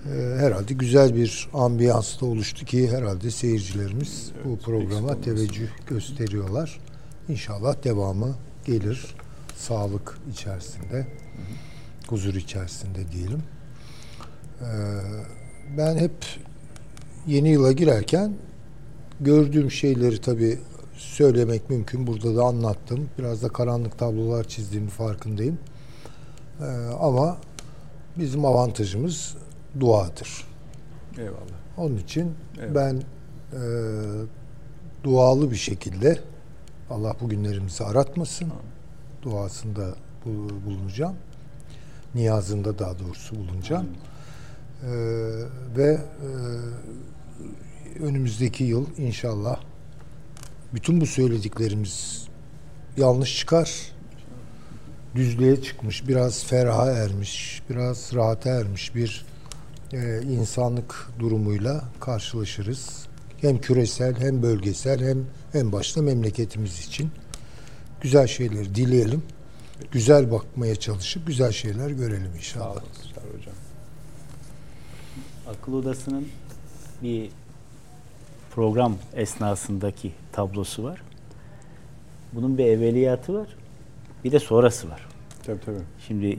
E, herhalde güzel bir ambiyans da oluştu ki herhalde seyircilerimiz bu programa teveccüh gösteriyorlar. İnşallah devamı gelir. Sağlık içerisinde, huzur içerisinde diyelim. Ee, ben hep yeni yıla girerken gördüğüm şeyleri tabii söylemek mümkün. Burada da anlattım. Biraz da karanlık tablolar çizdiğimi farkındayım. Ee, ama bizim avantajımız duadır. Eyvallah. Onun için Evet. ben e, dualı bir şekilde Allah bu günlerimizi aratmasın. Duasında bul- bulunacağım. Niyazında daha doğrusu bulunacağım. Ee, ve e, önümüzdeki yıl inşallah bütün bu söylediklerimiz yanlış çıkar. Düzlüğe çıkmış, biraz feraha ermiş, biraz rahata ermiş bir e, insanlık durumuyla karşılaşırız. Hem küresel hem bölgesel hem en başta memleketimiz için güzel şeyleri dileyelim. Güzel bakmaya çalışıp güzel şeyler görelim Sağ inşallah. olun Çağrı Hocam. Akıl Odası'nın bir program esnasındaki tablosu var. Bunun bir evveliyatı var. Bir de sonrası var. Tabii tabii. Şimdi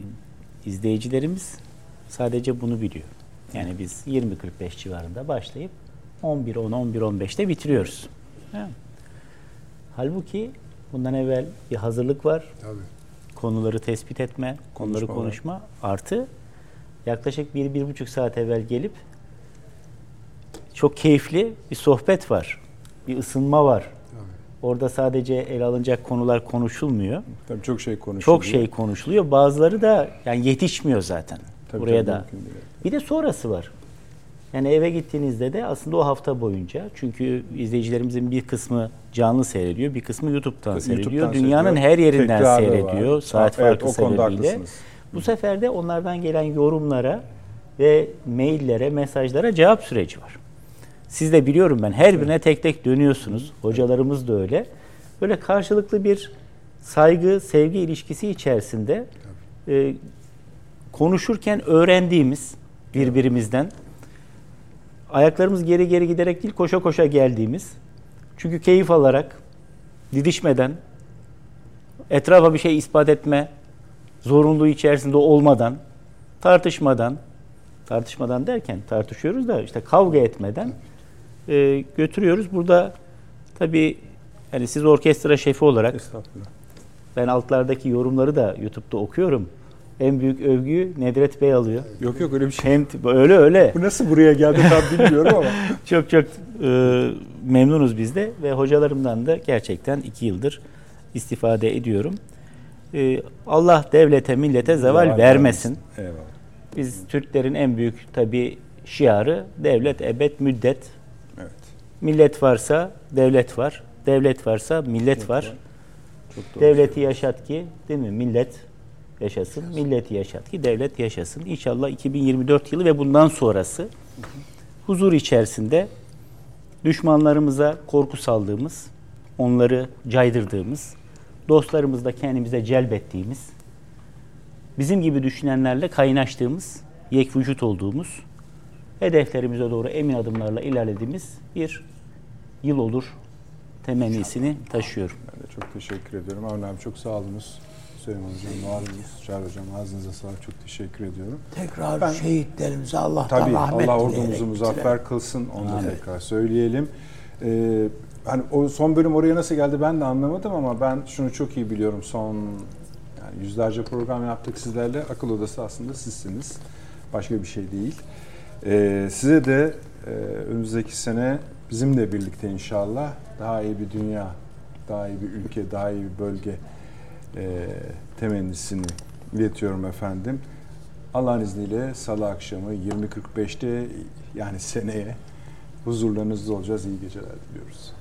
izleyicilerimiz sadece bunu biliyor. Yani biz 20-45 civarında başlayıp 11-10, 11-15'te bitiriyoruz. Halbuki bundan evvel bir hazırlık var. Tabii. Konuları tespit etme, konuları Konuşma var. konuşma. Artı yaklaşık bir, bir buçuk saat evvel gelip çok keyifli bir sohbet var. Bir ısınma var. Orada sadece ele alınacak konular konuşulmuyor. Tabii çok şey konuşuluyor. Çok şey konuşuluyor. Bazıları da yani yetişmiyor zaten Tabii, buraya tabii, da. Bir de sonrası var. Yani eve gittiğinizde de aslında o hafta boyunca çünkü izleyicilerimizin bir kısmı canlı seyrediyor, bir kısmı YouTube'dan YouTube'dan seyrediyor. Dünyanın seyrediyor. her yerinden Tekrarı seyrediyor var. saat Evet, farkı sebebiyle. Bu sefer de onlardan gelen yorumlara ve maillere, mesajlara cevap süreci var. Siz de biliyorum ben her birine tek tek dönüyorsunuz. Hocalarımız da öyle. Böyle karşılıklı bir saygı, sevgi ilişkisi içerisinde e, konuşurken öğrendiğimiz birbirimizden ayaklarımız geri geri giderek değil koşa koşa geldiğimiz çünkü keyif alarak didişmeden etrafa bir şey ispat etme zorunluluğu içerisinde olmadan tartışmadan tartışmadan derken tartışıyoruz da işte kavga etmeden e, götürüyoruz. Burada tabii yani siz orkestra şefi olarak ben altlardaki yorumları da YouTube'da okuyorum. En büyük övgüyü Nedret Bey alıyor. Yok yok öyle bir şey. Hem öyle öyle. Bu nasıl buraya geldi tam bilmiyorum ama. çok çok e, memnunuz biz de ve hocalarımdan da gerçekten iki yıldır istifade ediyorum. E, Allah devlete, millete zeval Zeval vermesin. Eyvallah. Biz Türklerin en büyük tabi şiarı devlet, ebed, müddet. Millet varsa devlet var. Devlet varsa millet var. Çok doğru. Devleti yaşat ki değil mi? Millet yaşasın. Milleti yaşat ki devlet yaşasın. İnşallah 2024 yılı ve bundan sonrası huzur içerisinde düşmanlarımıza korku saldığımız, onları caydırdığımız, dostlarımızla kendimize celbettiğimiz, bizim gibi düşünenlerle kaynaştığımız, yek vücut olduğumuz, hedeflerimize doğru emin adımlarla ilerlediğimiz bir yıl olur temennisini taşıyorum. Ben de çok teşekkür ediyorum. Avni abi çok sağ olunuz. Süleyman Hocam, var mıyız? Çağrı Hocam ağzınıza sağlık. Çok teşekkür ediyorum. Tekrar Ben- şehitlerimize Allah'tan Tabii rahmet Allah ordumuzu muzaffer kılsın. Onu Amin. tekrar söyleyelim. Ee, hani o son bölüm oraya nasıl geldi ben de anlamadım ama ben şunu çok iyi biliyorum. Son yani yüzlerce program yaptık sizlerle. Akıl odası aslında sizsiniz. Başka bir şey değil. Ee, size de e, önümüzdeki sene bizimle birlikte inşallah daha iyi bir dünya, daha iyi bir ülke, daha iyi bir bölge e, temennisini iletiyorum efendim. Allah'ın izniyle salı akşamı 20.45'te yani seneye huzurlarınızda olacağız. İyi geceler diliyoruz.